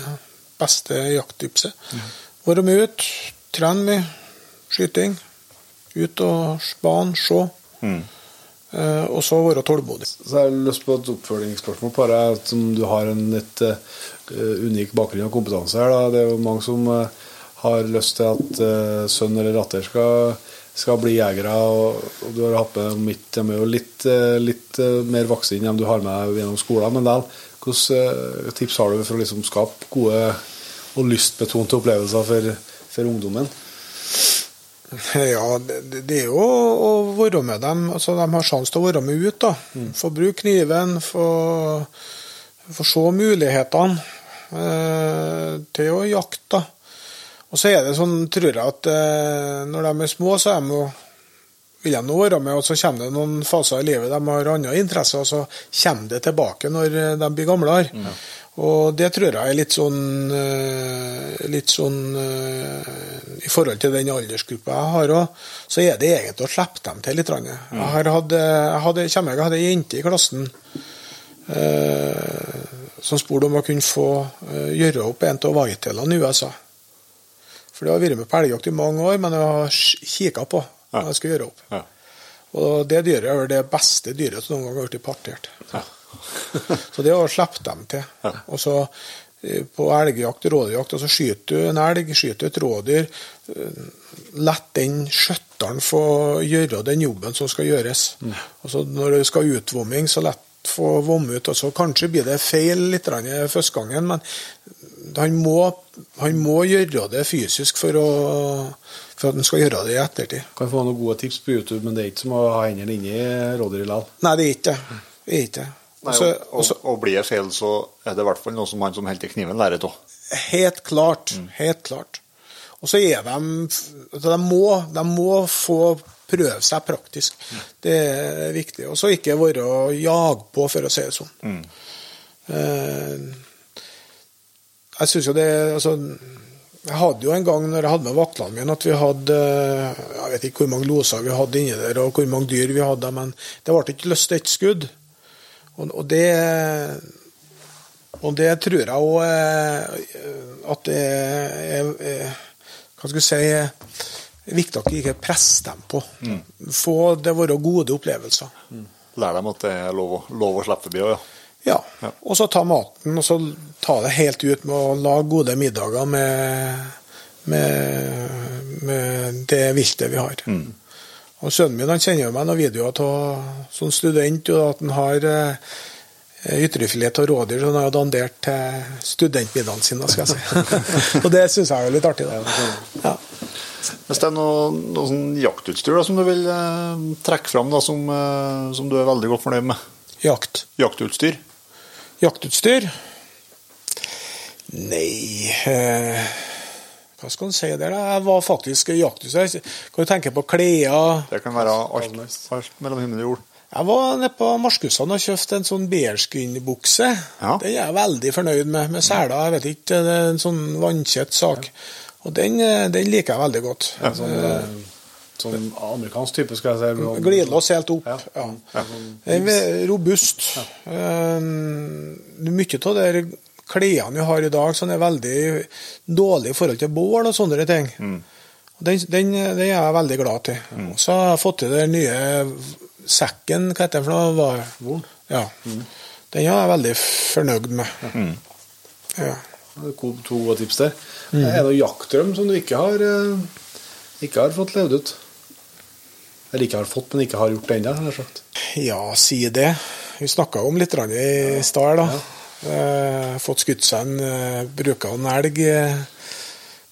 beste jakttipset. Være mye ut, trene mye, skyting. Ut og spane, se. Eh, og så være tålmodig. Så jeg har lyst på et oppfølgingsspørsmål på det, som du har en litt eh, unik bakgrunn og kompetanse her. Da. Det er jo mange som eh, har lyst til at eh, sønn eller datter skal, skal bli jegere, og, du har hatt med mitt, de er jo litt, eh, litt eh, mer voksne enn dem du har med gjennom skolen, men del, hvilke eh, tips har du for å liksom skape gode og lystbetonte opplevelser for, for ungdommen? Ja, det, det er jo å være med dem. altså De har sjanse til å være med ut. da. Få bruke kniven, få, få se mulighetene eh, til å jakte. Og så er det sånn, tror jeg, at eh, når de er små, så er de jo vil de være med, og så kommer det noen faser i livet de har andre interesser, og så kommer det tilbake når eh, de blir gamlere. Og det tror jeg er litt sånn, eh, litt sånn eh, I forhold til den aldersgruppa jeg har òg, så er det egentlig å slippe dem til litt. grann. Jeg har hatt, jeg hadde, kommer jeg hadde ei jente i klassen eh, som spurte om å kunne få eh, gjøre opp en av whitetailene i USA. For det har vært med på elgjakt i mange år, men jeg har kikka på hva jeg skal gjøre opp. Ja. Og det dyret er det beste dyret som noen gang har blitt partert. så det å slippe dem til. Og så eh, på elgjakt rådyrjakt, og så skyter du en elg, skyter et rådyr. eh, La den skjøtteren få gjøre den jobben som skal gjøres. Og så når det skal utvomming, så la få vomme ut. Og så kanskje blir det feil litt i første gangen, men han må, han må gjøre det fysisk for, å, for at han skal gjøre det i ettertid. Kan få noen gode tips på YouTube, men det er ikke som å ha hendene inni rådyret likevel. Nei, det er ikke det. Det er ikke det. Nei, Altså, og, og, og blir det feil, så er det i hvert fall noe som han som holder i kniven, lærer av. Helt klart. Helt klart. Og så er de altså de, må, de må få prøve seg praktisk. Det er viktig. Og så ikke være jage på, for å si det sånn. Eh, jeg syns jo det altså, Jeg hadde jo en gang når jeg hadde med vaktene mine, at vi hadde Jeg vet ikke hvor mange loser vi hadde inni der, og hvor mange dyr vi hadde, men det ble ikke løst ett skudd. Og, og det og det tror jeg òg at det er, Hva skal vi si viktig at du ikke presser dem på. Få det være gode opplevelser. Lær dem at det er lov, lov å slippe forbi òg, ja. Ja. Ja. Og så ta maten, og så ta det helt ut med å lage gode middager med, med, med det viltet vi har. Og Sønnen min han sender jo meg noen videoer av som student, og at han har eh, ytrefilet av rådyr som han har dandert til studentmiddagen sin. skal jeg si. og det syns jeg er litt artig. da. Ja. Hvis det er noe, noe sånn jaktutstyr da, som du vil eh, trekke fram, da, som, eh, som du er veldig godt fornøyd med? Jakt. Jaktutstyr? Jaktutstyr. Nei eh, Hva skal en si der, da? Jeg var faktisk jaktutstyr. Kan du tenke på klær? Det kan være alt, alt mellom himmel og jord. Jeg var nede på Marskussan og kjøpte en sånn bearskynbukse. Ja. Den er jeg veldig fornøyd med, med seler. Jeg vet ikke, det er en sånn vannkjett sak. Og den, eh, den liker jeg veldig godt. Sånn, eh, sånn amerikansk type, skal jeg si. Sånn- Glidelås helt opp. Ja. Ja. Den er robust. Eh, mye av de klærne vi har i dag, sånn er veldig dårlig i forhold til bål og sånne ting. Mm. Den, den, den er jeg veldig glad til. Og så har jeg fått til den nye sekken, hva heter den for noe? Ja. Den er jeg veldig fornøyd med. Ja. To to gode tips der. Er det noen jaktdrøm som du ikke har, eh, ikke har fått levd ut? Eller ikke har fått, men ikke har gjort det ennå. Ja, si det. Vi snakka om litt i stad. Ja. Eh, fått skutt seg en eh, Bruka en elg eh,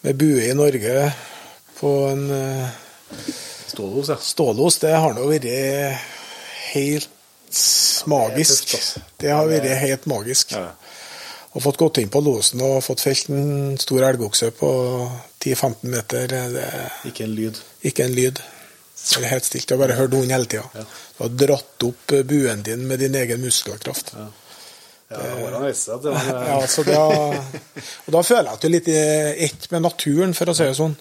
med bue i Norge på en eh, Stålos, ja. stålos. Det har nå vært helt magisk. Det har vært helt magisk. Ja. Og fått gått inn på losen og fått felt en stor elgokse på 10-15 meter. Det Ikke en lyd. ikke en lyd. Det er helt stilt. Har bare hørt hunden hele tida. Du har dratt opp buen din med din egen muskelkraft. Ja, Ja, det var Ja, så da, og da føler jeg at du er litt i ett med naturen, for å si det sånn.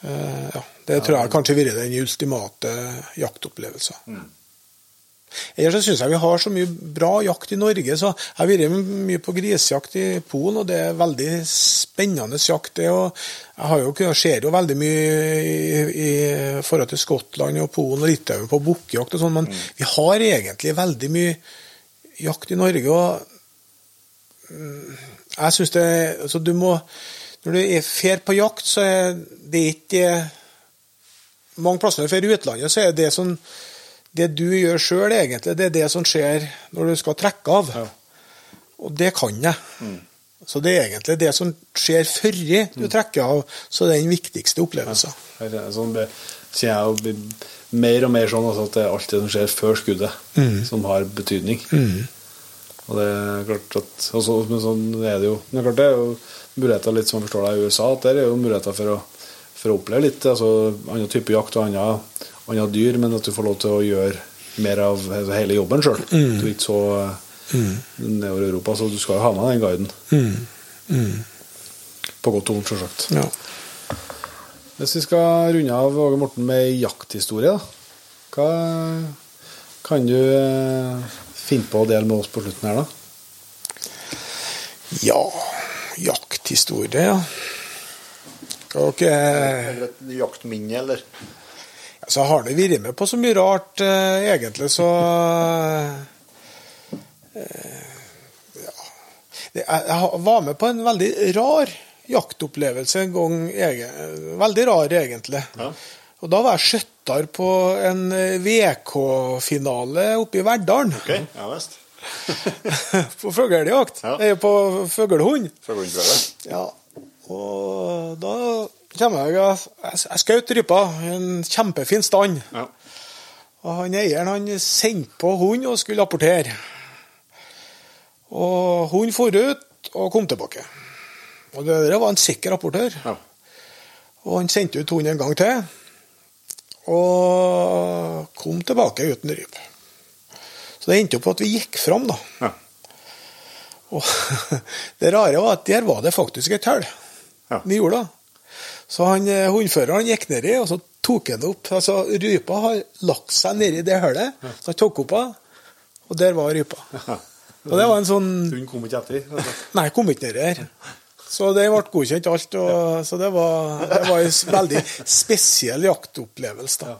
Uh, ja, det tror jeg kanskje har vært den ultimate jaktopplevelsen. Ellers så syns jeg vi har så mye bra jakt i Norge. så Jeg har vært mye på grisejakt i Polen, og det er veldig spennende jakt. det, og Jeg har jo, ser jo veldig mye i, i forhold til Skottland og Polen og Litauen på bukkejakt og sånn, men vi har egentlig veldig mye jakt i Norge. og mm, jeg synes det altså du må, Når du er fer på jakt, så er det ikke Mange plasser når du drar utlandet, så er det sånn det du gjør sjøl, egentlig, det er det som skjer når du skal trekke av. Og det kan jeg. Så det er egentlig det som skjer før du trekker av, så det er den viktigste opplevelsen. Er Sånn kjenner jeg mer og mer sånn altså, at det er alt det som skjer før skuddet, som har betydning. Og det er klart at også, Men sånn er det jo. Men det er klart det er jo muligheter litt som jeg forstår deg i USA, at der er jo muligheter for å, for å oppleve litt altså annen type jakt og andre, andre dyr, men at du får lov til å gjøre mer av hele jobben sjøl. Du er ikke så nedover i Europa, så du skal jo ha med den guiden. På godt og vondt, sjølsagt. Ja. Hvis vi skal runde av Åge Morten med jakthistorie, da. Hva kan du eh, finne på å dele med oss på slutten her, da? ja Jakthistorie, ja. Okay. Eller et jaktminne, eller? Så har det vært med på så mye rart, eh, egentlig, så eh, ja. Jeg jeg var med på en veldig rar jaktopplevelse en gang. egen- Veldig rar, egentlig. Og Da var jeg skjøtter på en eh, VK-finale oppe i Verdalen. Okay. ja visst. på fuglejakt. Ja. På fuglehund. Ja, og da kommer jeg Jeg, skjøt rypa i en kjempefin stand. Ja. Og han eieren han sendte på hund og skulle rapportere. Og hunden for ut og kom tilbake. Og det der var en sikker rapportør. Ja. Og han sendte ut hunden en gang til. Og kom tilbake uten ryp. Så det endte opp på at vi gikk fram, da. Ja. Og det rare var at der var det faktisk et hull. Ja. Vi gjorde det. Så han, eh, hundføreren gikk nedi, og så tok han det opp. Altså, rypa har lagt seg nedi det hullet, så han tok opp henne, og der var rypa. Og det var en sånn Hun kom ikke etter. Altså. Nei, kom ikke nedi her. Så det ble godkjent alt. Og, så det var, det var en veldig spesiell jaktopplevelse. da.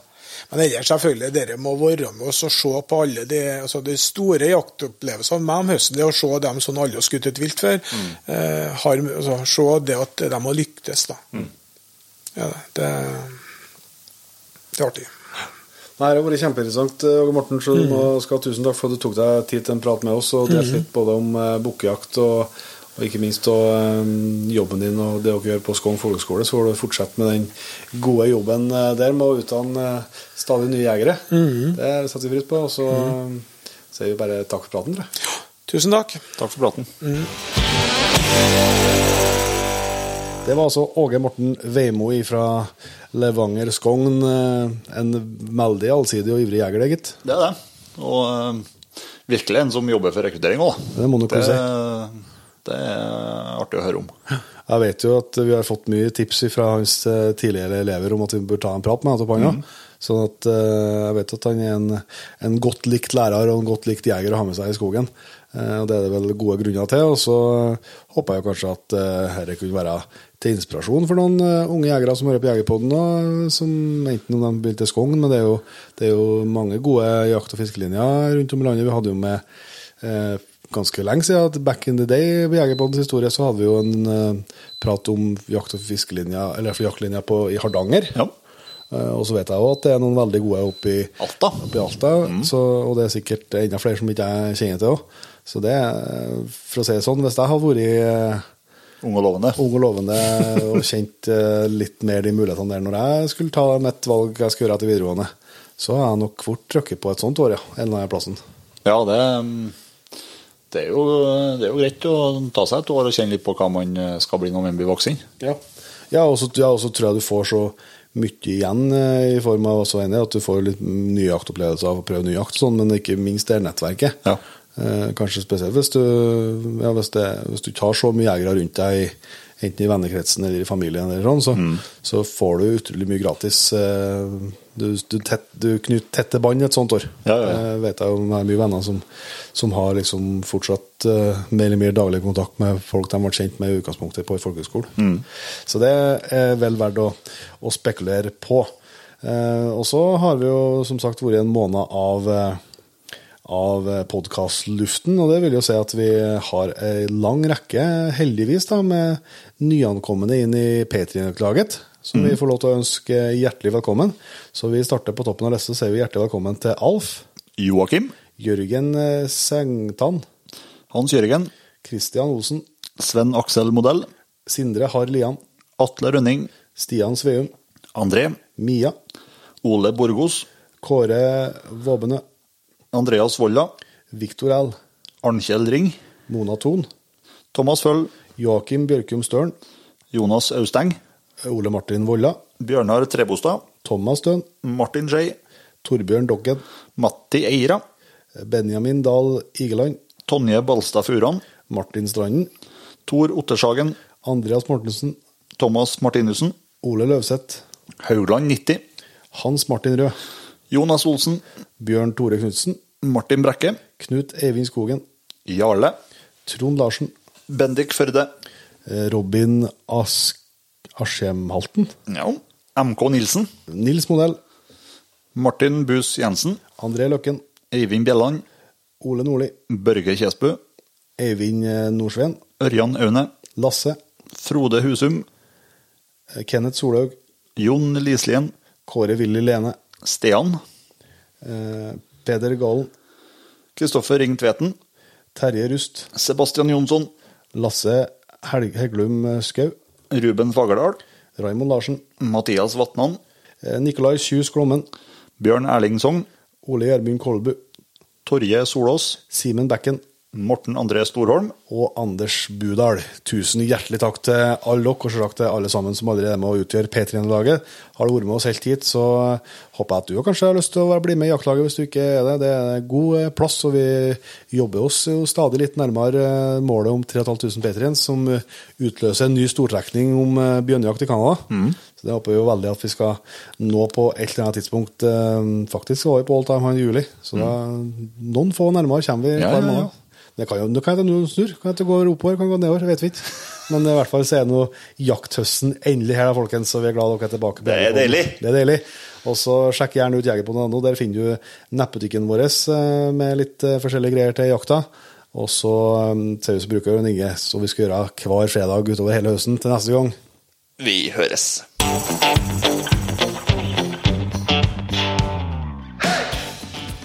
Men ellers selvfølgelig, dere må være med oss og se på alle de, altså de store jaktopplevelsene med om høsten. Det å se dem som alle har skutt et vilt før. Eh, har, altså, se det at de har lyktes, da. Ja, det, det er artig. Nei, Det har vært kjempeinteressant, eh, Åge Morten. Så du må, skal ha tusen takk for at du tok deg tid til en prat med oss og delte litt både om uh, bukkejakt og, og ikke minst og, um, jobben din og det dere gjør på Skogn folkehøgskole. Så får du fortsette med den gode jobben eh, der med å utdanne eh, stadig nye jegere. Det setter vi pris på. Og så mm. sier vi bare takk for praten. tror jeg. Tusen takk. Takk for praten. Mm. Det var altså Åge Morten Veimo fra Levanger Skogn. eh, En veldig allsidig og ivrig jeger, det, gitt. Det er det. Og uh, virkelig en som jobber for rekruttering òg. Det må du kunne si. det er artig å høre om. Jeg vet jo at vi har fått mye tips fra hans eh, tidligere elever om at vi bør ta en prat med han Mm. Sånn at jeg vet at han er en, en godt likt lærer og en godt likt jeger å ha med seg i skogen. Og det er det vel gode grunner til. Og så håper jeg kanskje at dette kunne være til inspirasjon for noen eh, unge jegere som hører på Jegerpodden, som enten om de begynte i Skogn, men det er, jo, det er jo mange gode jakt- og fiskelinjer rundt om i landet. Vi hadde jo med eh, ganske lenge siden, at back in the day på Jegerpoddens historie, så hadde vi jo en eh, prat om jakt- og fiskelinja, eller for jaktlinja på, i Hardanger. Ja. Eh, og så vet jeg jo at det er noen veldig gode oppe i Alta. Oppe i Alta så, og det er sikkert enda flere som ikke jeg kjenner til òg. Så det, er- for å si det sånn, hvis jeg hadde vært eh, Ung og lovende. ung og lovende og kjent eh, litt mer de mulighetene der når jeg skulle ta mitt valg jeg skulle gjøre etter videregående, så har jeg nok fort trykket på et sånt år, ja. En eller annen plassen. Ja, det, det, er jo, det er jo greit å ta seg et år og kjenne litt på hva man skal bli når man blir voksen. Ja, ja og så ja, tror jeg du får så mye igjen eh, i form av også enig, at du får litt nye jaktopplevelser av å prøve ny jakt, sånn, men ikke minst det er nettverket. Ja. Eh, kanskje spesielt hvis du, ja, hvis, det, hvis du tar så mye jegere rundt deg, enten i vennekretsen eller i familien, eller sånn, så, Mm. så får du utrolig mye gratis. eh, Du, du, tett, du knytter tette bånd et sånt år. Ja, ja, ja. Eh, vet jeg om det er mye venner som, som har liksom fortsatt uh, mer eller mer daglig kontakt med folk de ble kjent med i utgangspunktet på folkehøgskolen. Mm. Så det er vel verdt å, å spekulere på. Uh, og så har vi jo som sagt vært en måned av eh, av podkastluften, og det vil jo si at vi har ei lang rekke, heldigvis, da, med nyankomne inn i P3-laget, som vi får lov til å ønske hjertelig velkommen. Så vi starter på toppen av lista, sier vi hjertelig velkommen til Alf, Joakim, Jørgen Sengtan. Sengtann, Hans Jørgen, Christian Osen, Sven Aksel Modell, Sindre Harr Lian, Atle Rønning, Stian Sveum, André, Mia, Ole Borgos, Kåre Våbenø, Andreas Volla, Viktor L, Arnkjell Ring, Mona Thon, Thomas Føll, Joakim Bjørkum Støren, Jonas Austeng, Ole Martin Volla, Bjørnar Trebostad, Thomas Støen, Martin J, Torbjørn Doggen, Matti Eira, Benjamin Dahl Igeland, Tonje Balstad Furan, Martin Stranden, Tor Ottershagen, Andreas Mortensen, Thomas Martinussen, Ole Løvseth, Haugland 90, Hans Martin Rød, Jonas Olsen, Bjørn Tore Knutsen, Martin Brekke, Knut Eivind Skogen, Jarle, Trond Larsen, Bendik Førde, eh, Robin Ask Askjemhalten, ja, MK Nilsen, Nils Modell, Martin Bus Jensen, André Løkken, Eivind Bjelland, Ole Nordli, Børge Kjesbu. Eivind eh, Nordsveen, Ørjan Aune, Lasse, Frode Husum, eh, Kenneth Solhaug, Jon Lislien, Kåre Willy Lene, Stian, eh, Peder Gallen. Kristoffer Ring Tveten, Terje Rust, Sebastian Jonsson, Lasse Helg Hegglum eh, Skau, Ruben Fagerdal, Raymond Larsen, Mathias Vatnan, eh, Nikolai Kjus Glommen, Bjørn Erling Sogn, Ole Gjermund Kolbu, Torje Solås, Simen Bekken Morten André Storholm, og Anders Budal. Tusen hjertelig takk til alle dere, og selvsagt til alle sammen som allerede er med å utgjøre P3-laget. Har du vært med oss helt hit, så håper jeg at du kanskje har lyst til å bli med i jaktlaget hvis du ikke er det. Det er god eh, plass, og vi jobber oss jo stadig litt nærmere eh, målet om 3500 P3-en, som utløser en ny stortrekning om eh, bjørnejakt i Canada. Så det håper vi jo veldig at vi skal nå på et eller annet tidspunkt. Faktisk var vi på all time her i juli, så da, noen få nærmere kommer vi Ja, ja, ja. Det kan jo det kan hende snur. Kan det gå oppover, kan det gå nedover, vet vi ikke. Men i hvert fall så er nå jakthøsten endelig her, da, folkens, og vi er glad dere er tilbake. Det er deilig. Det er deilig. Og så sjekk gjerne ut jegerpodden.no. Der finner du nettbutikken vår eh, med litt eh, forskjellige greier til jakta. Og så eh, ser vi som bruker en Inge, så vi skal gjøre hver fredag utover hele høsten til neste gang. Vi høres.